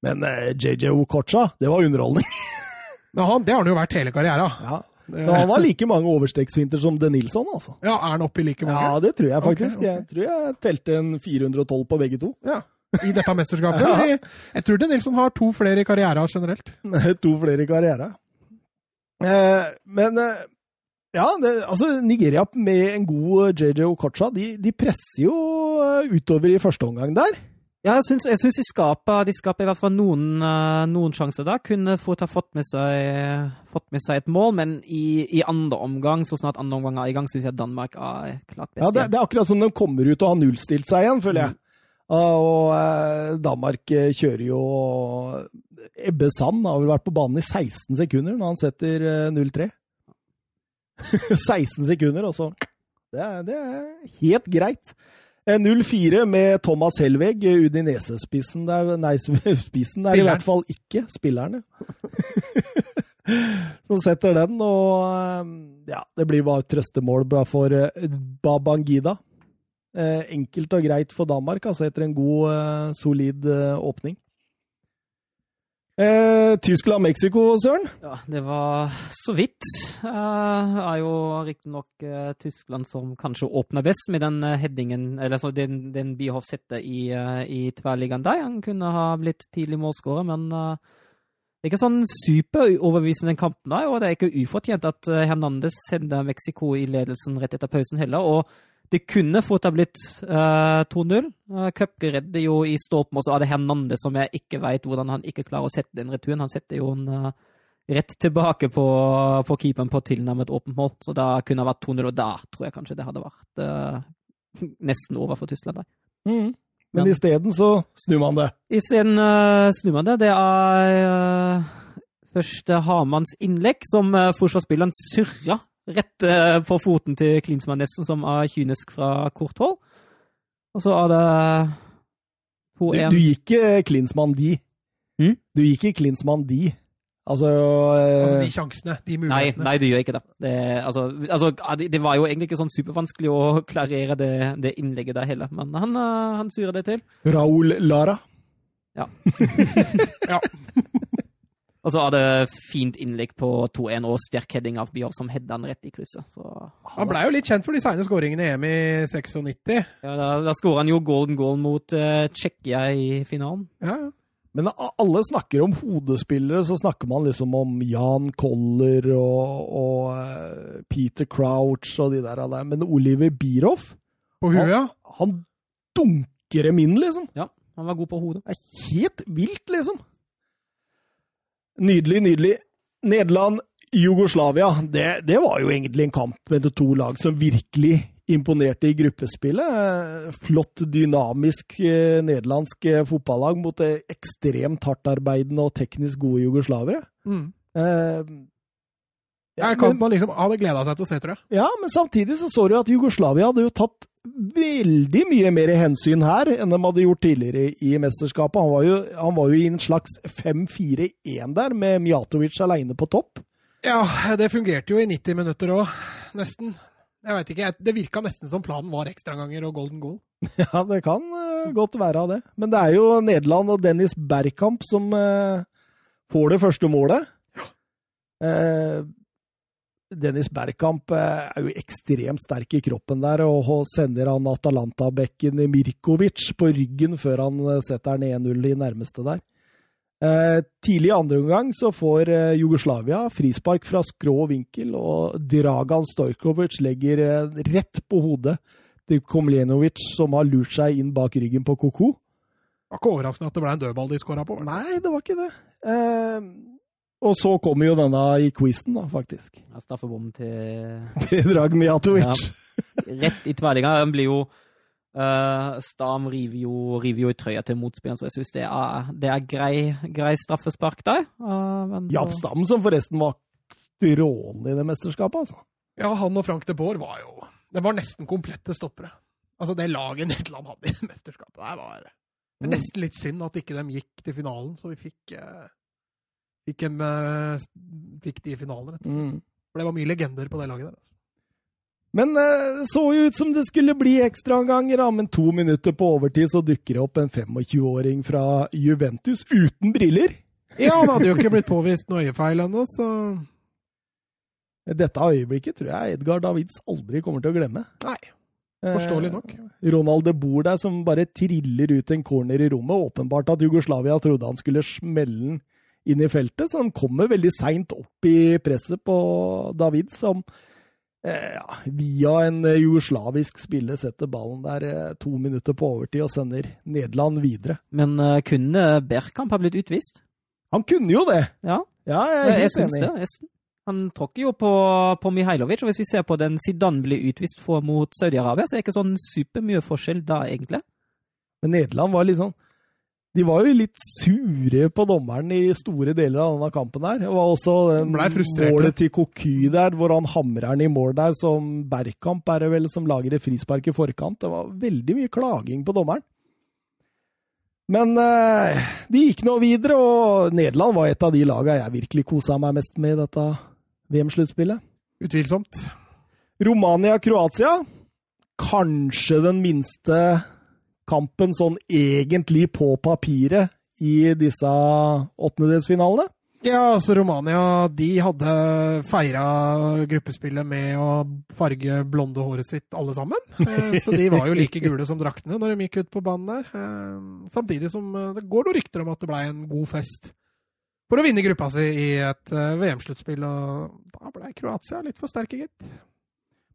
Men JJ eh, Okocha, det var underholdning. [LAUGHS] Han, det har han jo vært hele karrieren. Ja. Men han har [LAUGHS] like mange overstegsfinter som De Nilsson, altså. Ja, Er han oppe i like mange? Ja, det tror jeg faktisk. Okay, okay. Jeg tror jeg telte en 412 på begge to. Ja, I dette mesterskapet? [LAUGHS] ja. jeg, jeg, tror De Nilsson har to flere i karrieren generelt. to flere i karrieren. Eh, men eh, ja, det, altså Nigeria med en god JJ Okocha, de, de presser jo eh, utover i første omgang der. Ja, jeg syns, jeg syns de, skaper, de skaper i hvert fall noen, uh, noen sjanser da. Kunne fort ha fått med seg, fått med seg et mål, men i, i, andre omgang, så snart andre omgang er i gang, syns jeg Danmark er klart best. Ja, det, det, er akkurat som de kommer ut og har nullstilt seg igjen, føler jeg. Mm. Og uh, Danmark kjører jo Ebbe Sand har vel vært på banen i 16 sekunder når han setter 0-3. 16 [LAUGHS] sekunder, og så det det er helt greit. 0-4 med Thomas Helveg, Udinese-spissen der Nei, [LAUGHS] spissen er i hvert fall ikke spillerne. [LAUGHS] Som setter den, og eh, ja, det blir bare trøstemål for eh, Babangida. Eh, enkelt og greit for Danmark, altså etter en god, solid åpning. Eh, Tyskland-Mexico, Søren? Ja, det var så vidt. Det eh, er jo riktignok eh, Tyskland som kanskje åpner best med den eh, headingen, eller så den, den Bierhoff setter i, uh, i tverrliggeren der. Han kunne ha blitt tidlig målskårer, men uh, det er ikke sånn superoverbevisende kamp, der, og det er ikke ufortjent at Hernandez sender Mexico i ledelsen rett etter pausen heller. og det kunne fort ha blitt uh, 2-0. Uh, Køpke redder jo i stolpen, og så er det Hernandez som jeg ikke veit hvordan han ikke klarer å sette den returen. Han setter jo en uh, rett tilbake på, på keeperen på tilnærmet åpent mål, så da kunne det vært 2-0, og da tror jeg kanskje det hadde vært uh, nesten over for Tyskland. Der. Mm. Men Men isteden så snur man det? Isteden uh, snur man det. Det er uh, først Hamans innlegg, som uh, forsvarsspilleren surra Rett eh, på foten til Klinsmann nesten, som er kynisk fra kort hold. Og så er det du, du, gikk Klinsmann de. Mm? Du gikk ikke Klinsmann de. Altså, eh... altså, de sjansene, de mulighetene. Nei, nei, du gjør ikke det. Det, altså, altså, det var jo egentlig ikke sånn supervanskelig å [LAUGHS] klarere det, det innlegget der heller, men han, eh, han surer det til. Raúl Lara. Ja. [LAUGHS] ja. Og så hadde fint innlegg på 2-1 og sterk heading av Bjørn som hedda han rett i krysset. Så, han blei jo litt kjent for de seine skåringene i EM i 96. Ja, Da, da skåra han jo golden goal mot uh, Tsjekkia i finalen. Ja, Men alle snakker om hodespillere, så snakker man liksom om Jan Koller og, og uh, Peter Crouch og de der. Men Oliver Bierhoff På huet, ja. Han, han dunker dem inn, liksom. Ja, han var god på hodet. Det er helt vilt, liksom. Nydelig, nydelig. Nederland, Jugoslavia, det, det, var jo egentlig en kamp mellom to lag som virkelig imponerte i gruppespillet. Flott, dynamisk eh, nederlandsk eh, fotballag mot ekstremt hardtarbeidende og teknisk gode jugoslavere. Mm. Eh, ja, en kamp man liksom hadde gleda seg til å se, tror jeg. Ja, men samtidig så så du at Jugoslavia hadde jo tatt veldig mye mer hensyn her enn de hadde gjort tidligere i mesterskapet. Han var jo, han var jo i en slags 5-4-1 der, med Mjatovic aleine på topp. Ja, det fungerte jo i 90 minutter òg, nesten. Jeg vet ikke, Det virka nesten som planen var ekstraganger og golden goal. [LAUGHS] Ja, det kan uh, godt være av det. Men det er jo Nederland og Dennis Bergkamp som uh, får det første målet. Uh, Dennis Bergkamp er jo ekstremt sterk i kroppen der, og sender han Atalanta-bekken Mirkovic på ryggen før han setter den 1-0 i nærmeste der. Eh, tidlig i andre omgang så får eh, Jugoslavia frispark fra skrå vinkel, og Dragan Stojkovic legger eh, rett på hodet til Komljenovic, som har lurt seg inn bak ryggen på Koko. Det var ikke overraskende at det ble en dødball de skåra på? Nei, det var ikke det. Og så kommer jo denne i quizen, da, faktisk. Ja, Straffebom til [LAUGHS] Predrag Mijatovic. Ja. Rett i tverlinga. Den blir jo Uh, Stam river jo, river jo, i trøya til motspilleren, så jeg syns det er, det er grei, grei straffespark der. Uh, ja, Stam som forresten var strålende i det mesterskapet, altså. Ja, han og Frank de Boer var jo Det var nesten komplette stoppere. Altså, det laget [LAUGHS] Nederland hadde i mesterskapet der, var det er mm. nesten litt synd at ikke de gikk til finalen, så vi fikk uh, fikk, en, fikk de i finalen, rett og slett. Mm. For det var mye legender på det laget der. altså. Men det så jo ut som det skulle bli ekstraomganger, men to minutter på overtid så dukker det opp en 25-åring fra Juventus uten briller. Ja, han hadde jo ikke blitt påvist noe øyefeil ennå, så Dette øyeblikket tror jeg Edgar Davids aldri kommer til å glemme. Nei, forståelig nok. Eh, Ronald de Boer der som bare triller ut en corner i rommet. Åpenbart at Jugoslavia trodde han skulle smelle den inn i feltet, så han kommer veldig seint opp i presset på David, som Eh, ja, via en eh, jugoslavisk spiller setter ballen der eh, to minutter på overtid og sender Nederland videre. Men uh, kunne Berkamp ha blitt utvist? Han kunne jo det! Ja, ja jeg er helt enig. Det. Jeg, han tråkker jo på, på Mihailovic, og hvis vi ser på den Zidane blir utvist for mot Saudi-Arabia, så er det ikke sånn supermye forskjell da, egentlig. Men Nederland var litt sånn de var jo litt sure på dommeren i store deler av denne kampen der. Det var også målet til Koky der, hvor han hamrer den i mål der, som Bergkamp er det vel som lager et frispark i forkant. Det var veldig mye klaging på dommeren. Men eh, de gikk nå videre, og Nederland var et av de lagene jeg virkelig kosa meg mest med i dette VM-sluttspillet. Utvilsomt. Romania-Kroatia. Kanskje den minste kampen sånn egentlig på papiret i disse åttendedelsfinalene? Ja, altså Romania de hadde feira gruppespillet med å farge blonde håret sitt alle sammen. Eh, så de var jo like gule som draktene når de gikk ut på banen der. Eh, samtidig som eh, det går noen rykter om at det blei en god fest for å vinne gruppa si i et VM-sluttspill. Og da blei Kroatia litt for sterke, gitt.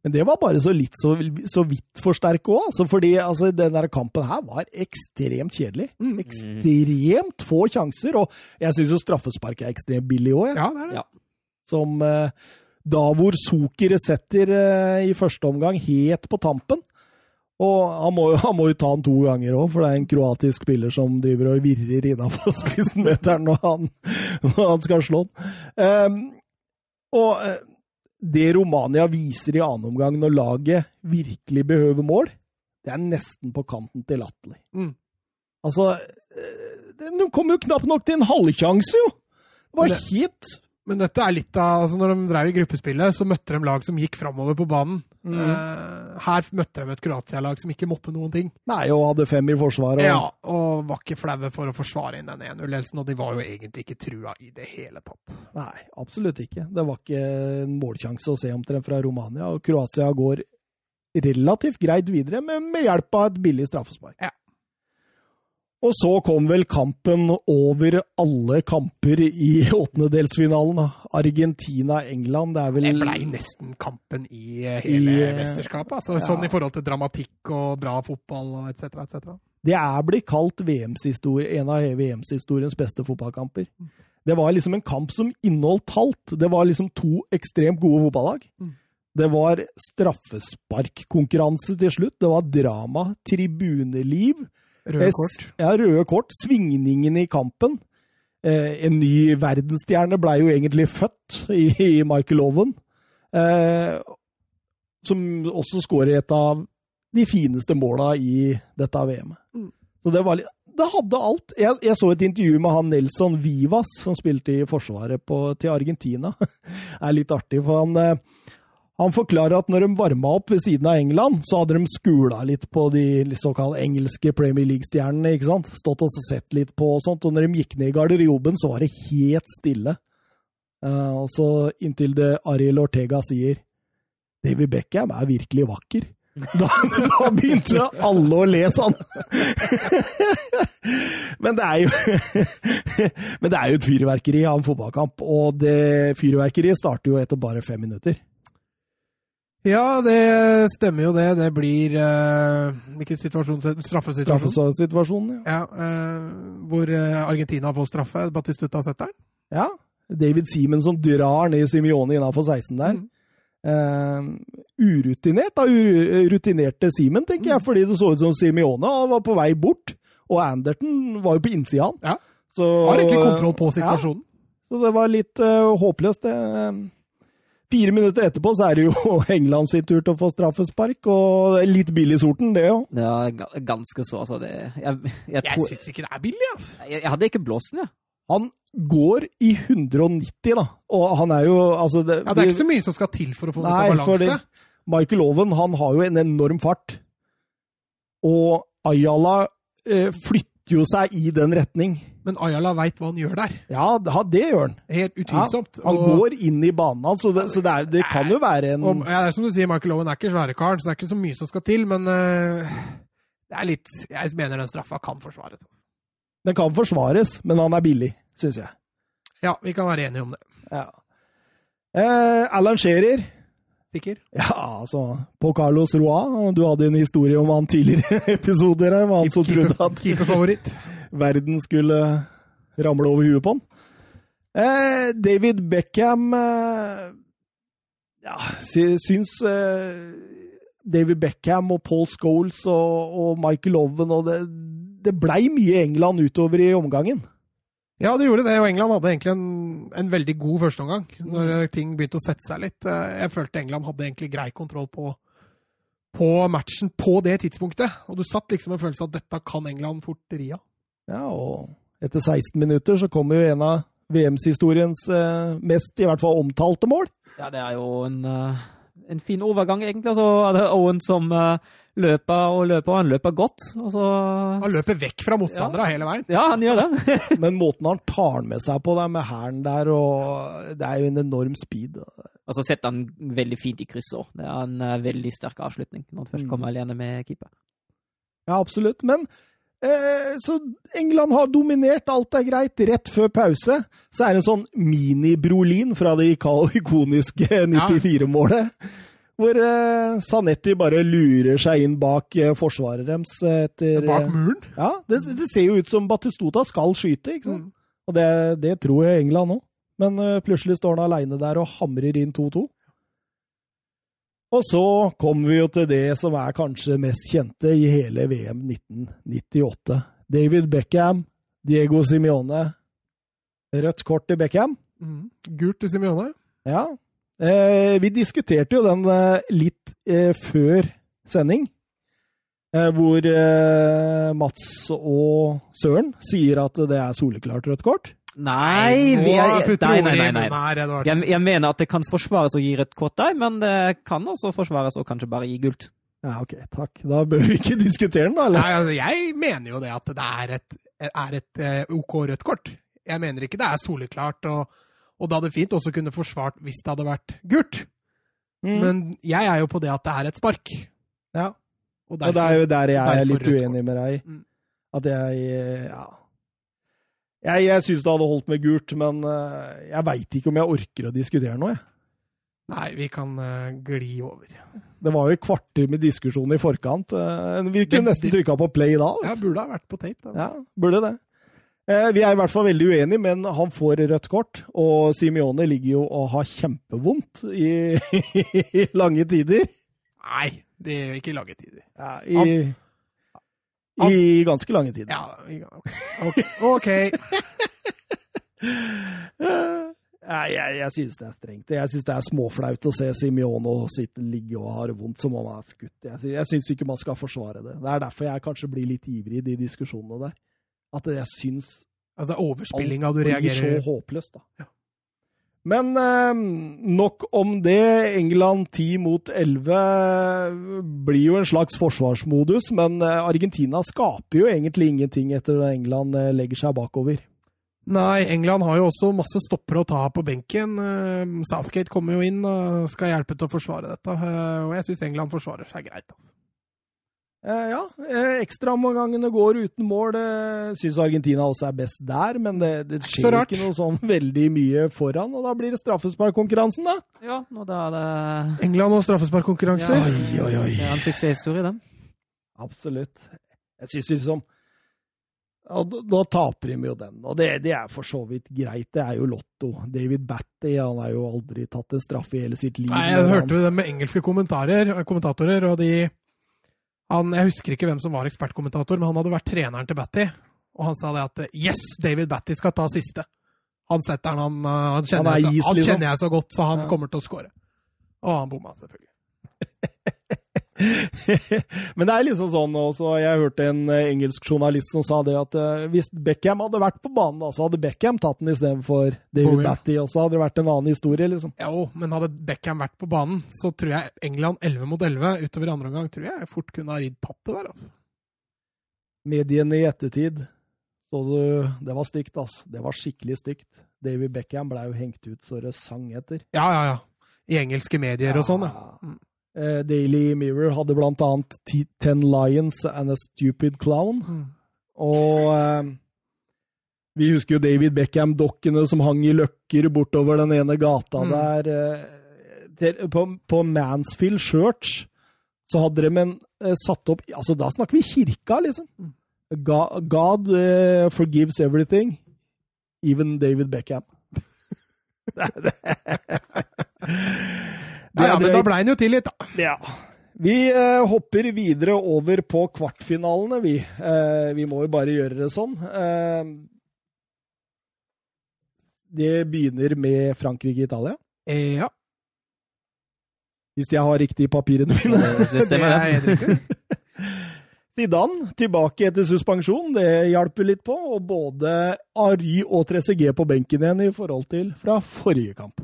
Men det var bare så litt så, så vidt for sterke òg. Altså, fordi altså, den der kampen her var ekstremt kjedelig. Mm. Ekstremt få sjanser. Og jeg syns jo straffespark er ekstremt billig òg. Ja, det er det. Ja. Som eh, Davor Zuki setter eh, i første omgang helt på tampen. Og han må, han må jo ta den to ganger òg, for det er en kroatisk spiller som driver og virrer innafor 16-meteren [LAUGHS] når, han, når han skal slå den. Um, og eh, det Romania viser i annen omgang når laget virkelig behøver mål, det er nesten på kanten til latterlig. Mm. Altså eh, De kom jo knapt nok til en halvsjanse, jo! Det var helt men dette er litt av altså Når de drev i gruppespillet, så møtte de lag som gikk framover på banen. Mm. Uh, her møtte de et Kroatia-lag som ikke måtte noen ting. Nei, og hadde fem i forsvaret. Og... Ja, og var ikke flaue for å forsvare inn den 1-0-ledelsen. Og de var jo egentlig ikke trua i det hele tatt. Nei, absolutt ikke. Det var ikke en målsjanse å se omtrent fra Romania. Og Kroatia går relativt greit videre men med hjelp av et billig straffespark. Ja. Og så kom vel kampen over alle kamper i åttendedelsfinalen. Argentina-England, det er vel Det blei nesten kampen i eh, hele i, mesterskapet. Altså, ja. Sånn i forhold til dramatikk og bra fotball og etc. etc. Det er blitt kalt en av VMs historiens beste fotballkamper. Det var liksom en kamp som inneholdt alt. Det var liksom to ekstremt gode fotballag. Mm. Det var straffesparkkonkurranse til slutt. Det var drama, tribuneliv. Røde kort. Ja, røde kort. Svingningene i kampen. Eh, en ny verdensstjerne ble jo egentlig født i, i Michael Owen. Eh, som også skårer et av de fineste måla i dette VM-et. Mm. Så det var litt det hadde alt. Jeg, jeg, så et intervju med han Nelson Vivas, som spilte i forsvaret på, til Argentina. [LAUGHS] det er litt artig, for han, eh, Han forklarer at når de varma opp ved siden av England, så hadde de skula litt på de såkalt engelske Premier League-stjernene. ikke sant? Stått og sett litt på og sånt. Og når de gikk ned i garderoben, så var det helt stille. Uh, og så inntil det Ariel Ortega sier David Beckham er virkelig vakker. [LAUGHS] Da, da begynte alle å le sånn! [LAUGHS] Men det er jo [LAUGHS] Men det er jo et fyrverkeri av en fotballkamp, og det fyrverkeriet starter jo etter bare fem minutter. Ja, det stemmer jo det. Det blir uh, Hvilken situasjon? Straffesituasjon? Straffesituasjonen, ja. ja uh, hvor uh, Argentina får straffe. Batistuta setter den. Ja. David Simen som drar ned Simione innafor 16 der. Mm. Uh, urutinert, da. Rutinerte Simen, tenker jeg, mm. fordi det så ut som Simione var på vei bort. Og Anderton var jo på innsida. Ja. Så, har egentlig kontroll på situasjonen. Ja. Så det var litt håpløst, det. Fire minutter etterpå så er det jo [LAUGHS] England sin tur til å få straffespark, og litt billig sorten, det òg. Ja, ganske så, altså. Det, jeg jeg, jeg syns ikke det er billig, altså. Jeg, jeg hadde ikke blåst den, jeg. Ja. Han går i 190, da, og han er jo altså det, Ja, det er ikke så mye som skal til for å få nei, noe balanse. Michael Owen, han har jo en enorm fart, og Ayala eh, flytter jo seg i den retning. Men Ayala veit hva han gjør der. Ja, det gjør han. Helt utvilsomt. Ja, han og... går inn i banen hans, så det, så det, er, det kan jo være en og, ja, det er som du sier, Michael Owen er ikke svære karen, så det er ikke så mye som skal til. Men uh, det er litt Jeg mener den straffa kan forsvares. Den kan forsvares, men han er billig, syns jeg. Ja, vi kan være enige om det. Ja. Eh, Alan Shearer. Sikker? Ja, altså På Carlos Roa. Du hadde en historie om han tidligere [LAUGHS] episoder her. Han som trodde at [LAUGHS] verden skulle ramle over huet på han. Eh, David Beckham eh, Ja, syns eh, David Beckham og Paul Scholes og, og Michael Owen og det, det blei mye England utover i omgangen. Ja, det gjorde det, og England hadde egentlig en, en veldig god førsteomgang. Når mm. ting begynte å sette seg litt. Eh, jeg følte England hadde egentlig grei kontroll på, på matchen på det tidspunktet. Og du satt liksom med følelsen at dette kan England fort ri av. Ja, og etter 16 minutter så kommer jo en av VMs-historiens eh, mest, i hvert fall omtalte mål. Ja, det er jo en, uh, en fin overgang, egentlig. Altså, det er Owen som løper og løper, og han løper godt. Altså, han løper vekk fra motstandere ja. hele veien. Ja, han gjør det. [LAUGHS] Men måten han tar med seg på, der, med hæren der, og det er jo en enorm speed. Og så setter han veldig fint i kryss òg. Det er en uh, veldig sterk avslutning når han først mm. kommer alene med keeper. Ja, absolutt. Men Eh, så England har dominert, alt er greit. Rett før pause så er det en sånn mini-Brolin fra det ikoniske 94-målet. Hvor eh, Sanetti bare lurer seg inn bak eh, forsvaret deres. Etter, bak muren? Ja, det, det, ser jo ut som Batistota skal skyte. ikke sant? Mm. Og det, det, tror jeg England òg. Men plutselig står han aleine der og hamrer inn 2-2. Og så kommer vi jo til det som er kanskje mest kjente i hele VM 1998. David Beckham, Diego Simione. Rødt kort til Beckham. Mm. Gult til Simione. Ja. Eh, vi diskuterte jo den eh, litt eh, før sending. Eh, hvor eh, Mats og Søren sier at det er soleklart rødt kort. Nei, vi er, nei, nei, nei, nei. Jeg, jeg, mener at det kan forsvares å gi rødt kort der, men det kan også forsvares å kanskje bare gi gult. Ja, ok, takk. Da bør vi ikke [LAUGHS] diskutere den, da? eller? Nei, altså, Jeg mener jo det at det er et, er et uh, OK rødt kort. Jeg mener ikke det er soleklart, og, og det hadde fint også kunne forsvart hvis det hadde vært gult. Mm. Men jeg er jo på det at det er et spark. Ja. Og, derfor, og det er jo der jeg er litt uenig med deg. Mm. At jeg Ja. Jeg, jeg syns det hadde holdt med gult, men uh, jeg veit ikke om jeg orker å diskutere noe. Jeg. Nei, vi kan uh, gli over. Det var jo et kvarter med diskusjon i forkant. Uh, vi kunne nesten trykka på play da. Ja, burde ha vært på tape. Da. Ja, burde det. Vi er i hvert fall veldig uenige, men han får rødt kort. Og Simione ligger jo og har kjempevondt i, [LAUGHS] i lange tider. Nei, det er ikke lange tider. Ja, i... Han i ganske lange tider. Ja, OK. okay. [LAUGHS] Nei, jeg, jeg synes det er strengt. Jeg synes det er småflaut å se Simione sitte, ligge og ha det vondt som om han er skutt. Jeg, jeg syns ikke man skal forsvare det. Det er derfor jeg kanskje blir litt ivrig i de diskusjonene der. At jeg syns Altså overspillinga du reagerer blir så håpløst, da. Ja. Men eh, nok om det. England 10 mot 11 blir jo en slags forsvarsmodus, men eh, Argentina skaper jo egentlig ingenting etter at England eh, legger seg bakover. Nei, England har jo også masse stoppere å ta på benken. Eh, Southgate kommer jo inn og skal hjelpe til å forsvare dette, eh, og jeg syns England forsvarer seg greit. Eh, ja, eh, ekstraomgangene går uten mål. Eh, Syns Argentina også er best der, men det, det skjer ikke noe sånn [LAUGHS] veldig mye foran. Og da blir det straffesparkkonkurransen, da. Ja, og da er det England og straffesparkkonkurranser. Ja. Oi, oi, oi. Det er en suksesshistorie, den. Absolutt. Jeg syns liksom ja, da, da taper de jo den, og det, det er for så vidt greit. Det er jo lotto. David Batty han har jo aldri tatt en straffe i hele sitt liv. Nei, jeg hørte det med engelske kommentarer, kommentatorer, og de han, Jeg husker ikke hvem som var ekspertkommentator, men han hadde vært treneren til Batty. Og han sa det at Yes, David Batty skal ta siste. Han setter han, han, kjenner, Han is, jeg så, han liksom. kjenner jeg så godt, så han Ja. kommer til å score. Og han bomma, selvfølgelig. [LAUGHS] [LAUGHS] Men det er liksom sånn også, Jeg hørte en eh, engelsk journalist som sa det at eh, hvis Beckham hadde vært på banen, så hadde Beckham tatt den istedenfor David Batty. Og så hadde det vært en annen historie, liksom. Jo, men hadde Beckham vært på banen, så tror jeg England 11 mot 11 utover andre omgang tror jeg fort kunne ha ridd pappet der. altså. Mediene i ettertid så du Det var stygt, ass. Det var skikkelig stygt. David Beckham ble jo hengt ut så det sang etter. Ja, ja, ja. I engelske medier og sånn, ja. Eh, Daily Mirror hadde blant annet Ten Lions and a Stupid Clown. Mm. Og uh, vi husker jo David Beckham-dokkene som hang i løkker bortover den ene gata Mm. der. Uh, der. på, på Mansfield Church så hadde de en, eh, satt opp altså Da snakker vi kirka, liksom. Mm. God, God eh, forgives everything, even David Beckham. [LAUGHS] [LAUGHS] Ja, men da ble han jo tilgitt, da. Ja. Vi eh, hopper videre over på kvartfinalene, vi. Eh, vi må jo bare gjøre det sånn. Eh, det begynner med Frankrike-Italia. Ja. Hvis jeg har riktig i papirene mine. Det stemmer, [LAUGHS] er det. Zidane tilbake etter suspensjon, det hjelper litt på. Og både Ary og 3CG på benken igjen i forhold til fra forrige kamp.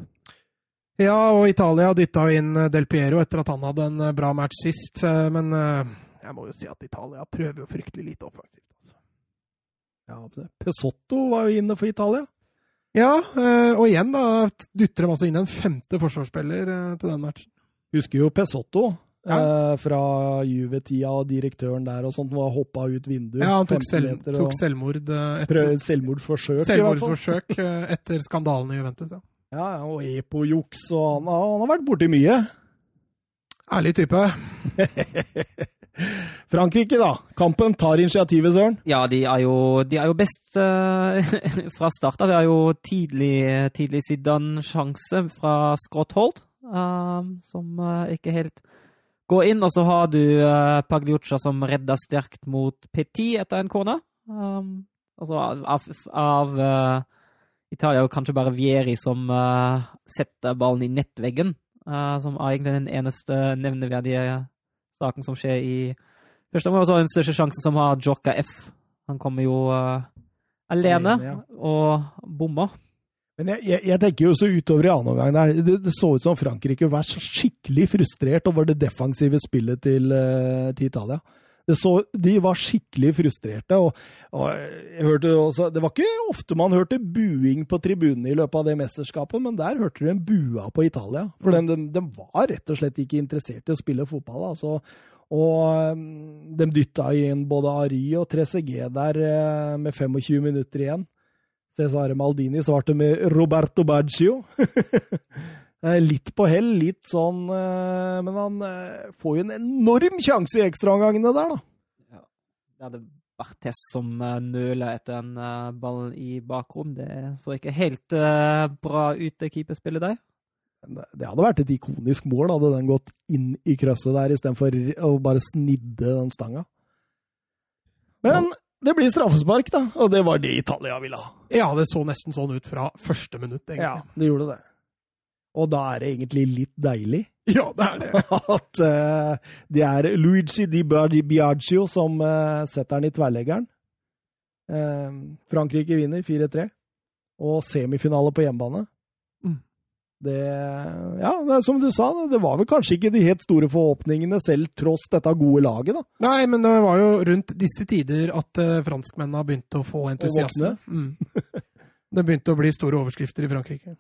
Ja, og Italia dytta inn Del Piero etter at han hadde en bra match sist. eh, Men eh, jeg må jo si at Italia prøver jo fryktelig lite offensivt. altså. Ja, Pesotto var jo inne for Italia. Ja, eh, og igjen da dytter de altså inn en femte forsvarsspiller eh, til den matchen. Husker jo Pesotto. Ja. Eh, fra Juve-tida og direktøren der og sånt, var hoppa ut vinduet. Ja, han tok, selv, meter, tok selvmord eh, etter, selvmordsforsøk, i hvert fall. selvmordsforsøk eh, etter skandalen i Juventus. Ja. Ja, og Epo-juks, og han, har- han har vært borti mye. Ærlig type. [LAUGHS] Frankrike, da. Kampen tar initiativet, Søren. Ja, de er jo, de er jo best uh, [LAUGHS] fra start av. Det er jo tidlig, tidlig siden sjanse fra Scott Holt, uh, som uh, ikke helt går inn. Og så har du uh, Pagliuccia som redder sterkt mot Petit etter en corner. Um, altså av, av, av eh, Italia jo kanskje bare Vieri som uh, setter ballen i nettveggen, uh, som er egentlig den eneste nevneverdige saken som skjer i første omgang. Og så den største sjansen som har Joka F. Han kommer jo uh, alene Alene, ja. og bommer. Men jeg, jeg, jeg tenker jo så utover i annen omgang der, det, det så ut som Frankrike var skikkelig frustrert over det defensive spillet til, til Italia. Så, de var skikkelig frustrerte. Og, og også, Det var ikke ofte man hørte buing på tribunene i løpet av det mesterskapet, men der hørte du en bua på Italia. For de, de, de var rett og slett ikke interessert i å spille fotball. Altså. Og um, de dytta inn både Ari og 3CG der eh, med 25 minutter igjen. Cesare Maldini svarte med Roberto Baggio. [LAUGHS] Eh, litt på hell, litt sånn eh, Men han eh, får jo en enorm sjanse i ekstraomgangene der, da. Det hadde vært Tess som nøler etter en ball i bakrom. Det så ikke helt bra ut, det keeperspillet der. Det- hadde vært et ikonisk mål, hadde den gått inn i krøsset der istedenfor å bare snidde den stanga. Men det blir straffespark, da, og det var det Italia ville ha. Ja, det så nesten sånn ut fra første minutt, egentlig. Ja, det gjorde det. Og da er det egentlig litt deilig Ja, det er det. [LAUGHS] at uh, det er Luigi Di Biagi- Biagio som uh, setter den i tverrleggeren. Uh, Frankrike vinner 4-3. Og semifinale på hjemmebane. Mm. Det, ja, det som du sa, det var vel kanskje ikke de helt store forhåpningene selv, tross dette gode laget, da. Nei, men det var jo rundt disse tider at uh, franskmennene begynte å få entusiasme. Mm. [LAUGHS] det begynte å bli store overskrifter i Frankrike.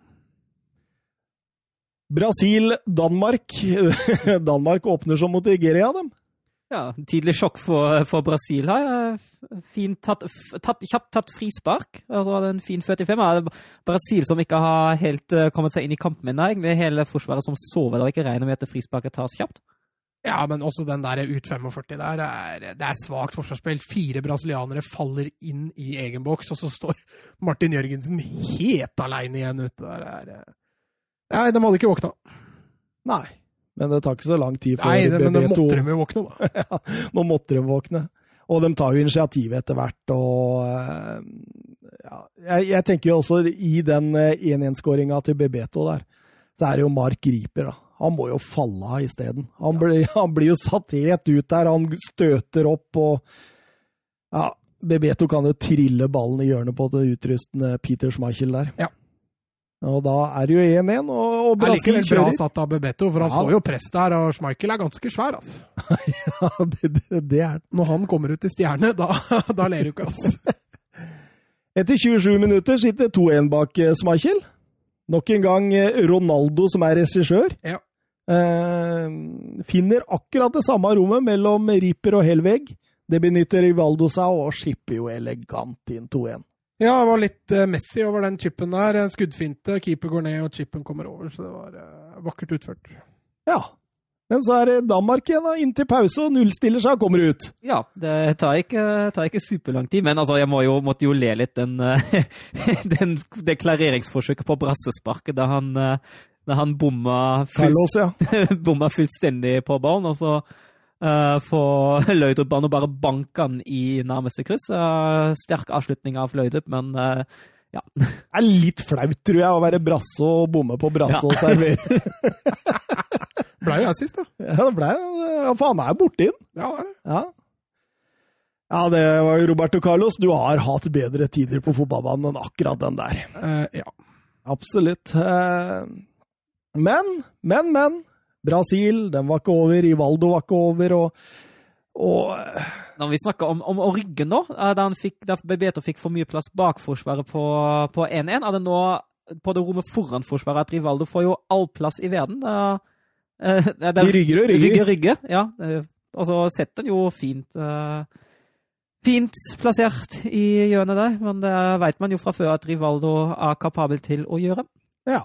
Brasil-Danmark. [LAUGHS] Danmark åpner som mot Nigeria, dem. Ja, Tidlig sjokk for, for Brasil her. Fint tatt, tatt, kjapt tatt frispark. Altså en fin 45. Brasil som ikke har helt uh, kommet seg inn i kampen min. Egentlig hele forsvaret som sover og ikke regner med at frisparket tas kjapt. Ja, men også den der ut 45 der, er, det er svakt forsvarsspill. Fire brasilianere faller inn i egen boks, og så står Martin Jørgensen helt aleine igjen ute der. Det er, Nei, de hadde ikke våkna. Nei. Men det tar ikke så lang tid før Nei, det, men nå måtte de jo våkne, da. [LAUGHS] ja, nå måtte de våkne. Og de tar jo initiativet etter hvert, og eh, ja, jeg, jeg, tenker jo også i den 1-1-skåringa eh, til Bebeto der, så er det jo Mark Griper, da. Han må jo falle av isteden. Han, ja. [LAUGHS] han blir jo satt helt ut der, han støter opp og Ja, Bebeto kan jo trille ballen i hjørnet på den utrustende Peter Schmeichel der. Ja. Og da er det jo 1-1, og, og Brasil kjører. Bra satt av Bebeto, for han ja. får jo press der, og Schmeichel er ganske svær, altså. [LAUGHS] ja, det, det, det, er Når han kommer ut i stjerne, da, [LAUGHS] da ler du ikke, altså. [LAUGHS] Etter 27 minutter sitter 2-1 bak eh, Schmeichel. Nok en gang eh, Ronaldo som er regissør. Ja. Eh, finner akkurat det samme rommet mellom Riper og Helveg. Det benytter Rivaldo seg og skipper jo elegant inn 2-1. Ja, det var litt uh, Messi over den chipen der. En skuddfinte, keeper går ned, og chipen kommer over. Så det var uh, vakkert utført. Ja. Men så er det Danmark igjen, da, inntil pause, og nullstiller seg og kommer ut. Ja, det tar ikke, tar ikke superlang tid, men altså, jeg må jo, måtte jo le litt den, [LAUGHS] den, det klareringsforsøket på brassesparket da han, da han bomma, fullst, ja. [LAUGHS] bomma fullstendig på ballen. og så Uh, få Løydrup og bare banke han i nærmeste kryss. Uh, sterk avslutning av Løydrup, men uh, ja. [LAUGHS] Det er litt flaut, tror jeg, å være brasse og bomme på brasse ja. og servere. [LAUGHS] blei jo jeg sist, da. Ja, det blei ja, For han er borti den. Ja, det er det. Ja. ja, det var jo Roberto Carlos. Du har hatt bedre tider på fotballbanen enn akkurat den der. ja. Absolutt. men, men, men. Brasil, den var ikke over. Rivaldo var ikke over. og, og Når vi snakker om, om nå, da, han fikk, da Bebeto fikk for mye plass bak forsvaret på 1-1, er det nå på det rommet foran forsvaret at Rivaldo får jo all plass i verden. Da, eh, De rygger og rygger. rygger, rygger ja. Og så setter han jo fint uh, Fint plassert i hjørnet der, men det vet man jo fra før at Rivaldo er kapabel til å gjøre. Ja.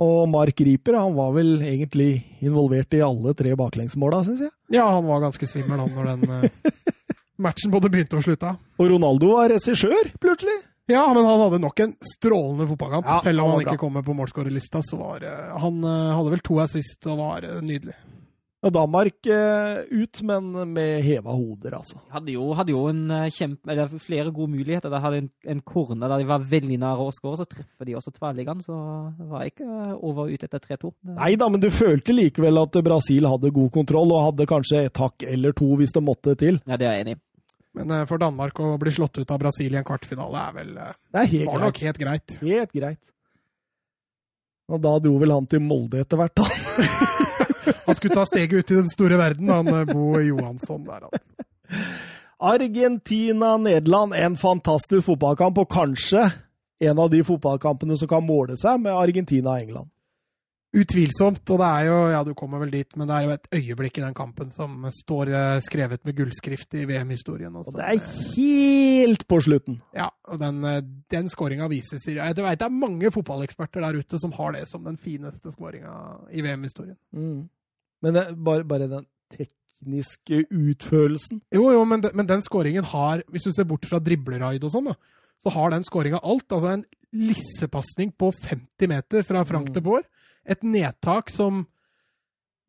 Og Mark Riper han var vel egentlig involvert i alle tre baklengsmåla, syns jeg. Ja, han var ganske svimmel han når den uh, matchen både begynte og slutta. Og Ronaldo var regissør, plutselig. Ja, men han hadde nok en strålende fotballkamp. Ja, Selv om han, han ikke kom med på målskårerlista, så var uh, han uh, hadde vel to assist og var nydelig. Og Danmark eh, ut, men med heva hoder, altså. Hadde jo, hadde jo en eh, kjempe, eller flere gode muligheter. De hadde en, en korne der de var veldig nære å skåre, så treffer de også tverrliggende. Så var jeg ikke over ut etter 3-2. Nei da, men du følte likevel at Brasil hadde god kontroll, og hadde kanskje et hakk eller to hvis det måtte til. Ja, det er jeg enig i. Men for Danmark å bli slått ut av Brasil i en kvartfinale er vel det er helt var nok helt greit. Helt greit. Og da dro vel han til Molde etter hvert, da. [LAUGHS] Han skulle ta steget ut i den store verden, han eh, Bo Johansson der, altså. Argentina-Nederland, en fantastisk fotballkamp, og kanskje en av de fotballkampene som kan måle seg med Argentina-England. Utvilsomt, og det er jo Ja, du kommer vel dit, men det er jo et øyeblikk i den kampen som står eh, skrevet med gullskrift i VM-historien. Og det er helt på slutten! Ja, og den, eh, den skåringa vises i Jeg vet det er mange fotballeksperter der ute som har det som den fineste skåringa i VM-historien. Mm. Men det, bare, bare, den tekniske utførelsen? Jo, jo, men, de, men den skåringen har, hvis du ser bort fra dribleraid og sånn, så har den skåringa alt. Altså en lissepasning på 50 meter fra Frank mm. de Boer. Et nedtak som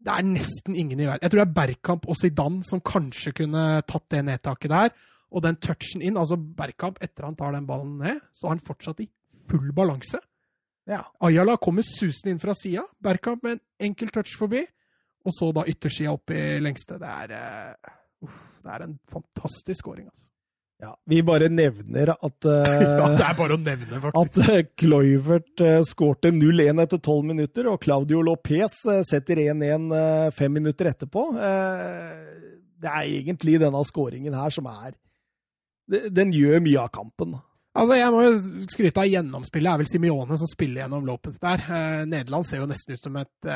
Det er nesten ingen i verden Jeg tror det er Bergkamp og Zidane som kanskje kunne tatt det nedtaket der. Og den touchen inn Altså, Bergkamp, etter han tar den ballen ned, så har han fortsatt i full balanse. Ja. Ayala kommer susende inn fra sida. Bergkamp med en enkel touch forbi. Og så da yttersida opp i lengste. Det er, uh, det er en fantastisk scoring, altså. Ja, Vi bare nevner at uh, [LAUGHS] Ja, det er bare å nevne, faktisk. At uh, Kluivert uh, skårte 0-1 etter 12 minutter, og Claudio Lopez uh, setter 1-1 fem minutter etterpå. det er egentlig denne skåringen her som er Den gjør mye av kampen. Altså, Jeg må jo skryte av gjennomspillet. Det er vel Simione som spiller gjennom Lopez der. Nederland ser jo nesten ut som et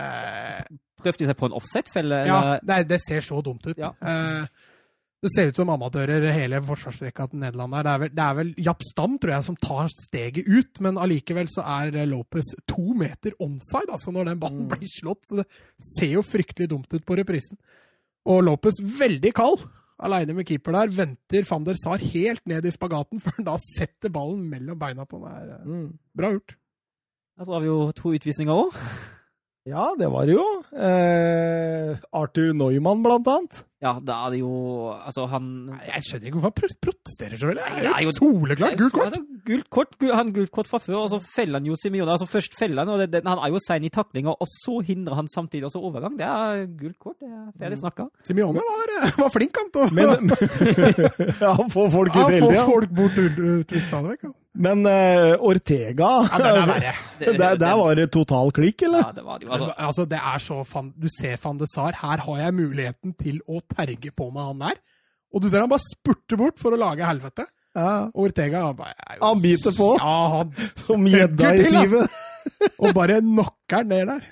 Prøvde de seg på en offset-felle? Ja, det, det, ser så dumt ut. Ja. Det ser ut som amatører, hele forsvarsrekka til Nederland der. Det er vel, det er vel Japp Stam, tror jeg, som tar steget ut, men allikevel så er Lopez to meter onside altså når den ballen mm. blir slått. Så det ser jo fryktelig dumt ut på reprisen. Og Lopez veldig kald, aleine med keeper der, venter van der Sar helt ned i spagaten før han da setter ballen mellom beina på den. Mm. Bra gjort. Da har vi jo to utvisninger òg. Ja, det var det jo. Eh, Arthur Neumann, blant annet. Ja, da er det jo Altså, han Jeg skjønner ikke hvorfor han protesterer så veldig. Det er jo soleklart gult kort! Gult kort, han gult kort fra før, og så feller han jo Simione. Altså, først feller han, og det, han er jo sein i taklinga, og så hindrer han samtidig også overgang. Det er gult kort. Det er ferdig snakka. Mm. Simione var, var, flink, han. til Men, [LAUGHS] ja, få folk ut hele tida. Ja, få folk bort til stadig vekk. Men uh, Ortega ja, der var [LAUGHS] det der, der var det total klikk, eller? Ja, det var det. Altså, altså, det er så fan, Du ser van de Sar. Her har jeg muligheten til å terge på med han der. Og du ser han bare spurter bort for å lage helvete. Ja. Og Ortega han, bare, jo, han biter på. Ja, han [LAUGHS] Som gjedda i sivet. [LAUGHS] og bare knocker han ned der.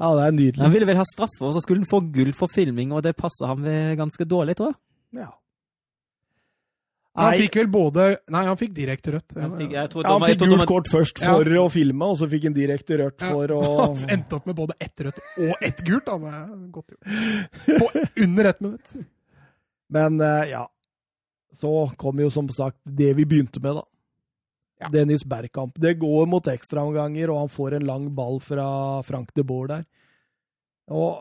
Ja, det er nydelig. Han ville vel ha straffe, og så skulle han få gull for filming, og det passer ham ganske dårlig, tror jeg. Ja. Han fikk vel både Nei, han fikk direkte rødt. Han fikk, ja, han fikk gult kort først for ja. å filme, og så fikk han direkte rødt for [LAUGHS] ja, å Så han endte opp med både ett rødt og ett gult. Han er godt gjort. På under ett minutt. Men eh, ja. Så kom jo som sagt det vi begynte med, da. Ja. Dennis Bergkamp. Det går mot ekstraomganger, og han får en lang ball fra Frank de Boer der. Og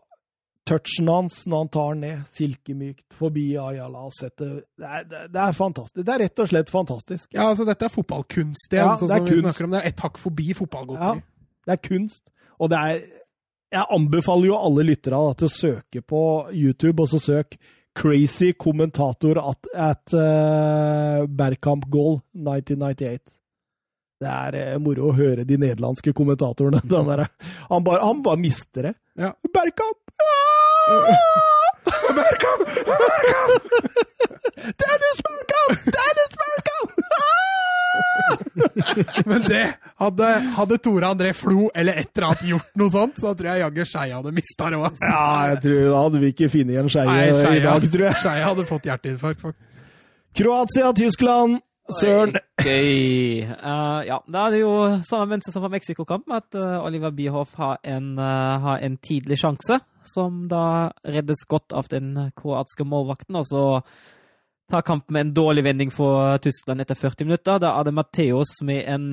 touchen hans når han tar ned, silkemykt, forbi Ayala og setter det er, det, er, fantastisk. Det er rett og slett fantastisk. Ja, altså dette er fotballkunst igjen, ja, sånn som kunst. vi snakker om. Det er et hakk forbi fotballgodteri. Ja, det er kunst. Og det er Jeg anbefaler jo alle lyttere til å søke på YouTube, og så søk 'Crazy kommentator at, at uh, Bergkamp Goal 1998'. Det er eh, moro å høre de nederlandske kommentatorene. [LAUGHS] Der, han, bare, han, bare, mister det. Ja. Bergkamp! Bergkamp! Bergkamp! Dennis Bergkamp! Dennis Bergkamp! Men det hadde, hadde, Tore André Flo eller et eller annet gjort noe sånt, så tror jeg jaggu Skeie hadde mista råd. Altså. Ja, jeg tror da hadde vi ikke funnet igjen Skeie i dag, tror jeg. Skeie hadde fått hjerteinfarkt, faktisk. Kroatia, Tyskland. Søren! Gøy. Uh, ja, da er det jo samme mønster som fra Mexico-kampen, at uh, Oliver Bierhoff har en, uh, har en, tidlig sjanse, som da reddes godt av den kroatiske målvakten. Og så tar kampen med en dårlig vending for Tyskland etter 40 minutter. Da er det Matheos med en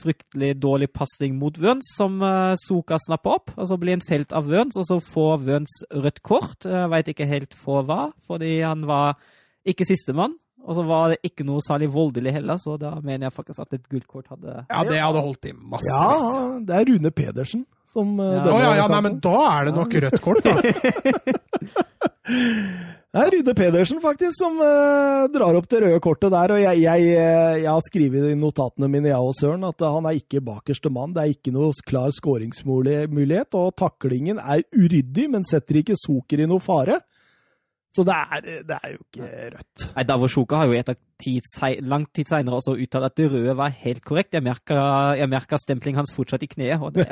fryktelig dårlig pasning mot Wøns, som Soka snapper opp. Og så blir han felt av Wøns, og så får Wøns rødt kort. Jeg veit ikke helt for hva, fordi han var ikke sistemann. Og så var det ikke noe særlig voldelig heller, så da mener jeg faktisk at et gult kort hadde Ja, det hadde holdt i massevis. Ja, det er Rune Pedersen som eh, ja. Å ja, ja, nei, men da er det nok rødt kort, da. [LAUGHS] det er Rune Pedersen, faktisk, som uh, drar opp det røde kortet der. Og jeg, jeg, eh, jeg har skrevet i notatene mine, jeg og Søren, at han er ikke bakerste mann. Det er ikke noe klar skåringsmulighet, og taklingen er uryddig, men setter ikke Soker i noe fare. Så det er, det er, jo ikke rødt. Nei, Davosjoka har jo etter tid, lang tid seinere også uttalt at det røde var helt korrekt. Jeg merka stemplingen hans fortsatt i kneet. og det,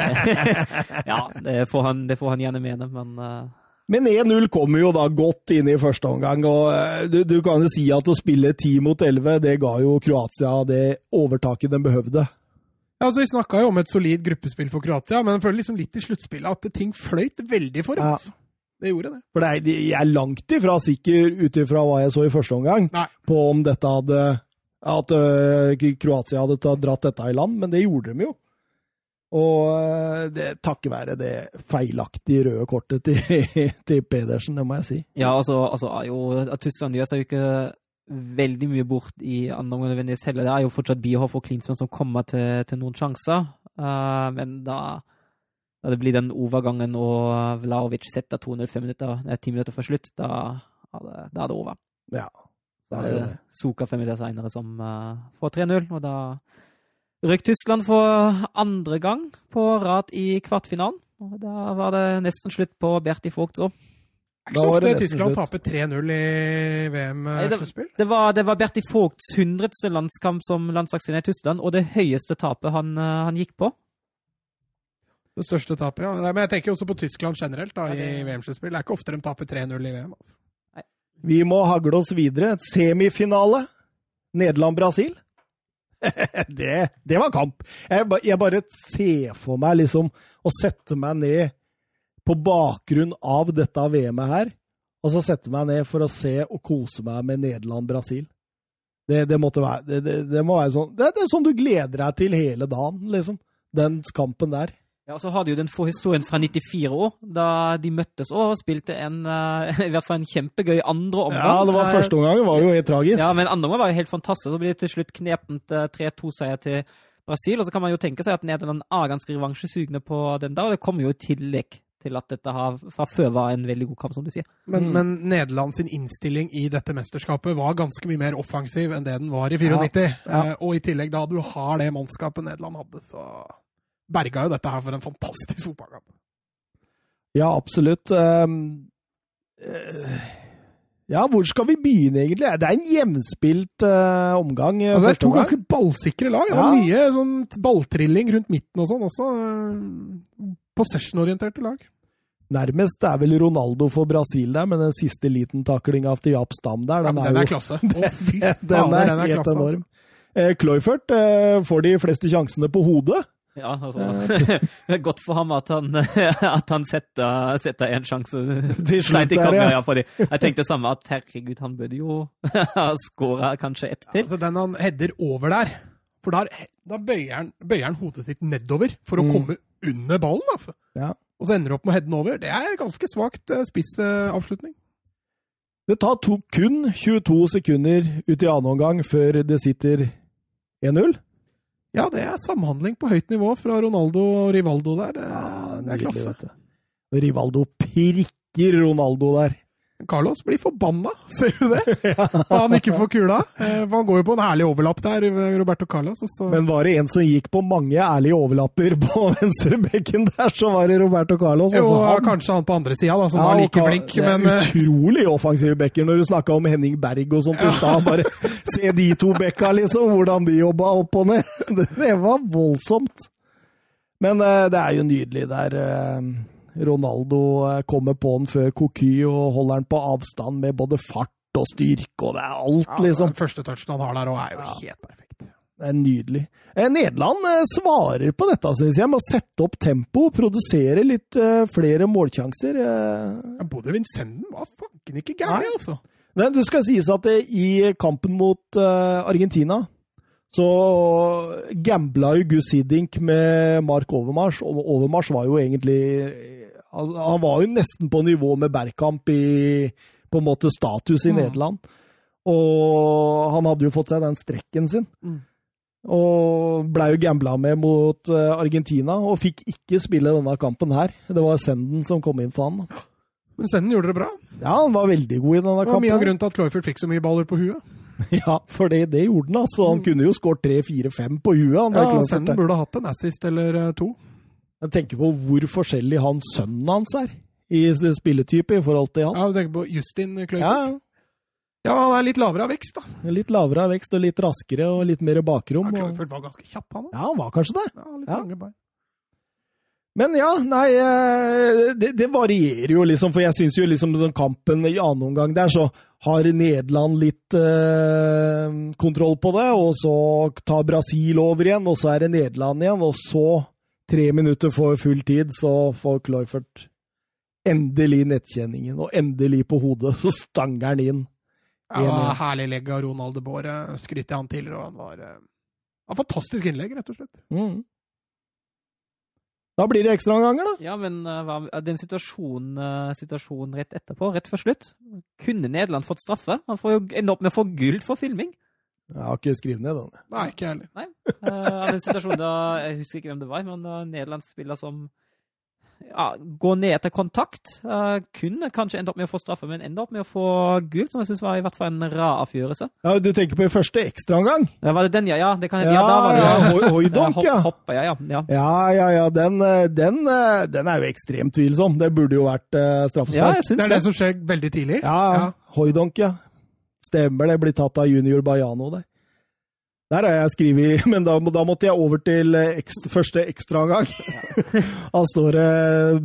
[LAUGHS] Ja, det får, han, det får, han, gjerne mene, men uh... Men 1-0 kommer jo da godt inn i første omgang, og uh, du, du, kan jo si at å spille 10 mot 11, det ga jo Kroatia det overtaket de behøvde. Ja, altså Vi snakka jo om et solid gruppespill for Kroatia, men jeg føler liksom litt i sluttspillet at ting fløyt veldig for oss. Ja. Det gjorde det. For det er, jeg er langt ifra sikker, ut ifra hva jeg så i første omgang, Nei. på om dette hadde At uh, Kroatia hadde dratt dette i land, men det gjorde de jo. Og uh, det takket være det feilaktige røde kortet til, [LAUGHS] til Pedersen, det må jeg si. Ja, altså, altså jo, Tyskland gjør seg jo ikke veldig mye bort i andre omgang nødvendigvis heller. Det er jo fortsatt Bierhoff og Klinsmann som kommer til, til noen sjanser, uh, men da da det blir den overgangen og Vlaovic setter 205 minutter, nei, 10 minutter før slutt, da, da, er det over. Ja. Da er det Soka fem minutter senere som uh, får 3-0, og da røk Tyskland for andre gang på rad i kvartfinalen. Og da var det nesten slutt på Berti Vogts òg. Er ikke så ofte Tyskland taper 3-0 i VM-sluttspill? Det, var, det var Berti Vogts hundredste landskamp som landslagstrener i Tyskland, og det høyeste tapet han, han gikk på. Det største tapet, ja. Men jeg tenker også på Tyskland generelt da, ja, det... i VM-sluttspill. Det er ikke ofte de taper 3-0 i VM. Altså. Vi må hagle oss videre. Semifinale. Nederland-Brasil. [LAUGHS] det, det, var kamp. Jeg, jeg, bare ser for meg liksom å sette meg ned på bakgrunn av dette VM-et her, og så sette meg ned for å se og kose meg med Nederland-Brasil. Det, det, måtte være, det, det, må være sånn det, er sånn du gleder deg til hele dagen, liksom. Den kampen der. Ja, og så har du jo den historien fra 94 år, da de møttes og spilte en, uh, [LAUGHS] i hvert fall en kjempegøy andre omgang. Ja, det var første omgang, var jo helt tragisk. Ja, men andre omgang var jo helt fantastisk. Så blir det til slutt knepent 3-2-seier til Brasil. Og så kan man jo tenke seg at Nederland er ganske revansjesugne på den der, og det kommer jo i tillegg til at dette har, fra før var en veldig god kamp, som du sier. Men, mm. men Nederland sin innstilling i dette mesterskapet var ganske mye mer offensiv enn det den var i 94. Ja, ja. Og i tillegg, da du har det mannskapet Nederland hadde, så berga jo dette her for en fantastisk fotballkamp. Ja, absolutt. Um, ja, hvor skal vi begynne, egentlig? Det er en jevnspilt uh, omgang. Altså, det er to ganske ballsikre lag. Det er ja. mye sånn balltrilling rundt midten og sånn også. Uh, Possession-orienterte lag. Nærmest er vel Ronaldo for Brasil der, med den siste liten taklinga til Jaap Stam der. Den, ja, den er, er, klasse. [LAUGHS] den, den, er, den er helt klasse, enorm. Altså. Kloifert får de fleste sjansene på hodet. Ja, altså. [LAUGHS] godt for ham at han, [LAUGHS] at han setter, setter en sjanse seint i kampen. Ja. fordi jeg tenkte det samme, at herregud, han burde jo [LAUGHS] ha skåra kanskje ett til. Ja, altså den han header over der, for der, da bøyer han, bøyer han, hodet sitt nedover for å mm. komme under ballen. altså. Ja. Og så ender du opp med å heade den over. Det er ganske svakt uh, spissavslutning. Uh, det tar to, kun 22 sekunder ut i annen omgang før det sitter 1-0. Ja, det er samhandling på høyt nivå fra Ronaldo og Rivaldo der. Ja, det er klasse. Rivaldo prikker Ronaldo der. Carlos blir forbanna, [LAUGHS] ser du det? [LAUGHS] Og Han ikke får kula. For han går jo på en ærlig overlapp der, Roberto Carlos. Så... Men var det en som gikk på mange ærlige overlapper på [LAUGHS] venstrebekken der, så var det Roberto Carlos. Altså, jo, han... kanskje han på andre sida, som ja, var like flink, men eh, Utrolig offensive bekker når du snakka om Henning Berg og sånt i stad. Bare se de to bekka, liksom, hvordan de jobba opp og ned. Det var voldsomt. Men eh, det er jo nydelig der. Ronaldo eh, kommer på den før Coquy og holder den på avstand med både fart og styrke, og det er alt, ja, liksom. Den første touchen han har der òg, er jo ja. helt perfekt. Det er nydelig. Eh, Nederland eh, svarer på dette, syns jeg, med å sette opp tempo, produsere litt uh, flere målsjanser. Uh. Både Vincenten var fanken ikke gæren, altså. Men det skal sies at det, i kampen mot uh, Argentina så gambla jo Gus Hiddink med Mark Overmars, og Overmars var jo egentlig Han var jo nesten på nivå med Bergkamp i på en måte status i mm. Nederland. Og han hadde jo fått seg den strekken sin. Mm. Og blei jo gambla med mot eh, Argentina, og fikk ikke spille denne kampen her. Det var Senden som kom inn for han. Men Senden gjorde det bra? Ja, han var veldig god i denne kampen. Det var mye av grunnen til at Cloyfield fikk så mye baller på huet. [LAUGHS] Ja, for det, det gjorde han, altså. Han mm. kunne jo skåret tre, fire, fem på huet. Han, ja, Senden burde hatt en assist eller eh, to. Jeg tenker på hvor forskjellig han sønnen hans er i spilletype i forhold til han. Ja, du tenker på Justin Kløyfert? Ja. ja, han er litt lavere av vekst, da. Litt lavere av vekst og litt raskere og litt mer bakrom. Ja, Kløyfert var ganske kjapp, han da. Ja, han var kanskje det. Ja, litt ja. lange bein. Men ja, nei eh, det, det, varierer jo, liksom. For jeg syns jo liksom sånn kampen i annen omgang der, så har Nederland litt eh, kontroll på det. Og så tar Brasil over igjen, og så er det Nederland igjen. Og så, tre minutter for full tid, så får Cloyford endelig nettkjenningen. Og endelig på hodet, så stanger han inn. Ja, herlig legg av Ronald de Boore. Skryter han til. Og han var eh, Fantastisk innlegg, rett og slett. Mm. Da blir det ekstraomganger, da. Ja, men uh, den situasjonen, uh, situasjonen, rett etterpå, rett før slutt Kunne Nederland fått straffe? Han får jo ende opp med å få gull for filming. Jeg har ikke skrevet ned den. Nei, ikke heller. Nei. Uh, den situasjonen da, Jeg husker ikke hvem det var, men uh, nederlandsspiller som ja, går ned til kontakt. Uh, kunne kanskje endt opp med å få straffe, men enda opp med å få gult, som jeg syns var i hvert fall en rar avgjørelse. Ja, Du tenker på i første ekstraomgang? Ja, var det den, ja? Ja, det kan, ja, ja, da var det ja, Hoidonk, ja. Hopp, ja, ja, ja. Ja, ja, ja. Den, den, den, er jo ekstremt tvilsom. Det burde jo vært uh, straffespark. Ja, jeg synes det er det som skjer veldig tidlig? Ja, ja. Hoidonk, ja. Stemmer det. Blir tatt av junior Bajano der. Der har jeg skrevet, [LAUGHS] men da, da måtte jeg over til ekstra, første ekstraomgang. [LAUGHS] da står det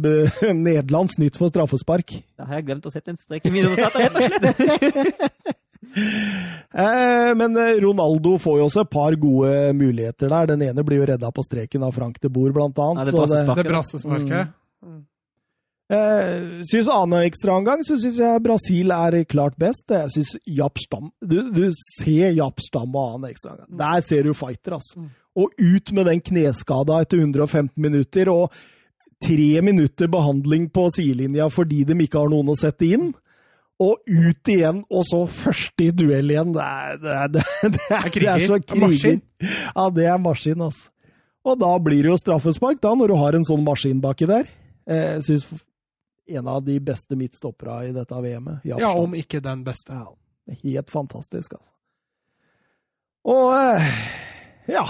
uh, [LAUGHS] Nederlands nytt for straffespark. Da har jeg glemt å sette en strek i mine notater, rett og slett. eh, men Ronaldo får jo også et par gode muligheter der. Den ene blir jo redda på streken av Frank de Boer, blant annet. Ja, det brassesparket. Det brassesparket. Mm. Eh, synes annen ekstraomgang så syns jeg Brasil er klart best. Jeg syns Japp Stam du, du, ser Japp Stam og annen ekstraomgang. Mm. Der ser du fighter, altså. Og ut med den kneskada etter 115 minutter, og tre minutter behandling på sidelinja fordi de ikke har noen å sette inn. Og ut igjen, og så første i duell igjen. Det er, det er, det er, det er, det er så kriger. Ja, det er maskin, altså. Og da blir det jo straffespark, da, når du har en sånn maskin baki der. Jeg synes en av de beste midtstopperne i dette VM-et. Ja, om ikke den beste. Ja, helt fantastisk, altså. Og ja.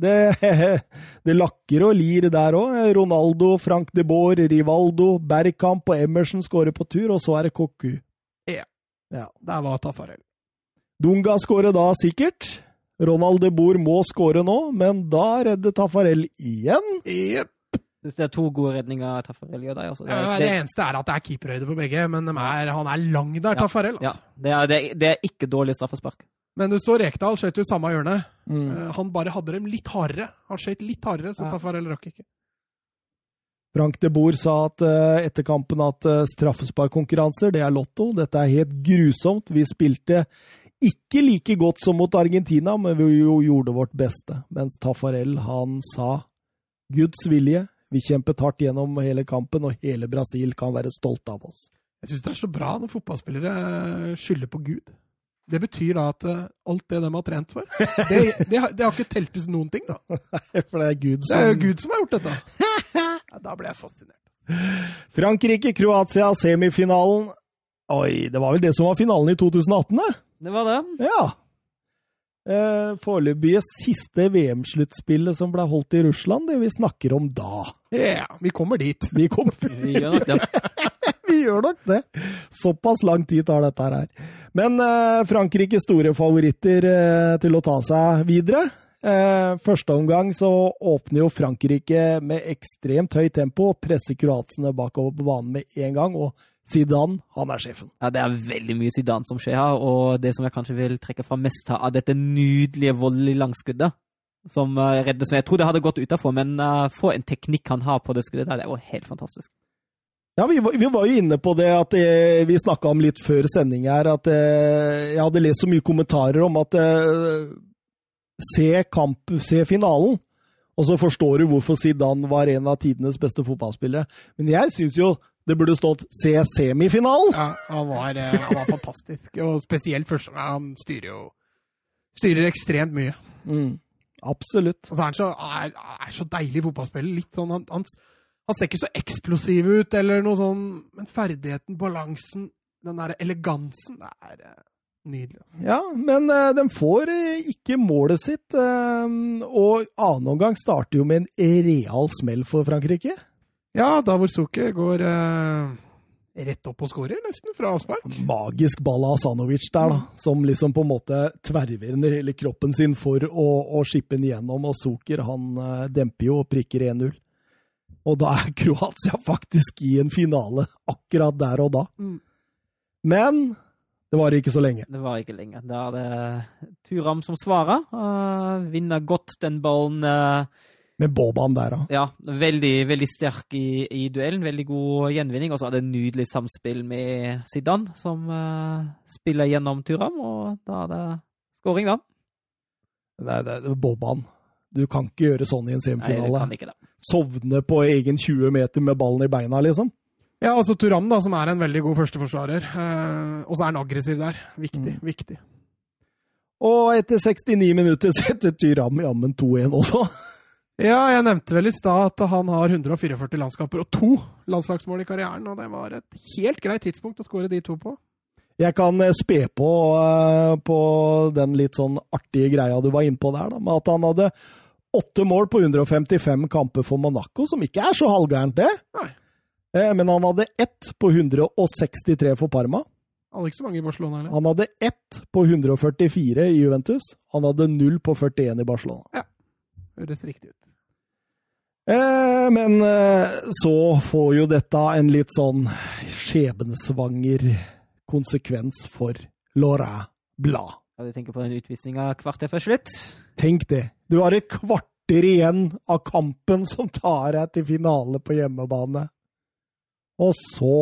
Det, [LAUGHS] det lakker og lir der òg. Ronaldo, Frank de Boer, Rivaldo, Bergkamp og Emerson skårer på tur, og så er det Cocu. Ja. ja. Der var Tafarel. Dunga skårer da sikkert. Ronald de Boer må skåre nå, men da redder Tafarel igjen. Yep. Det er to gode redninger Taffarel gjør der. Altså. Det, ja, det, det, eneste er at det er keeperhøyde på begge, men er, han er lang der, ja, Taffarel. Altså. Ja, det er, det, er, ikke dårlig straffespark. Men du så Rekdal skjøt jo samme hjørne. Mm. Uh, han bare hadde dem litt hardere. Han skjøt litt hardere, så ja. Taffarel rakk ikke. Frank de Boer sa at, uh, etter kampen at uh, straffesparkkonkurranser, det er lotto. Dette er helt grusomt. Vi spilte ikke like godt som mot Argentina, men vi jo gjorde vårt beste. Mens Taffarel, han sa Guds vilje, vi kjempet hardt gjennom hele kampen, og hele Brasil kan være stolt av oss. Jeg syns det er så bra når fotballspillere eh, skylder på Gud. Det betyr da at eh, alt det de har trent for, det, det, har, det har, ikke teltes noen ting, da. Nei, [LAUGHS] for det er Gud som Det er jo Gud som har gjort dette. [LAUGHS] Ja, da ble jeg fascinert. Frankrike-Kroatia, semifinalen. Oi, det var vel det som var finalen i 2018, det? Det var det. Ja. Eh, foreløpige siste VM-sluttspillet som ble holdt i Russland, det vi snakker om da. Ja, vi kommer dit. Vi, kommer. [LAUGHS] vi gjør nok det. [LAUGHS] vi gjør nok det. Såpass lang tid tar dette her. Men eh, Frankrikes store favoritter eh, til å ta seg videre. Eh, første omgang så åpner jo Frankrike med ekstremt høyt tempo og presser kroatsene bakover på banen med en gang. og Zidane, han er sjefen. Ja, Det er veldig mye Zidane som skjer her, og det som jeg kanskje vil trekke fram mest her, er dette nydelige voldelige langskuddet som uh, reddes med. Jeg tror det hadde gått utafor, men uh, få en teknikk han har på det skuddet der, det var helt fantastisk. Ja, vi, vi, var jo inne på det at eh, vi snakka om litt før sending her, at eh, jeg hadde lest så mye kommentarer om at eh, se kamp, se finalen, og så forstår du hvorfor Zidane var en av tidenes beste fotballspillere. Men jeg syns jo det burde stått 'se semifinalen! Ja, han var, eh, han var fantastisk. Og spesielt første Han styrer jo styrer ekstremt mye. Mm, absolutt. Og så er han så, er, er så deilig fotballspiller. Litt sånn, han, han, han, ser ikke så eksplosiv ut, eller noe sånn, men ferdigheten, balansen, den der elegansen, det er eh, nydelig. Ja, men uh, de får uh, ikke målet sitt. Uh, og annen omgang starter jo med en real smell for Frankrike. Ja, Davor Suke går eh, rett opp og skårer, nesten, fra avspark. Magisk ball av Asanovic der, da. Som liksom på en måte tverrvender hele kroppen sin for å, å skippe den gjennom. Og Zucker han eh, demper jo og prikker 1-0. Og da er [LAUGHS] Kroatia faktisk i en finale akkurat der og da. Mm. Men det varer ikke så lenge. Det varer ikke lenge. Da er det Turam som svarer. Uh, vinner godt den ballen. Uh, med Boban der, da. Ja, veldig, veldig sterk i, i duellen. Veldig god gjenvinning. Og så er det nydelig samspill med Zidane, som uh, spiller gjennom Turam, og da er det skåring, da. Nei, det er Boban. Du kan ikke gjøre sånn i en semifinale. Nei, du kan ikke det. Sovne på egen 20 meter med ballen i beina, liksom. Ja, altså Turam, da, som er en veldig god førsteforsvarer. Uh, og så er han aggressiv der. Viktig. Mm. Viktig. Og etter 69 minutter [LAUGHS] setter Tyram jammen 2-1 også. Ja, jeg nevnte vel i stad at han har 144 landskamper og to landslagsmål i karrieren, og det var et helt greit tidspunkt å skåre de to på. Jeg kan eh, spe på, uh, på den litt sånn artige greia du var inne på der, da, med at han hadde åtte mål på 155 kamper for Monaco, som ikke er så halvgærent, det. Nei. Uh, men han hadde ett på 163 for Parma. Hadde ikke så mange i Barcelona heller. Han hadde ett på 144 i Juventus. Han hadde null på 41 i Barcelona. Ja, høres riktig ut. Eh, men eh, så får jo dette en litt sånn skjebnesvanger konsekvens for Laura Blad. Ja, du tenker på den utvisninga kvarter før slutt? Tenk det. Du har et kvarter igjen av kampen som tar deg til finale på hjemmebane. Og så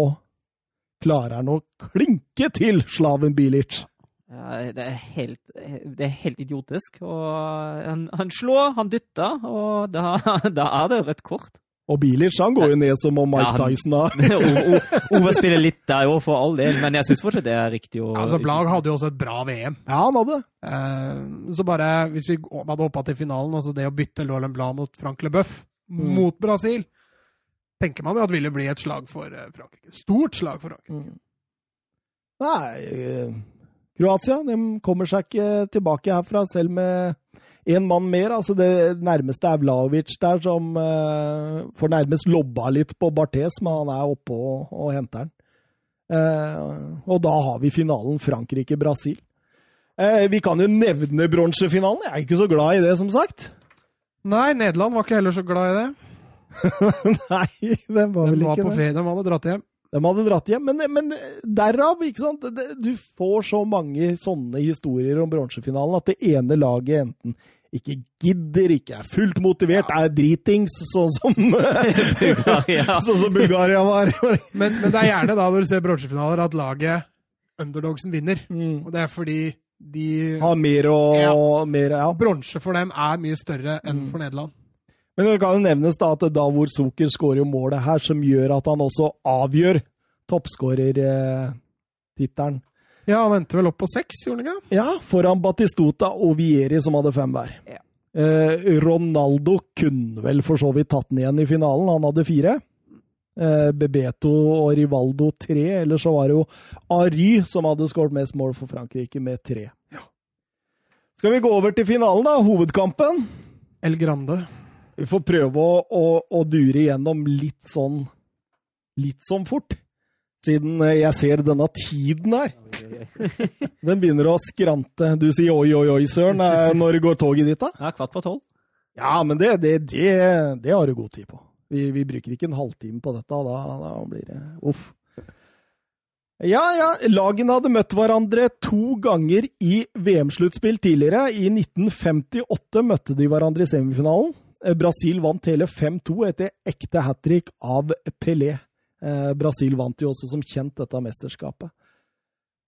klarer han å klinke til Slaven Bilic. Ja, det er helt, det er helt idiotisk. Og han, han slår, han dytter, og da, [LAUGHS] da er det rødt kort. Og Bilic han går jo ned som om Mike Ja, han- Tyson har [LAUGHS] Ove spiller litt der jo, for all del, men jeg syns fortsatt det er riktig å Altså, Blag hadde jo også et bra VM. Ja, han hadde. Uh, så bare, hvis vi hadde hoppa til finalen, altså det å bytte Laurent Blad mot Frank Leboeuf Mm. mot Brasil, tenker man jo at det ville bli et slag for eh, Frankrike. Stort slag for Frankrike. Nei, eh, Kroatia de kommer seg ikke tilbake herfra, selv med én mann mer. Altså det nærmeste er Vlaovic der, som eh, får nærmest lobba litt på Barthes, men han er oppe og, og henter den. Eh, og da har vi finalen Frankrike-Brasil. Eh, vi kan jo nevne bronsefinalen. Jeg er ikke så glad i det, som sagt. Nei, Nederland var ikke heller så glad i det. [LAUGHS] Nei, den var den vel var ikke på det. ferie, de hadde dratt hjem. De hadde dratt hjem, men, men derav, ikke sant Du får så mange sånne historier om bronsefinalen at det ene laget enten ikke gidder, ikke er fullt motivert, er dritings, sånn som [LAUGHS] [LAUGHS] Bulgaria. Sånn som Bulgaria var. Men, men det er gjerne da, når du ser bronsefinaler, at laget underdogsen vinner. Mm. Og det er fordi de Har mer og Ja. mer, ja. Bronse for dem er mye større enn Mm. for Nederland. Men det kan jo nevnes da at Davor Zucker skårer jo målet her, som gjør at han også avgjør toppskårertittelen. Ja, han endte vel opp på seks, gjorde han ikke? Ja, foran Batistota og Vieri, som hadde fem hver. Ja. Eh, Ronaldo kunne vel for så vidt tatt den igjen i finalen, han hadde fire. Eh, Bebeto og Rivaldo tre, eller så var det jo Ary som hadde skåret mest mål for Frankrike, med tre. Skal vi gå over til finalen, da? Hovedkampen. El Grande. Vi får prøve å, å, å dure igjennom litt sånn litt sånn fort. Siden eh, jeg ser denne tiden her. [LAUGHS] Den begynner å skrante. Du sier oi, oi, oi, søren. eh, Når går toget ditt, da? Ja, kvart på tolv. Ja, men det, det, det, det har du god tid på. Vi, vi bruker ikke en halvtime på dette. Da, da blir det uff. Ja, ja, lagene hadde møtt hverandre to ganger i VM-sluttspill tidligere. I 1958 møtte de hverandre i semifinalen. Eh, Brasil vant hele 5-2 etter ekte hat trick av Pelé. Eh, Brasil vant jo også som kjent dette mesterskapet.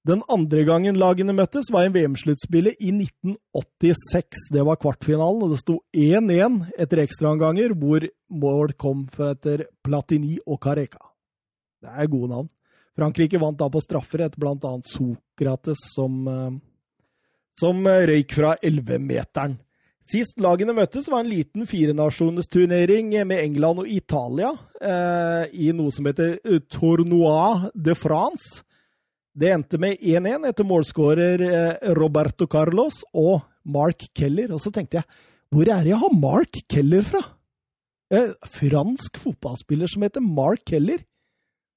Den andre gangen lagene møttes, var i VM-sluttspillet i 1986. Det var kvartfinalen, og det sto 1-1 etter ekstraomganger, hvor mål kom fra etter Platini og Careca. Det er gode navn. Frankrike vant da på straffer etter bl.a. Sokrates, som, eh, som røyk fra 11-meteren. Sist lagene møttes, var en liten firenasjonsturnering med England og Italia eh, i noe som heter Tournois Tournoi de France. Det endte med 1-1 etter målskårer eh, Roberto Carlos og Mark Keller. Og så tenkte jeg, hvor er det jeg har Mark Keller fra? Eh, fransk fotballspiller som heter Mark Keller.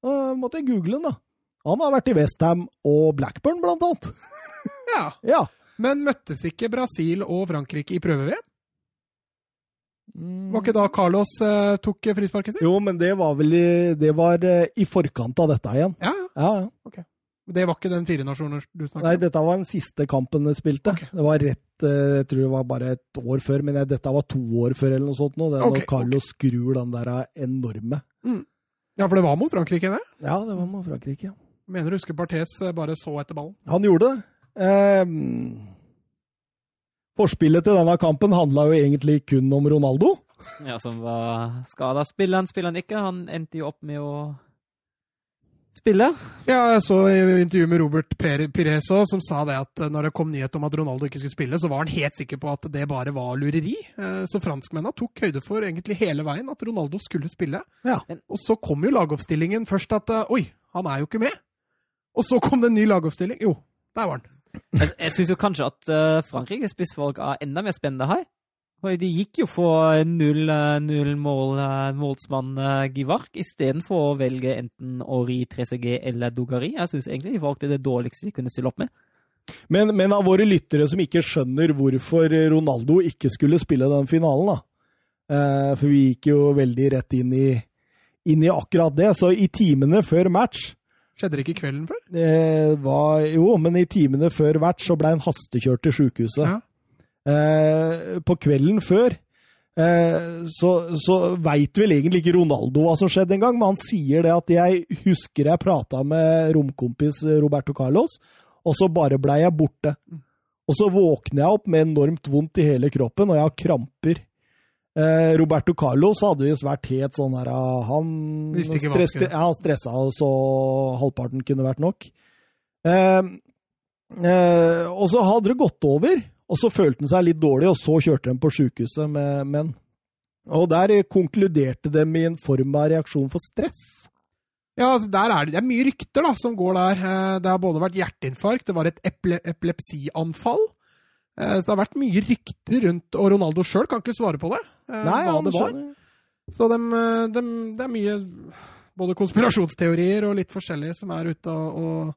Da måtte jeg google den, da. Han har vært i Westham og Blackburn, blant annet. Ja. Ja. Men møttes ikke Brasil og Frankrike i prøve-VM? Var ikke da Carlos eh, tok frisparket sitt? Jo, men det var vel i, det var eh, i forkant av dette igjen. Ja, ja. Ja, ja. Det var ikke den fire nasjoner du snakket om? Nei, dette var den siste kampen de spilte. Okay. Det var rett eh, Jeg tror det var bare et år før, men jeg, dette var to år før eller noe sånt. Nå. Det er okay, når Carlos skrur den der enorme. Ja, for det var mot Frankrike, det? Ja, det var mot Frankrike. ja. Mener du husker Barthes eh, bare så etter ballen? Han gjorde det. Eh, forspillet til denne kampen handla jo egentlig kun om Ronaldo. Ja, som var skada. Spiller han, spiller han ikke? Han endte jo opp med å spille? Ja, jeg så i intervju med Robert Pires òg, som sa det at når det kom nyhet om at Ronaldo ikke skulle spille, så var han helt sikker på at det bare var lureri. Eh, så franskmennene tok høyde for egentlig hele veien at Ronaldo skulle spille. Ja. Og så kom jo lagoppstillingen først at eh, oi, han er jo ikke med. Og så kom det en ny lagoppstilling. Jo, der var han. Jeg, jeg syns jo kanskje at uh, Frankrikes spissfolk er enda mer spennende her. De gikk jo for null, null mål, målsmann uh, Givark istedenfor å velge enten Ori, 3CG eller Dogari. Jeg syns egentlig de valgte det dårligste de kunne stille opp med. Men, men, av våre lyttere som ikke skjønner hvorfor Ronaldo ikke skulle spille den finalen, da. For vi gikk jo veldig rett inn i, inn i akkurat det. Så i timene før match Skjedde det ikke kvelden før? Det var, jo, men i timene før hvert så ble han hastekjørt til sjukehuset. Ja. Eh, på kvelden før eh, så, så veit vel egentlig ikke Ronaldo hva som skjedde engang, men han sier det at jeg husker jeg prata med romkompis Roberto Carlos, og så bare blei jeg borte. Mm. Og så våkner jeg opp med enormt vondt i hele kroppen, og jeg har kramper. Eh, Roberto Carlos hadde visst vært helt sånn her ah, Han, stress, ja, han stressa, så halvparten kunne vært nok. Eh, eh, og så hadde det gått over, og så følte han seg litt dårlig, og så kjørte de på sjukehuset med menn. Og der konkluderte de i en form av reaksjon for stress. Ja, altså der er det, det er mye rykter da, som går der. Eh, det har både vært hjerteinfarkt, det var et eple, epilepsianfall. Eh, så det har vært mye rykter rundt, og Ronaldo sjøl kan ikke svare på det. Eh, Nei, hva det var. Så de, eh, de, det er mye både konspirasjonsteorier og litt forskjellige som er ute og, og,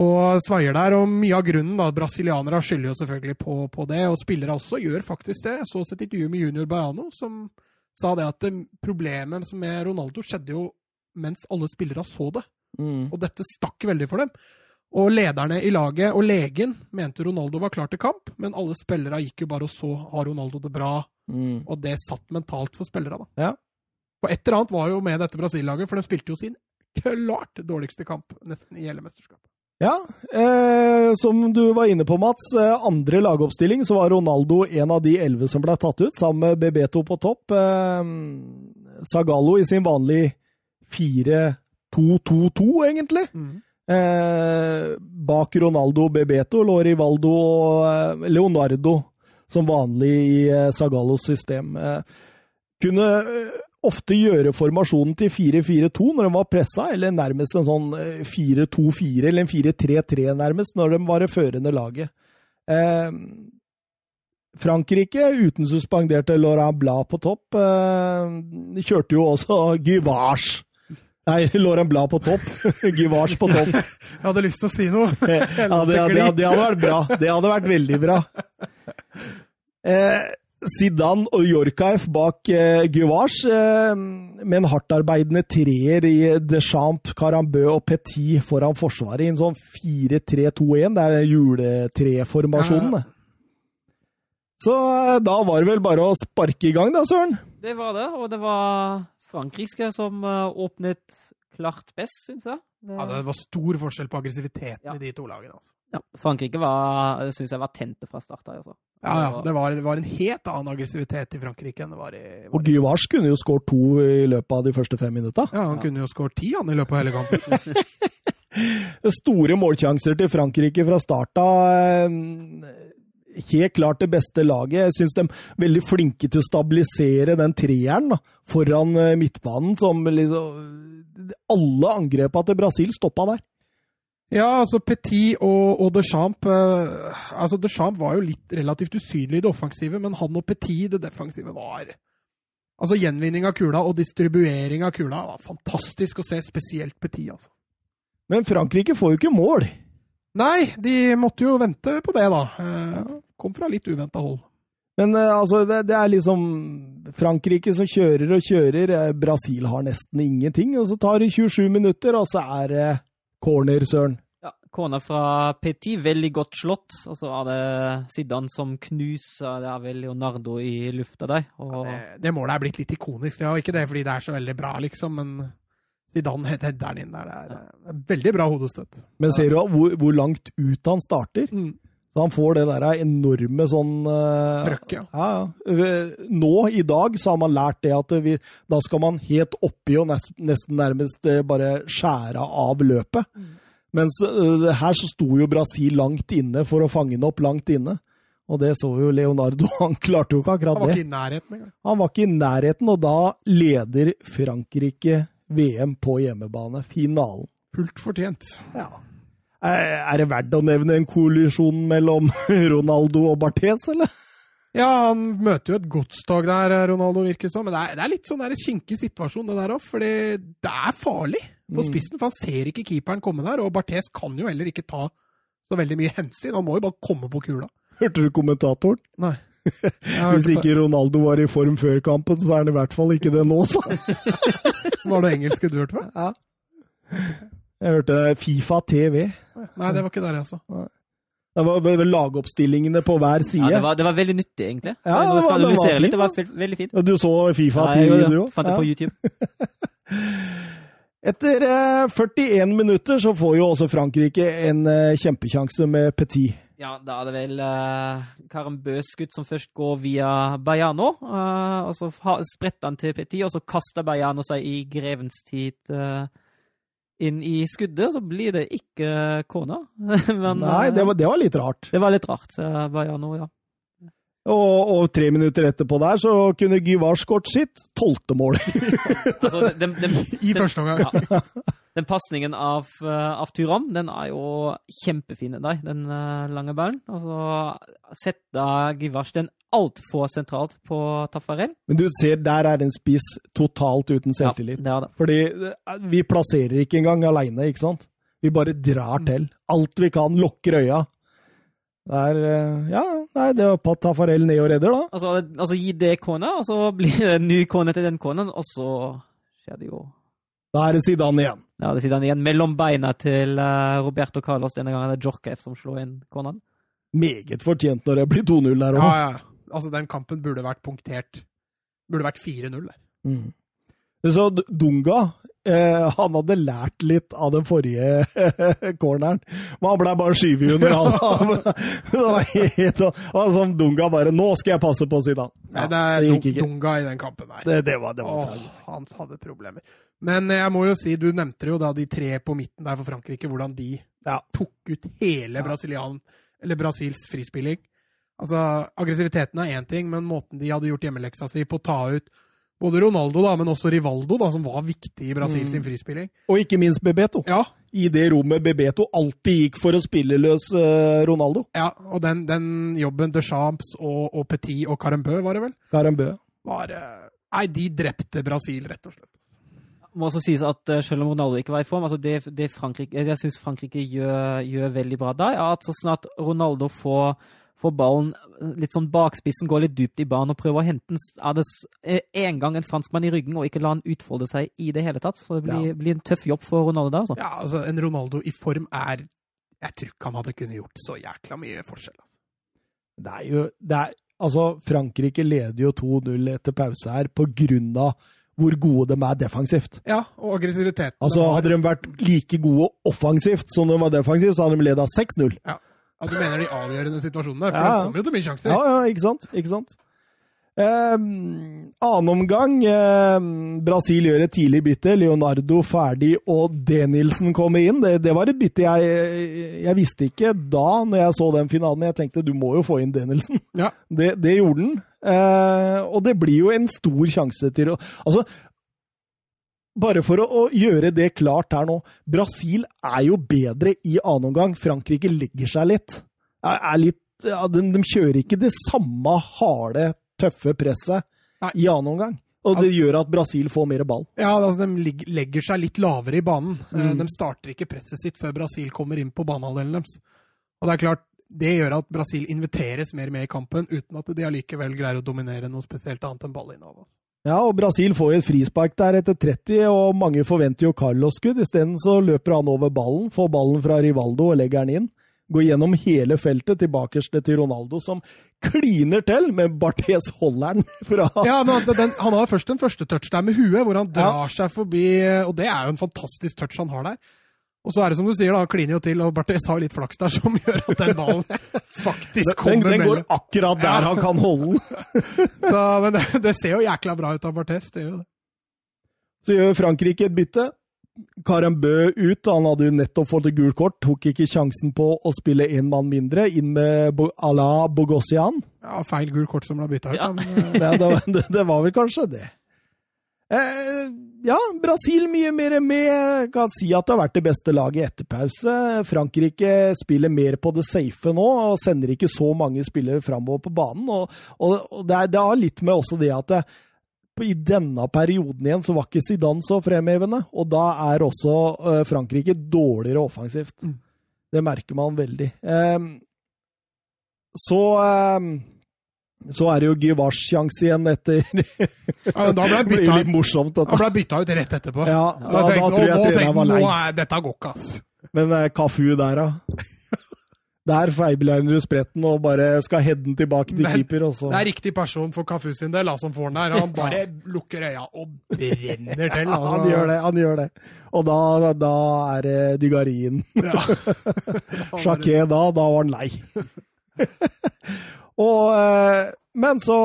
og svaier der. Og mye av grunnen, da, brasilianere skylder jo selvfølgelig på, på, det, og spillere også gjør faktisk det. Jeg så et intervju med junior Baiano som sa det at problemet med Ronaldo skjedde jo mens alle spillere så det. Mm. Og dette stakk veldig for dem. Og lederne i laget og legen mente Ronaldo var klar til kamp, men alle spillere gikk jo bare og så har Ronaldo det bra. Mm. Og det satt mentalt for spillere, da. Ja. Og et eller annet var jo med dette Brasil-laget, for de spilte jo sin klart dårligste kamp nesten i hele mesterskapet. Ja, eh, som du var inne på, Mats. Eh, andre lagoppstilling så var Ronaldo en av de elleve som ble tatt ut, sammen med Bebeto på topp. Eh, Zagallo i sin vanlige 4-2-2-2, egentlig. Mm. Eh, bak Ronaldo Bebeto lå Rivaldo og eh, Leonardo som vanlig i eh, Zagallos system. Eh, kunne eh, ofte gjøre formasjonen til 4-4-2 når de var pressa, eller nærmest en sånn 4-2-4 eh, eller en 4-3-3 nærmest, når de var det førende laget. Eh, Frankrike, uten suspenderte Laurent Blad på topp, kjørte jo også Givage Nei, Lauren Blad på topp. Givars på topp. [LAUGHS] Jeg hadde lyst til å si noe. ja, det, det, det, hadde vært bra. Det hadde vært veldig bra. Eh, Zidane og Yorkaif bak eh, Guvars, eh, med en hardtarbeidende treer i Deschamps, Carambø og Petit foran forsvaret i en sånn 4-3-2-1. Det er juletreformasjonen. Ja. Så eh, da var det vel bare å sparke i gang, da, Søren? Det var det, og det var frankrikske som uh, åpnet klart best, syns jeg. Det... Ja, det var stor forskjell på aggressiviteten ja. i de to lagene. Altså. Ja, Frankrike var, synes jeg var tente fra start av. Altså. Ja, ja. Det var, var, en helt annen aggressivitet i Frankrike enn det var i var Og Gyvars kunne jo skåret to i løpet av de første fem minutta. Ja, han kunne jo skåret ti han i løpet av hele kampen. [LAUGHS] Store målsjanser til Frankrike fra start av. Helt klart det beste laget. Jeg syns de er veldig flinke til å stabilisere den treeren da, foran eh, midtbanen. som liksom, Alle angrepene til Brasil stoppa der. Ja, altså Petit og, og Deschamps eh, altså Deschamps var jo litt relativt usynlig i det offensive, men han og Petit i det defensive var Altså Gjenvinning av kula og distribuering av kula var fantastisk å se, spesielt Petit. altså. Men Frankrike får jo ikke mål. Nei, de måtte jo vente på det, da. Eh, kom fra litt uventa hold. Men eh, altså, det, det, er liksom Frankrike som kjører og kjører. Eh, Brasil har nesten ingenting. Og så tar det 27 minutter, og så er det corner, søren. Ja, corner fra Petit, veldig godt slått. Og så er det Zidane som knuser. Det er vel Leonardo i lufta der. Og... Ja, det, det, målet er blitt litt ikonisk. Det er ikke det fordi det er så veldig bra, liksom, men Zidane heter den inn der. Det er ja. veldig bra hodestøtt. Men ser du hvor, hvor langt ut han starter? Mm. Så han får det der enorme sånn uh, Trøkk, ja. ja, ja. Nå, i dag, så har man lært det at vi, da skal man helt oppi og nest, nesten nærmest bare skjære av løpet. Mm. Mens uh, her så sto jo Brasil langt inne for å fange den opp langt inne. Og det så jo Leonardo. [LAUGHS] Han klarte jo ikke akkurat det. Han var ikke i nærheten engang. Han var ikke i nærheten, og da leder Frankrike VM på hjemmebane. Finalen. Fullt fortjent. Ja. Er det verdt å nevne en kollisjon mellom [LAUGHS] Ronaldo og Barthes, eller? Ja, han møter jo et godstog der, Ronaldo, virker som. Men det er, det er litt sånn der kinkig situasjon, det der òg. For det er farlig på mm. spissen. For han ser ikke keeperen komme der. Og Barthes kan jo heller ikke ta så veldig mye hensyn. Han må jo bare komme på kula. Hørte du kommentatoren? Nei. Hvis ikke Ronaldo var i form før kampen, så er han i hvert fall ikke det nå, så. [LAUGHS] var det engelske du hørte på? Ja. Jeg hørte Fifa TV. Nei, det var ikke der, jeg, altså. Det var lagoppstillingene på hver side. Ja, det var, det var veldig nyttig, egentlig. Ja, det, var, det, var litt, det var veldig fint. Du så Fifa TV, ja, du òg? Fant det på YouTube. [LAUGHS] Etter 41 eh, minutter så får jo også Frankrike en eh, kjempekjanse med Petit. Ja, da er det vel uh, Karen Bøs skudd som først går via Bajano. Uh, og så spretter han til Petit, og så kaster Bajano seg i grevens tid uh, inn i skuddet. Og Så blir det ikke kona. [LAUGHS] Men, Nei, det var, det var, litt rart. Det var litt rart, Bajano, ja. Og, og, tre minutter etterpå der så kunne Gyvar skåret sitt tolvte mål. [LAUGHS] altså, [LAUGHS] I første omgang. Ja. Den pasningen av, uh, av Turam, den er jo kjempefin, der, den uh, lange ballen. Altså, setter Gyvars den altfor sentralt på Tafarel. Men du ser, der er en spiss totalt uten selvtillit. Ja, det er det. Fordi uh, vi plasserer ikke engang aleine, ikke sant? Vi bare drar mm. til. Alt vi kan, lukker øya. Det er eh, Ja, nei, det var Pat Tafarel ned og redder, da. Altså, altså gi det kona, og så blir det en ny kone til den konen, og så skjer det jo Da er det Zidane igjen. Ja, det er Zidane igjen. Mellom beina til uh, Roberto Carlos denne gangen er det som slår inn corneren. Meget fortjent når det blir 2-0 der òg. Ja, ja. Altså, den kampen burde vært punktert. Burde vært 4-0 der. Mm. Så Dunga Eh, han hadde lært litt av den forrige [LAUGHS] corneren. Men han ble bare skyvet under han. [LAUGHS] det var helt sånn som Dunga bare 'Nå skal jeg passe på', Zidane. Ja, det er det Dunga i den kampen der. Det, det var, det var Åh, han hadde problemer. Men jeg må jo si, du nevnte jo da de tre på midten der for Frankrike, hvordan de ja. tok ut hele Brasilian, eller Brasils frispilling. Altså, Aggressiviteten er én ting, men måten de hadde gjort hjemmeleksa si på å ta ut både Ronaldo, da, men også Rivaldo, da, som var viktig i Brasil mm. sin frispilling. Og ikke minst Bebeto. Ja. I det rommet Bebeto alltid gikk for å spille løs uh, Ronaldo. Ja, og den, den jobben de Champs og, og, Petit og Carambø, var det vel? Carambø. Var, uh, nei, de drepte Brasil, rett og slett. Må også sies at uh, selv om Ronaldo ikke var i form, altså det, det Frankrike, jeg syns Frankrike gjør, gjør, veldig bra da, er at så snart Ronaldo får får ballen litt sånn bakspissen, går litt dypt i banen og prøver å hente den. Er det en gang en franskmann i ryggen og ikke la han utfolde seg i det hele tatt? Så det blir, ja. blir en tøff jobb for Ronaldo da, altså. Ja, altså en Ronaldo i form er Jeg tror ikke han hadde kunnet gjort så jækla mye forskjell. Det er jo det er, Altså, Frankrike leder jo 2-0 etter pause her på grunn av hvor gode de er defensivt. Ja, og aggressivitet. Altså, Hadde de vært like gode offensivt som de var defensivt, så hadde de ledet 6-0. Ja. Ja, Du mener de avgjørende situasjonene? For ja. det kommer jo til mye sjanser. Ja, ja, ikke sant. Ikke sant? Eh, annen omgang. Eh, Brasil gjør et tidlig bytte. Leonardo ferdig, og Denilsen kommer inn. Det, det var et bytte jeg, jeg visste ikke da når jeg så den finalen, men jeg tenkte du må jo få inn Denilsen. Ja. [LAUGHS] Det, det gjorde han. Eh, og det blir jo en stor sjanse til å Altså, bare for å, å, gjøre det klart her nå. Brasil er jo bedre i annen omgang. Frankrike legger seg litt. Er, er litt ja, de, de, kjører ikke det samme harde, tøffe presset Nei. i annen omgang. Og det gjør at Brasil får mer ball. Ja, altså De legger seg litt lavere i banen. Eh, mm. De starter ikke presset sitt før Brasil kommer inn på banehalvdelen deres. Og det er klart, det gjør at Brasil inviteres mer med i kampen, uten at de allikevel greier å dominere noe spesielt annet enn ballinnehav. Ja, og Brasil får jo et frispark der etter 30, og mange forventer jo Carlos-skudd. Isteden så løper han over ballen, får ballen fra Rivaldo og legger den inn. Går gjennom hele feltet, tilbake til Ronaldo, som kliner til, med Barthes holderen fra Ja, men den, Han har først en første touch der med huet, hvor han drar ja. seg forbi, og det er jo en fantastisk touch han har der. Og så er det som du sier, da, han kliner jo til, og Barthes har jo litt flaks der som [LAUGHS] gjør at den ballen faktisk kommer Den, den går mellom. akkurat der Ja. han kan holde den. [LAUGHS] da, men det, det ser jo jækla bra ut av Barthes, det gjør jo det. Så gjør Frankrike et bytte. Karambø ut, han hadde jo nettopp fått et gult kort, tok ikke sjansen på å spille én mann mindre, inn med Ala Bogossian. Ja, feil gult kort som ble bytta ut, Ja. Men, [LAUGHS] eh, Det, det, var- det, var vel kanskje det. Eh, ja, Brasil mye mer med. Kan si at det har vært det beste laget etter pause. Frankrike spiller mer på det safe nå og sender ikke så mange spillere framover på banen. Og, og, og det, er, det har litt med også det at det, i denne perioden igjen så var ikke Zidane så fremhevende. Og da er også eh, Frankrike dårligere offensivt. Mm. Det merker man veldig. Eh, så eh, så er det jo Givars-sjanse igjen etter [LAUGHS] ja, da ble bytta litt morsomt, Han dette. ble bytta ut rett etterpå. Ja, Da da, da tenkte- tror jeg og nå tenkte. Nå er dette går ikke, ass. Men Kafu Cafu der, da? Der feilberegner du spretten og bare skal heade den tilbake til Men keeper. Også. Det er riktig person for Kafu sin del, som får den der. Han bare lukker øya og brenner til. Ja, han gjør det, han gjør det. Og da, da er det dygarien. Ja. [LAUGHS] Jacquet da, da var han lei. [LAUGHS] og, eh, men så,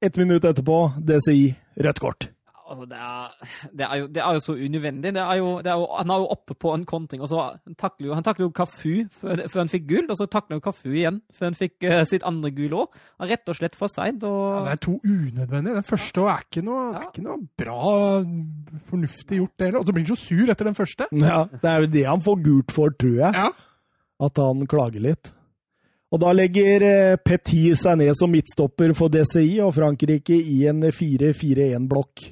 ett minutt etterpå, DCI, rødt kort. Altså, det er, det, er jo, det er jo så unødvendig. Det er jo, det er jo, han er jo oppe på en kontring, og så takler jo, han takler jo Kafu før, før han fikk gull, og så takler han Kafu igjen før han fikk uh, sitt andre gull òg. Rett og slett for seint. Og Altså, det er to unødvendige. Den første er ikke noe, ja. er ikke noe bra, fornuftig gjort, det heller. Og så blir han så sur etter den første. Ja, det er jo det han får gult for, tror jeg. Ja. At han klager litt. Og da legger eh, Petit seg ned som midtstopper for DCI og Frankrike i en 4-4-1-blokk.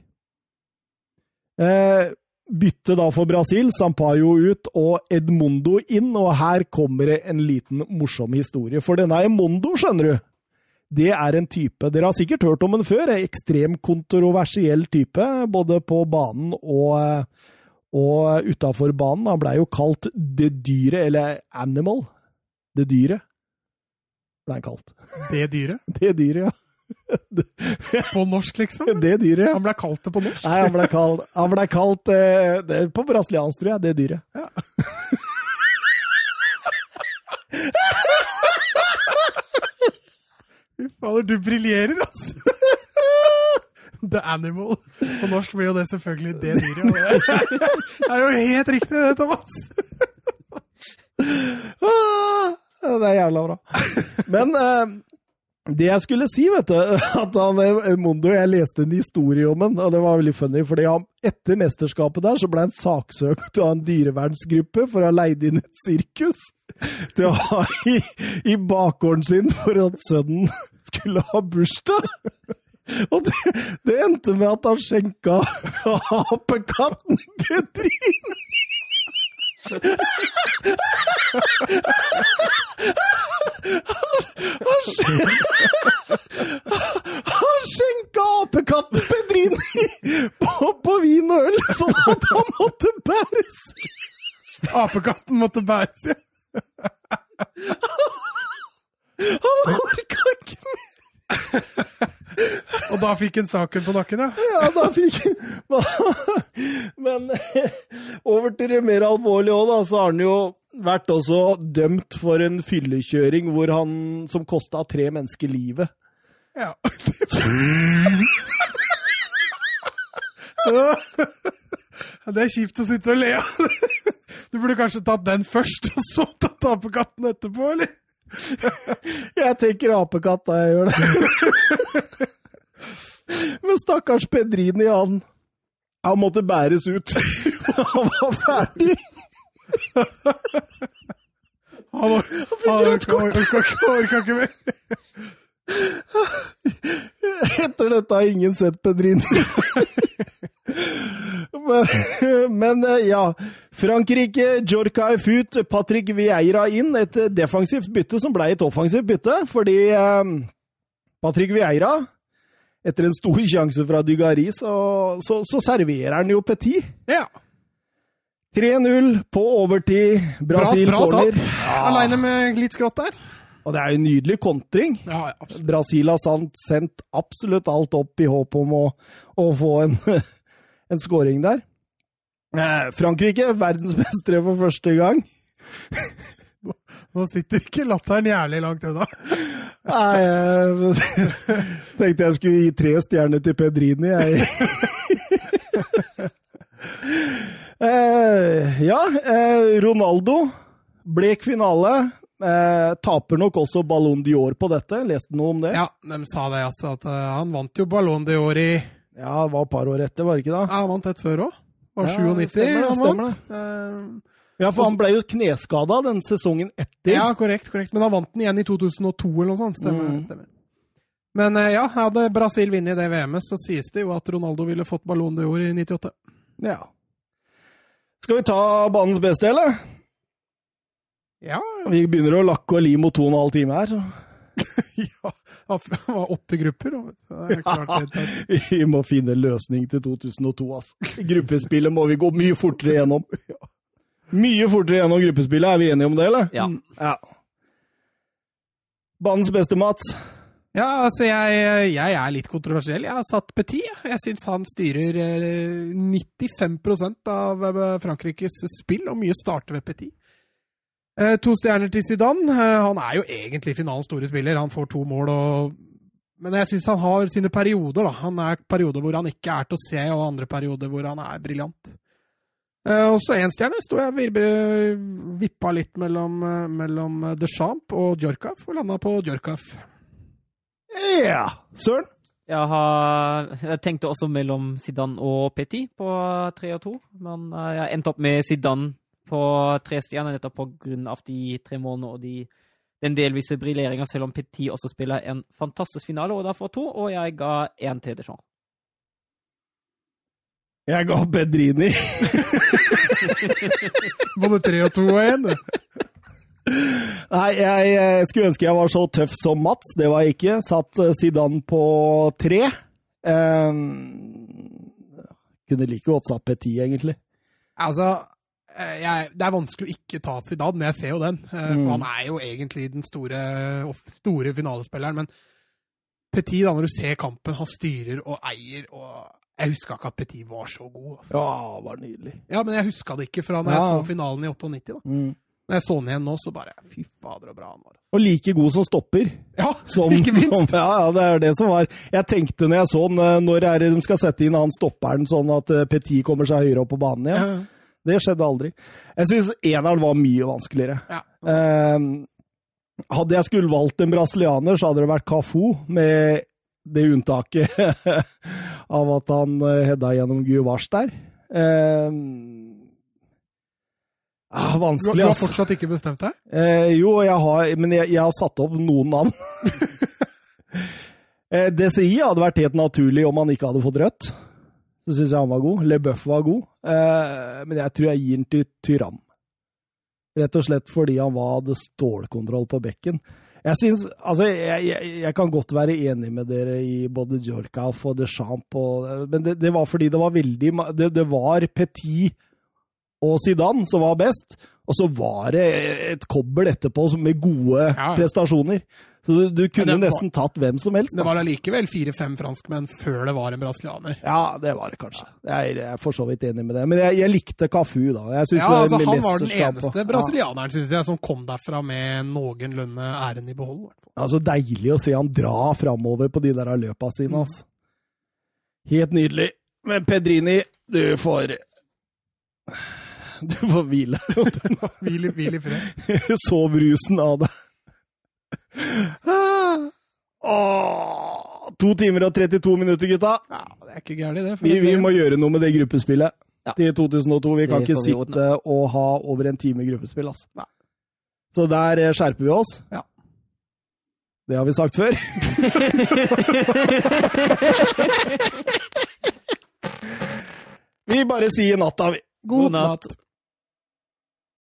Eh, bytte da for Brasil, Sampaio ut og Edmondo inn, og her kommer det en liten morsom historie. For denne Edmondo, skjønner du, det er en type Dere har sikkert hørt om den før. En ekstremt kontroversiell type, både på banen og, eh, og utafor banen. Han blei jo kalt det dyret, eller animal. Det dyret, ble han kalt. Det dyret. [LAUGHS] Det dyret, ja. På norsk, liksom. [LAUGHS] Det dyret. Han ble kalt det på norsk. Nei, han ble kalt, han ble kalt eh, det, På brasiliansk, tror jeg. Det dyret. [LAUGHS] Fy fader, du briljerer, altså! The Animal. På norsk blir jo det selvfølgelig det dyret. Det [LAUGHS] det er jo helt riktig, det, Thomas. Ah, det er jævla bra. Men eh, det jeg skulle si, vet du [LAUGHS] at han, eh, Mondo, Jeg leste en historie om han, og det var veldig funny. fordi han, Etter mesterskapet der så ble han saksøkt av en dyrevernsgruppe for å ha leid inn et sirkus til å ha i, i bakgården sin for at sønnen [LAUGHS] skulle ha bursdag. Og det, det endte med at han skjenka [LAUGHS] apekatten Pedrin. Han, skjen- han skjenka apekatten Pedrini på, på vin og øl, sånn at han måtte bæres. Apekatten måtte bæres. Han orka ikke mer. Og da fikk han saken på nakken, ja. Ja, da fikk [LAUGHS] Men [LAUGHS] over til det mer alvorlige òg, da. Så har han jo vært også dømt for en fyllekjøring hvor han, som kosta tre mennesker livet. [LAUGHS] ja. Det er kjipt å sitte og le av. Du burde kanskje tatt den først, og så tatt apekatten etterpå, eller? [LAUGHS] Jeg tenker apekatt da jeg gjør det. [LAUGHS] Men stakkars Pedrini, han, han måtte bæres ut. [LAUGHS] Han var ferdig. Han var- han orka ikke mer. Etter dette har ingen sett Pedrini. Men, [LAUGHS] men eh, ja. Frankrike, Djorkaeff ut, Patrick Vieira inn. Et defensivt bytte som ble et offensivt bytte, fordi eh, Patrick Vieira etter en stor sjanse fra Dugari, så, så, så serverer han jo Petit. Ja. 3-0 på overtid. Bra, Brasil bra corner. Ja. Aleine med litt skrått der. Og det er jo en nydelig kontring. Ja, ja. Brasil har sendt absolutt alt opp i håp om å, å få en, en scoring der. Eh, Frankrike, verdensmestere for første gang. [LAUGHS] Nå sitter ikke latteren jævlig langt unna. [LAUGHS] Nei, jeg [LAUGHS] tenkte jeg skulle gi tre stjerner til Pedrini, jeg. eh, ja, eh, Ronaldo. Blek finale. Eh, taper nok også Ballon d'Or på dette. Leste noe om det? Ja, de sa det, altså. At han vant jo Ballon d'Or i Ja, det var et par år etter, var det ikke da? Ja, han vant et før òg. Var Ja, 97 stemmer det, han vant. Eh, Ja, for han ble jo kneskada den sesongen etter. ja, korrekt, korrekt. Men han vant den igjen i 2002 eller noe sånt. Stemmer. Mm. stemmer. Men eh, ja, hadde Brasil vunnet det VM-et, så sies det jo at Ronaldo ville fått Ballon d'Or i 98. Ja. Skal vi ta banens beste, eller? Ja, Vi begynner å lakke og li mot to og en halv time her. så [LAUGHS] ja. Det [LAUGHS] var åtte grupper. og Det er klart det [LAUGHS] Vi må finne en løsning til 2002, altså. Gruppespillet må vi gå mye fortere gjennom. [LAUGHS] Mye fortere gjennom gruppespillet, er vi enige om det, eller? Ja. ja. Banens beste, Mats. Ja, altså jeg, jeg er litt kontroversiell. Jeg har satt Petit. jeg. Syns han styrer eh, 95% av eh, Frankrikes spill, og mye starter ved Petit. Eh, To stjerner til Zidane. Eh, Han er jo egentlig finalens store spiller. Han får to mål og Men jeg syns han har sine perioder. da. Han er perioder hvor han ikke er til å se, og andre perioder hvor han er briljant. Eh, Og så én stjerne sto jeg virbe, vippa litt mellom, mellom mellom Champ og Djorkaf, og landa på Djorkaf. Ja, søren. Jeg, har, jeg tenkte også mellom Zidane og Petit på tre og to, men jeg endte opp med Zidane på tre stjerner nettopp på grunn av de tre målene og de, den delvise briljeringa, selv om Petit også spiller en fantastisk finale, og da får to, og jeg ga én til Deschamps. Jeg ga Bedrini. [LAUGHS] Både tre og to og én, du. Nei, jeg, skulle ønske jeg var så tøff som Mats. Det var jeg ikke. Satt eh, Zidane på tre. Um, kunne like godt satt Petit, egentlig. Altså, jeg, det er vanskelig å ikke ta Zidane, men jeg ser jo den. Eh, Mm. For han er jo egentlig den store, store finalespilleren. Men Petit, da, når du ser kampen, han styrer og eier og Jeg huska ikke at Petit var så god. Altså. Ja, det var nydelig. Ja, men jeg huska det ikke fra når jeg Ja. så finalen i 98. da. Mm. Når jeg så den igjen nå, så bare Fy fader, så bra han var. Og like god som stopper. Ja, [LAUGHS] Som, ikke minst! Som, ja, ja, det er det som var Jeg tenkte når jeg så den, eh, når er det de skal sette inn han stopperen sånn at eh, Petit kommer seg høyere opp på banen igjen? Ja. Det skjedde aldri. Jeg syns eneren var mye vanskeligere. Ja. Eh, hadde jeg skulle valgt en brasilianer, så hadde det vært Cafu, med det unntaket [LAUGHS] av at han eh, hedda gjennom Guvars der. Eh, ah, Du, du har fortsatt ikke bestemt deg? Eh, jo, jeg har, men jeg, jeg har satt opp noen navn. [LAUGHS] eh, DCI hadde vært helt naturlig om han ikke hadde fått rødt. Så syns jeg han var god. LeBuff var god. Eh, men jeg tror jeg gir den til Tyrann. Rett og slett fordi han var, hadde stålkontroll på bekken. Jeg synes, altså, jeg, jeg, jeg kan godt være enig med dere i både Djorkauf og Deschamps, og, men det, det var fordi det var veldig Det, det var Petit og Zidane som var best, og så var det et kobbel etterpå med gode Ja. prestasjoner. Så du, du kunne var- nesten tatt hvem som helst. Det var allikevel fire-fem franskmenn før det var en brasilianer. Ja, det var det kanskje. Jeg, jeg er for så vidt enig med det. Men jeg, jeg likte Cafu, da. Jeg Ja, altså Han var den eneste brasilianeren synes jeg, som kom derfra med noenlunde æren i behold. Altså deilig å se han dra framover på de der løpa sine. Mm. Altså. Helt nydelig. Men Pedrini, du får Du får hvile. [LAUGHS] Hvil hvile hvil i fred. Sov rusen av det. Ah. Åh, to timer og 32 minutter, gutta. Ja, det er ikke gærent, det. Vi, vi må gjøre noe med det gruppespillet Ja. til 2002. Vi kan ikke vi sitte og ha over en time gruppespill. Altså. Nei. Så der eh, skjerper vi oss. Ja. Det har vi sagt før. [LAUGHS] vi bare sier natta, vi. God natt.